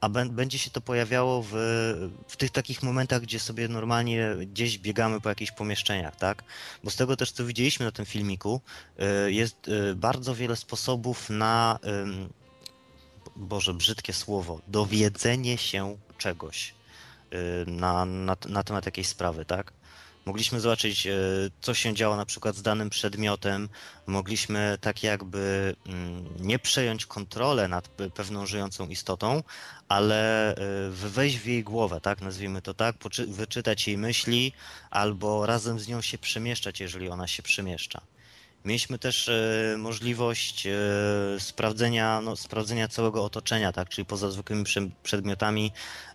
a będzie się to pojawiało w, w tych takich momentach, gdzie sobie normalnie gdzieś biegamy po jakichś pomieszczeniach, tak? Bo z tego też, co widzieliśmy na tym filmiku, y, jest y, bardzo wiele sposobów na Boże, brzydkie słowo, dowiedzenie się czegoś y, na, na, na temat jakiejś sprawy, tak? Mogliśmy zobaczyć, y, co się działo na przykład z danym przedmiotem, mogliśmy tak jakby mm, nie przejąć kontrolę nad pewną żyjącą istotą, ale y, wejść w jej głowę, tak, nazwijmy to tak, wyczytać jej myśli albo razem z nią się przemieszczać, jeżeli ona się przemieszcza. Mieliśmy też e, możliwość e, sprawdzenia, no, sprawdzenia całego otoczenia, tak? czyli poza zwykłymi przedmiotami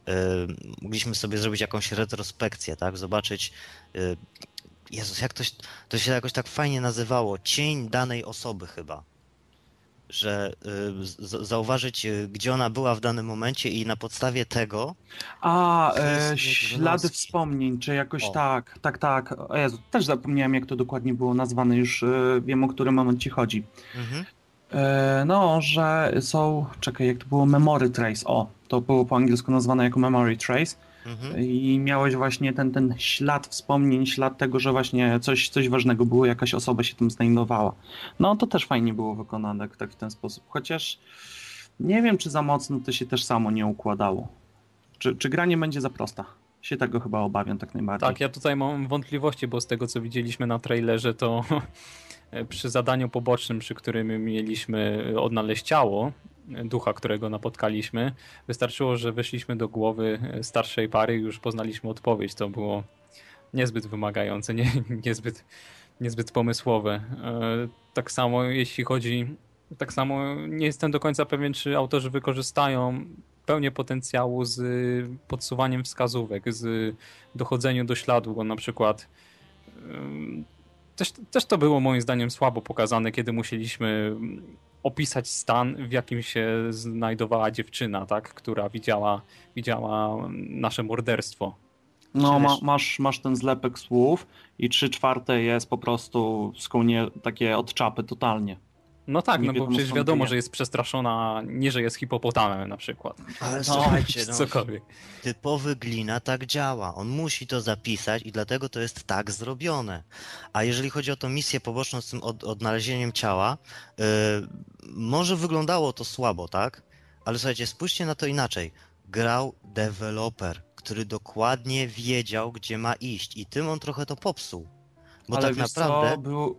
e, mogliśmy sobie zrobić jakąś retrospekcję, tak? zobaczyć Jezus, jak to, to się jakoś tak fajnie nazywało, cień danej osoby chyba że y, zauważyć, y, gdzie ona była w danym momencie i na podstawie tego. A, e, ślady wspomnień, czy jakoś o. tak, tak, tak. O Jezu, też zapomniałem, jak to dokładnie było nazwane, już y, wiem, o który moment ci chodzi. Mhm. E, no, że są, czekaj, jak to było, memory trace, o, to było po angielsku nazwane jako memory trace Mhm. I miałeś właśnie ten, ten ślad wspomnień, ślad tego, że właśnie coś, coś ważnego było, jakaś osoba się tym znajdowała. No to też fajnie było wykonane tak w ten sposób. Chociaż nie wiem, czy za mocno to się też samo nie układało. Czy, czy gra nie będzie za prosta? Się tego chyba obawiam tak najbardziej. Tak, ja tutaj mam wątpliwości, bo z tego co widzieliśmy na trailerze, to <laughs> przy zadaniu pobocznym, przy którym mieliśmy odnaleźć ciało, ducha, którego napotkaliśmy. Wystarczyło, że weszliśmy do głowy starszej pary i już poznaliśmy odpowiedź. To było niezbyt wymagające, nie, <laughs> niezbyt, niezbyt pomysłowe. E, tak samo jeśli chodzi, tak samo nie jestem do końca pewien, czy autorzy wykorzystają pełnię potencjału z podsuwaniem wskazówek, z dochodzeniem do śladu, bo na przykład też, też to było moim zdaniem słabo pokazane, kiedy musieliśmy opisać stan, w jakim się znajdowała dziewczyna, tak, która widziała, widziała nasze morderstwo. No, ma, masz, masz ten zlepek słów i trzy czwarte jest po prostu skąnie takie od czapy totalnie. No tak, no bo przecież wiadomo, że jest przestraszona, nie że jest hipopotamem na przykład. Ale no, słuchajcie, <laughs> no, cokolwiek. typowy glina tak działa. On musi to zapisać i dlatego to jest tak zrobione. A jeżeli chodzi o tą misję poboczną z tym od, odnalezieniem ciała, yy, może wyglądało to słabo, tak? Ale słuchajcie, spójrzcie na to inaczej. Grał deweloper, który dokładnie wiedział, gdzie ma iść i tym on trochę to popsuł. Bo Ale tak wiesz naprawdę. Co, był,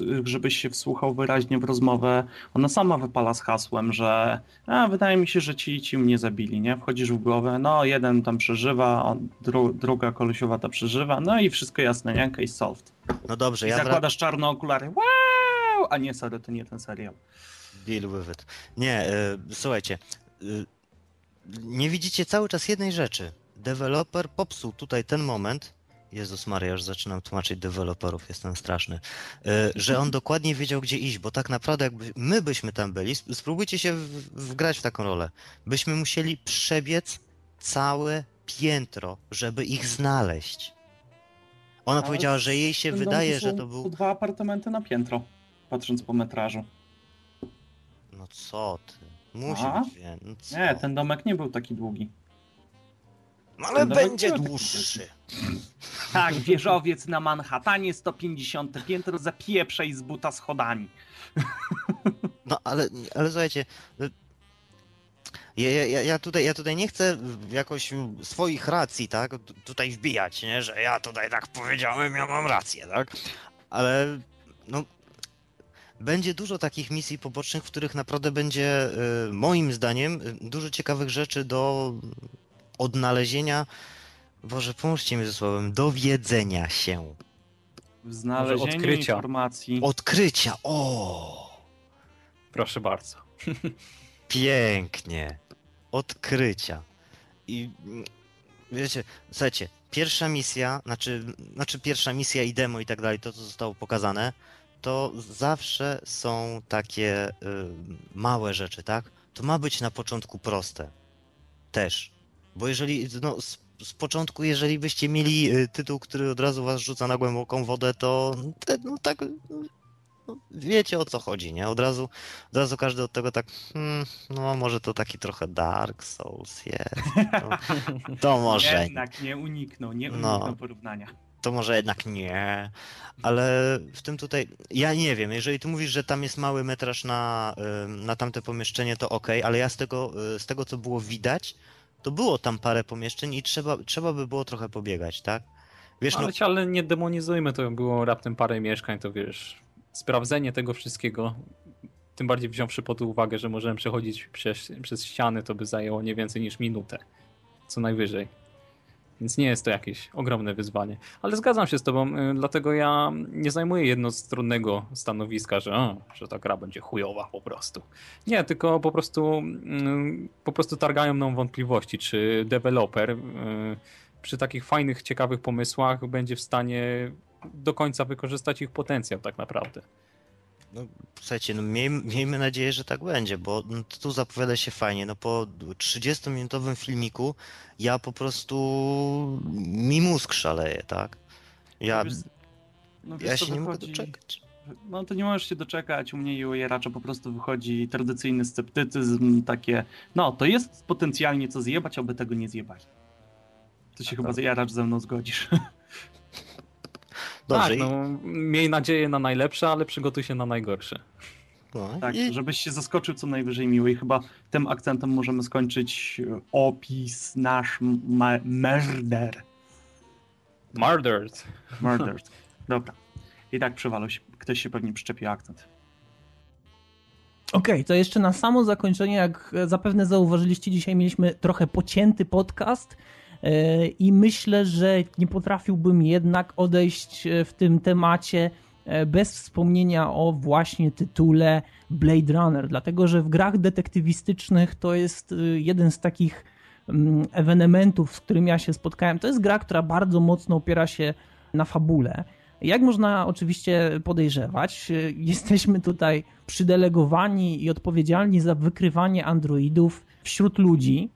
yy, żebyś się wsłuchał wyraźnie w rozmowę, ona sama wypala z hasłem, że a, wydaje mi się, że ci, ci mnie zabili, nie? Wchodzisz w głowę, no jeden tam przeżywa, on, dru, druga kolesiowa ta przeżywa, no i wszystko jasne, nie? Case solved. No dobrze, I ja. zakładasz czarne okulary, wow! A nie, sorry, to nie ten serial. Deal with it. Nie, y, słuchajcie. Y, nie widzicie cały czas jednej rzeczy. Deweloper popsuł tutaj ten moment. Jezus Maria, już zaczynam tłumaczyć deweloperów, jestem straszny. Y, że on dokładnie wiedział, gdzie iść, bo tak naprawdę jakby my byśmy tam byli, spróbujcie się wgrać w taką rolę. Byśmy musieli przebiec całe piętro, żeby ich znaleźć. Ona Ale powiedziała, że jej się wydaje, że to był. dwa apartamenty na piętro, patrząc po metrażu. No co ty? Musi A? być. No? Nie, ten domek nie był taki długi. No ale będzie dłuższy. Tak, wieżowiec na Manhattanie, 150 piętro, zapieprzaj z buta schodami. No ale, ale słuchajcie, no, ja, ja, ja, tutaj, ja tutaj nie chcę jakoś swoich racji, tak, tutaj wbijać, nie, że ja tutaj tak powiedziałem, ja mam rację, tak, ale no, będzie dużo takich misji pobocznych, w których naprawdę będzie, y, moim zdaniem, y, dużo ciekawych rzeczy do odnalezienia, Boże, pomóżcie mi ze słowem, dowiedzenia się, W znalezieniu odkrycia. informacji. odkrycia, o! Proszę bardzo. <laughs> Pięknie. Odkrycia. I wiecie, słuchajcie, pierwsza misja, znaczy, znaczy pierwsza misja i demo i tak dalej, to co zostało pokazane, to zawsze są takie y, małe rzeczy, tak? To ma być na początku proste. Też. Bo jeżeli, no, z, z początku, jeżeli byście mieli y, tytuł, który od razu was rzuca na głęboką wodę, to no, tak, no, wiecie o co chodzi, nie? Od razu, od razu każdy od tego tak, hmm, no może to taki trochę Dark Souls jest. To, to <laughs> może, Jednak nie uniknął, nie No. uniknął porównania. to może jednak nie. Ale w tym tutaj, ja nie wiem, jeżeli ty mówisz, że tam jest mały metraż na, y, na tamte pomieszczenie, to ok, ale ja z tego, y, z tego co było widać, to było tam parę pomieszczeń i trzeba, trzeba by było trochę pobiegać, tak? Wiesz, no, Ale, ale nie demonizujmy, to było raptem parę mieszkań, to wiesz, sprawdzenie tego wszystkiego, tym bardziej wziąwszy pod uwagę, że możemy przechodzić przez, przez ściany, to by zajęło nie więcej niż minutę, co najwyżej. Więc nie jest to jakieś ogromne wyzwanie. Ale zgadzam się z tobą, y, dlatego ja nie zajmuję jednostronnego stanowiska, że, a, że ta gra będzie chujowa po prostu. Nie, tylko po prostu, mm, po prostu targają nam wątpliwości, czy deweloper y, przy takich fajnych, ciekawych pomysłach będzie w stanie do końca wykorzystać ich potencjał tak naprawdę. No słuchajcie, no miejmy, miejmy nadzieję, że tak będzie, bo no, tu zapowiada się fajnie. No po 30-minutowym filmiku ja po prostu mi mózg szaleje, tak? Ja, Wiesz, no wiesz, ja się nie mogę wychodzi- doczekać. No to nie możesz się doczekać, u mnie i u Jeracza po prostu wychodzi tradycyjny sceptycyzm, takie, no to jest potencjalnie co zjebać, aby tego nie zjebali. To się Tak, chyba tak. Jaracz ze mną zgodzisz. <laughs> Dobrze, tak, no, miej nadzieję na najlepsze, ale przygotuj się na najgorsze. no, Tak, i, żebyś się zaskoczył co najwyżej miły i chyba tym akcentem możemy skończyć e, opis nasz ma- murder. Murdered. Murdered. <laughs> Dobra. I tak przywalał się, ktoś się pewnie przyczepił akcent. Okej, to jeszcze na samo zakończenie, jak zapewne zauważyliście, dzisiaj mieliśmy trochę pocięty podcast e, i myślę, że nie potrafiłbym jednak odejść e, w tym temacie e, bez wspomnienia o właśnie tytule Blade Runner, dlatego że w grach detektywistycznych to jest e, jeden z takich mm, ewenementów, z którym ja się spotkałem. To jest gra, która bardzo mocno opiera się na fabule. Jak można oczywiście podejrzewać, <laughs> jesteśmy tutaj przydelegowani i odpowiedzialni za wykrywanie androidów wśród ludzi,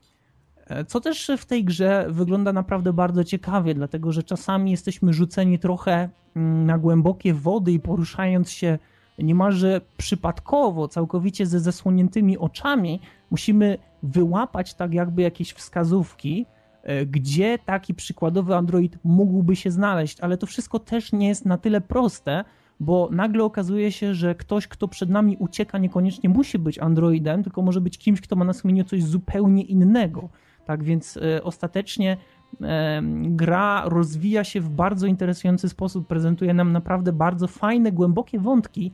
co też w tej grze wygląda naprawdę bardzo ciekawie, dlatego że czasami jesteśmy rzuceni trochę mm, na głębokie wody i poruszając się niemalże przypadkowo, całkowicie ze zasłoniętymi oczami, musimy wyłapać tak jakby jakieś wskazówki, e, gdzie taki przykładowy Android mógłby się znaleźć, ale to wszystko też nie jest na tyle proste, bo nagle okazuje się, że ktoś, kto przed nami ucieka, niekoniecznie musi być Androidem, tylko może być kimś, kto ma na sumieniu coś zupełnie innego. Tak więc e, ostatecznie e, gra rozwija się w bardzo interesujący sposób, prezentuje nam naprawdę bardzo fajne, głębokie wątki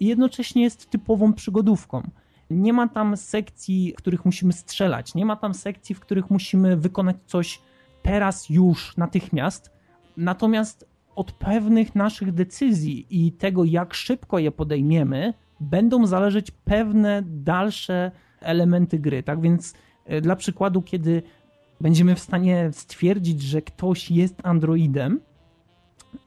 i jednocześnie jest typową przygodówką. Nie ma tam sekcji, w których musimy strzelać, nie ma tam sekcji, w których musimy wykonać coś teraz, już, natychmiast. Natomiast od pewnych naszych decyzji i tego, jak szybko je podejmiemy, będą zależeć pewne dalsze elementy gry. Tak więc dla przykładu, kiedy będziemy w stanie stwierdzić, że ktoś jest androidem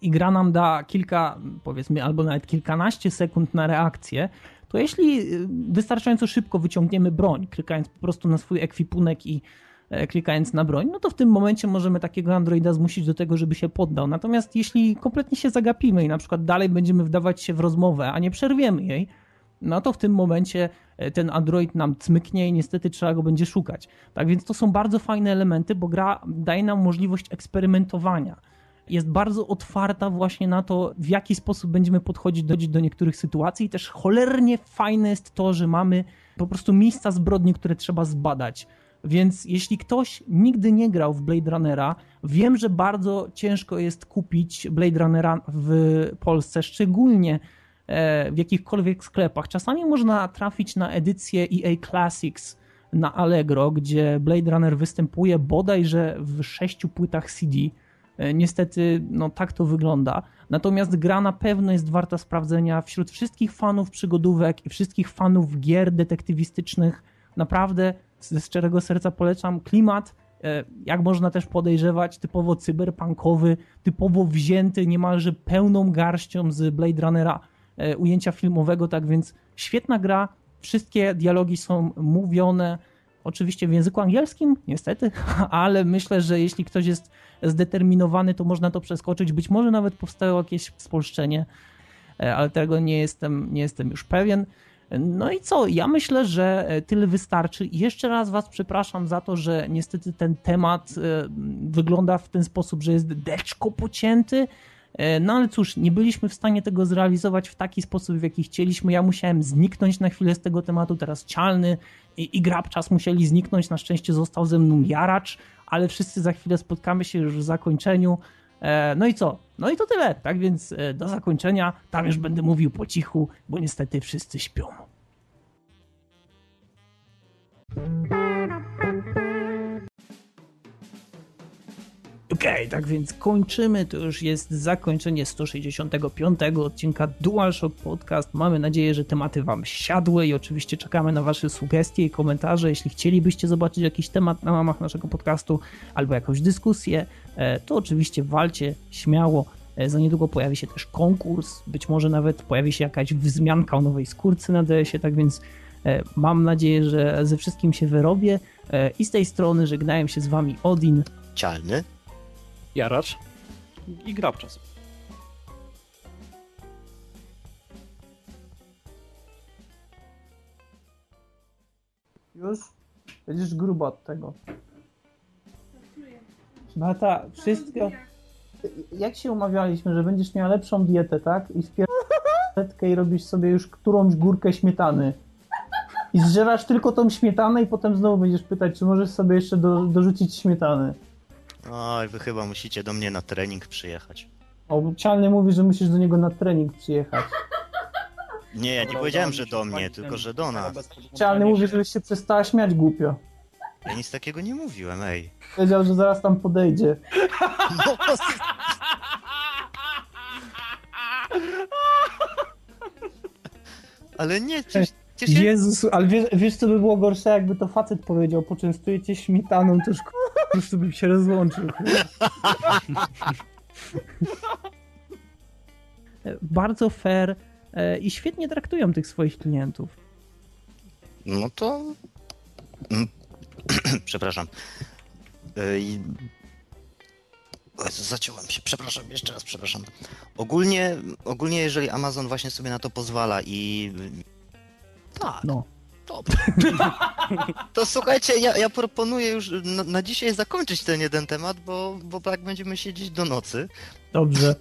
i gra nam da kilka, powiedzmy, albo nawet kilkanaście sekund na reakcję, to jeśli e, wystarczająco szybko wyciągniemy broń, klikając po prostu na swój ekwipunek i e, klikając na broń, no to w tym momencie możemy takiego androida zmusić do tego, żeby się poddał. Natomiast jeśli kompletnie się zagapimy i na przykład dalej będziemy wdawać się w rozmowę, a nie przerwiemy jej, no to w tym momencie e, ten Android nam cmyknie i niestety trzeba go będzie szukać. Tak więc to są bardzo fajne elementy, bo gra daje nam możliwość eksperymentowania. Jest bardzo otwarta właśnie na to, w jaki sposób będziemy podchodzić do, do niektórych sytuacji. I też cholernie fajne jest to, że mamy po prostu miejsca zbrodni, które trzeba zbadać. Więc jeśli ktoś nigdy nie grał w Blade Runnera, wiem, że bardzo ciężko jest kupić Blade Runnera w Polsce, szczególnie w jakichkolwiek sklepach. Czasami można trafić na edycję EA Classics na Allegro, gdzie Blade Runner występuje bodajże w sześciu płytach CD. E, niestety, no tak to wygląda. Natomiast gra na pewno jest warta sprawdzenia wśród wszystkich fanów przygodówek i wszystkich fanów gier detektywistycznych. Naprawdę ze szczerego serca polecam klimat. E, jak można też podejrzewać, typowo cyberpunkowy, typowo wzięty niemalże pełną garścią z Blade Runnera E, ujęcia filmowego, tak więc świetna gra. Wszystkie dialogi są mówione oczywiście w języku angielskim, niestety, <laughs> ale myślę, że jeśli ktoś jest zdeterminowany, to można to przeskoczyć. Być może nawet powstało jakieś spolszczenie, e, ale tego nie jestem, nie jestem już pewien. No i co? Ja myślę, że e, tyle wystarczy. Jeszcze raz Was przepraszam za to, że niestety ten temat wygląda w ten sposób, że jest deczko pocięty. E, no ale cóż, nie byliśmy w stanie tego zrealizować w taki sposób, w jaki chcieliśmy. Ja musiałem zniknąć na chwilę z tego tematu, teraz Cialny i, i Grabczas musieli zniknąć. Na szczęście został ze mną Jaracz, ale wszyscy za chwilę spotkamy się już w zakończeniu. E, no i co? No i to tyle. Tak więc e, do zakończenia. Tam już będę mówił po cichu, bo niestety wszyscy śpią. Okej, okay, tak więc kończymy. To już jest zakończenie 165 odcinka DualShock Podcast. Mamy nadzieję, że tematy Wam siadły i oczywiście czekamy na Wasze sugestie i komentarze. Jeśli chcielibyście zobaczyć jakiś temat na mamach naszego podcastu albo jakąś dyskusję, e, to oczywiście walcie śmiało. E, za niedługo pojawi się też konkurs, być może nawet pojawi się jakaś wzmianka o nowej skórce na DS-ie, tak więc e, mam nadzieję, że ze wszystkim się wyrobię. I z tej strony żegnają się z Wami Odin. Cialny. Jaracz i Grabczas. Już? Będziesz grubo od tego. Bata, wszystko... Jak się umawialiśmy, że będziesz miała lepszą dietę, tak? I wpierdolę <laughs> i robisz sobie już którąś górkę śmietany. I zżerasz tylko tą śmietanę i potem znowu będziesz pytać, czy możesz sobie jeszcze do, dorzucić śmietany. Oj, wy chyba musicie do mnie na trening przyjechać. Obliczalny mówi, że musisz do niego na trening przyjechać. Nie, ja nie powiedziałem, że do mnie, tylko że do nas. Obliczalny mówi, żebyś się przestała śmiać głupio. Ja nic takiego nie mówiłem, ej. Powiedział, że zaraz tam podejdzie. No, <laughs> ale nie, przecież... Jezus, ale wiesz, wiesz co by było gorsze, jakby to facet powiedział, poczęstuję cię śmietaną, to już po prostu bym się rozłączył. e, <laughs> bardzo fair e, i świetnie traktują tych swoich klientów. No to. Mm, <clears throat> Przepraszam. I- Jezu, Zaciąłem się, przepraszam, jeszcze raz przepraszam. Ogólnie, ogólnie jeżeli Amazon właśnie sobie na to pozwala i. Tak, No. dobrze. To słuchajcie, ja, ja proponuję już na, na dzisiaj zakończyć ten jeden temat, bo, bo tak będziemy siedzieć do nocy. Dobrze.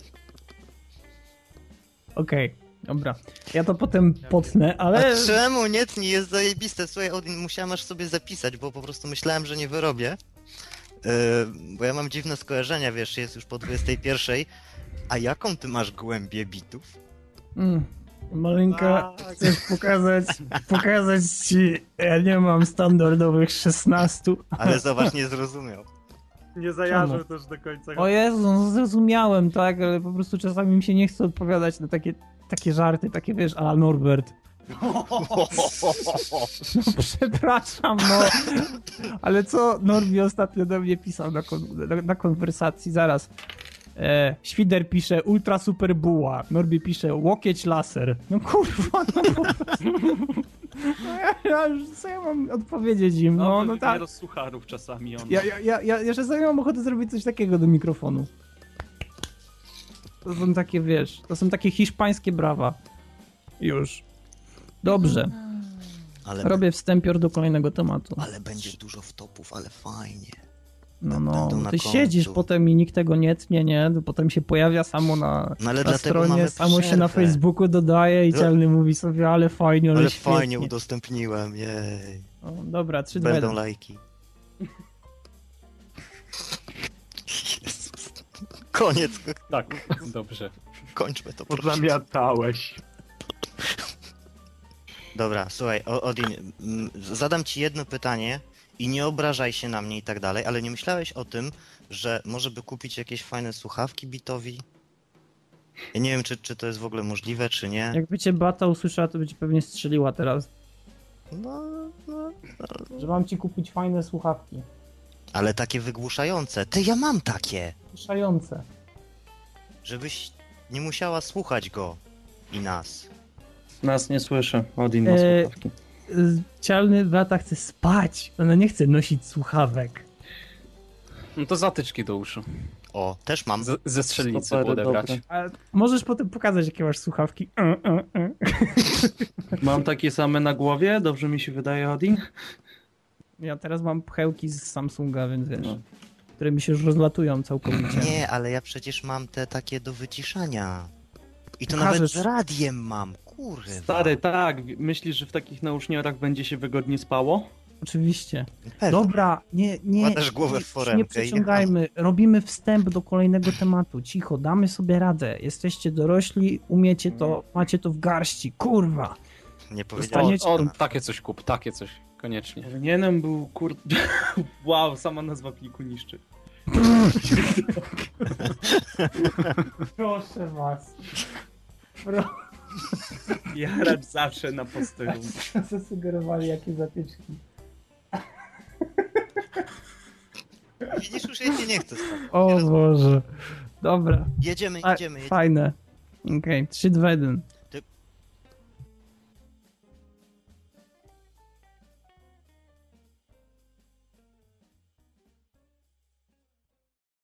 Okej, dobra. Ja to potem potnę, ale... A czemu nie tnij? Jest zajebiste. Słuchaj, Odin, musiałem aż sobie zapisać, bo po prostu myślałem, że nie wyrobię. Yy, bo ja mam dziwne skojarzenia, wiesz, jest już po 21. A jaką ty masz głębię bitów? Mm, Malinka, Tak. chcesz pokazać, pokazać ci, ja nie mam standardowych 16. Ale zobacz, nie zrozumiał. Nie zajarzył też do końca. O Jezu, no zrozumiałem, tak, ale po prostu czasami mi się nie chce odpowiadać na takie, takie żarty, takie wiesz, a Norbert. No <laughs> przepraszam, no. Ale co Norbi ostatnio do mnie pisał na, kon- na, na konwersacji? Zaraz. E, Świder pisze ultra super buła. Norbi pisze łokieć laser. No kurwa, no po prostu. No ja, ja już co ja mam odpowiedzieć im? No, no tak. sucharów czasami on. Ja, ja, ja, ja, ja czasami mam ochotę zrobić coś takiego do mikrofonu. To są takie, wiesz, to są takie hiszpańskie brawa. Już. Dobrze. Ale, Robię wstępior do kolejnego tematu. ale będzie dużo wtopów, ale fajnie. No, no, Będą na ty końcu. siedzisz potem i nikt tego nie tnie, nie? To Potem się pojawia samo na, No ale na stronie, samo się na. Facebooku dodaje i No. celny mówi sobie, ale fajnie, ale, Ale świetnie. fajnie udostępniłem, jej. O, dobra, 3, 2, Będą 1. lajki. Jezus. Koniec, Tak, dobrze. kończmy to. proszę. Pozamiatałeś. Dobra, słuchaj, O- Odin, zadam ci jedno pytanie i nie obrażaj się na mnie i tak dalej, ale nie myślałeś o tym, że może by kupić jakieś fajne słuchawki bitowi? Ja nie wiem, czy, czy to jest w ogóle możliwe, czy nie. Jakby cię Bata usłyszała, to by ci pewnie strzeliła teraz. No, no, Że mam ci kupić fajne słuchawki. ale takie wygłuszające. Ty, ja mam takie, Słyszające. żebyś nie musiała słuchać go i nas. Nas nie słyszy. Odin ma E, słuchawki. Cialny Bata chce spać. Ona nie chce nosić słuchawek. No to zatyczki do uszu. O, też mam. Z, ze strzelnicy odebrać. możesz potem pokazać, jakie masz słuchawki. E, e, e. <laughs> Mam takie same na głowie? Dobrze mi się wydaje, Odin? Ja teraz mam pchełki z Samsunga, więc wiesz, No. które mi się już rozlatują całkowicie. Nie, ale ja przecież mam te takie do wyciszania. I to Pokażesz. nawet z radiem mam, kurwa. Stary, tak. Myślisz, że w takich nauszniorach będzie się wygodnie spało? Oczywiście. Pewnie. Dobra, nie, nie. Wkładasz głowę w nie- foremkę Nie przeciągajmy. Robimy wstęp do kolejnego tematu. Cicho, damy sobie radę. Jesteście dorośli, umiecie to, macie to w garści. Kurwa. Nie O, powiedziałem. Dostaniecie- o, takie coś kup, takie coś. Koniecznie. Powinienem był kur... <laughs> wow, sama nazwa pliku niszczy. <laughs> Proszę was. Pro... <laughs> Jaracz zawsze na posterunku. Zasugerowali jakie zatyczki. Widzisz, już jej się nie chce spać. O Boże. Dobra. Jedziemy, jedziemy, jedziemy. fajne. Okej, 3, 2, 1.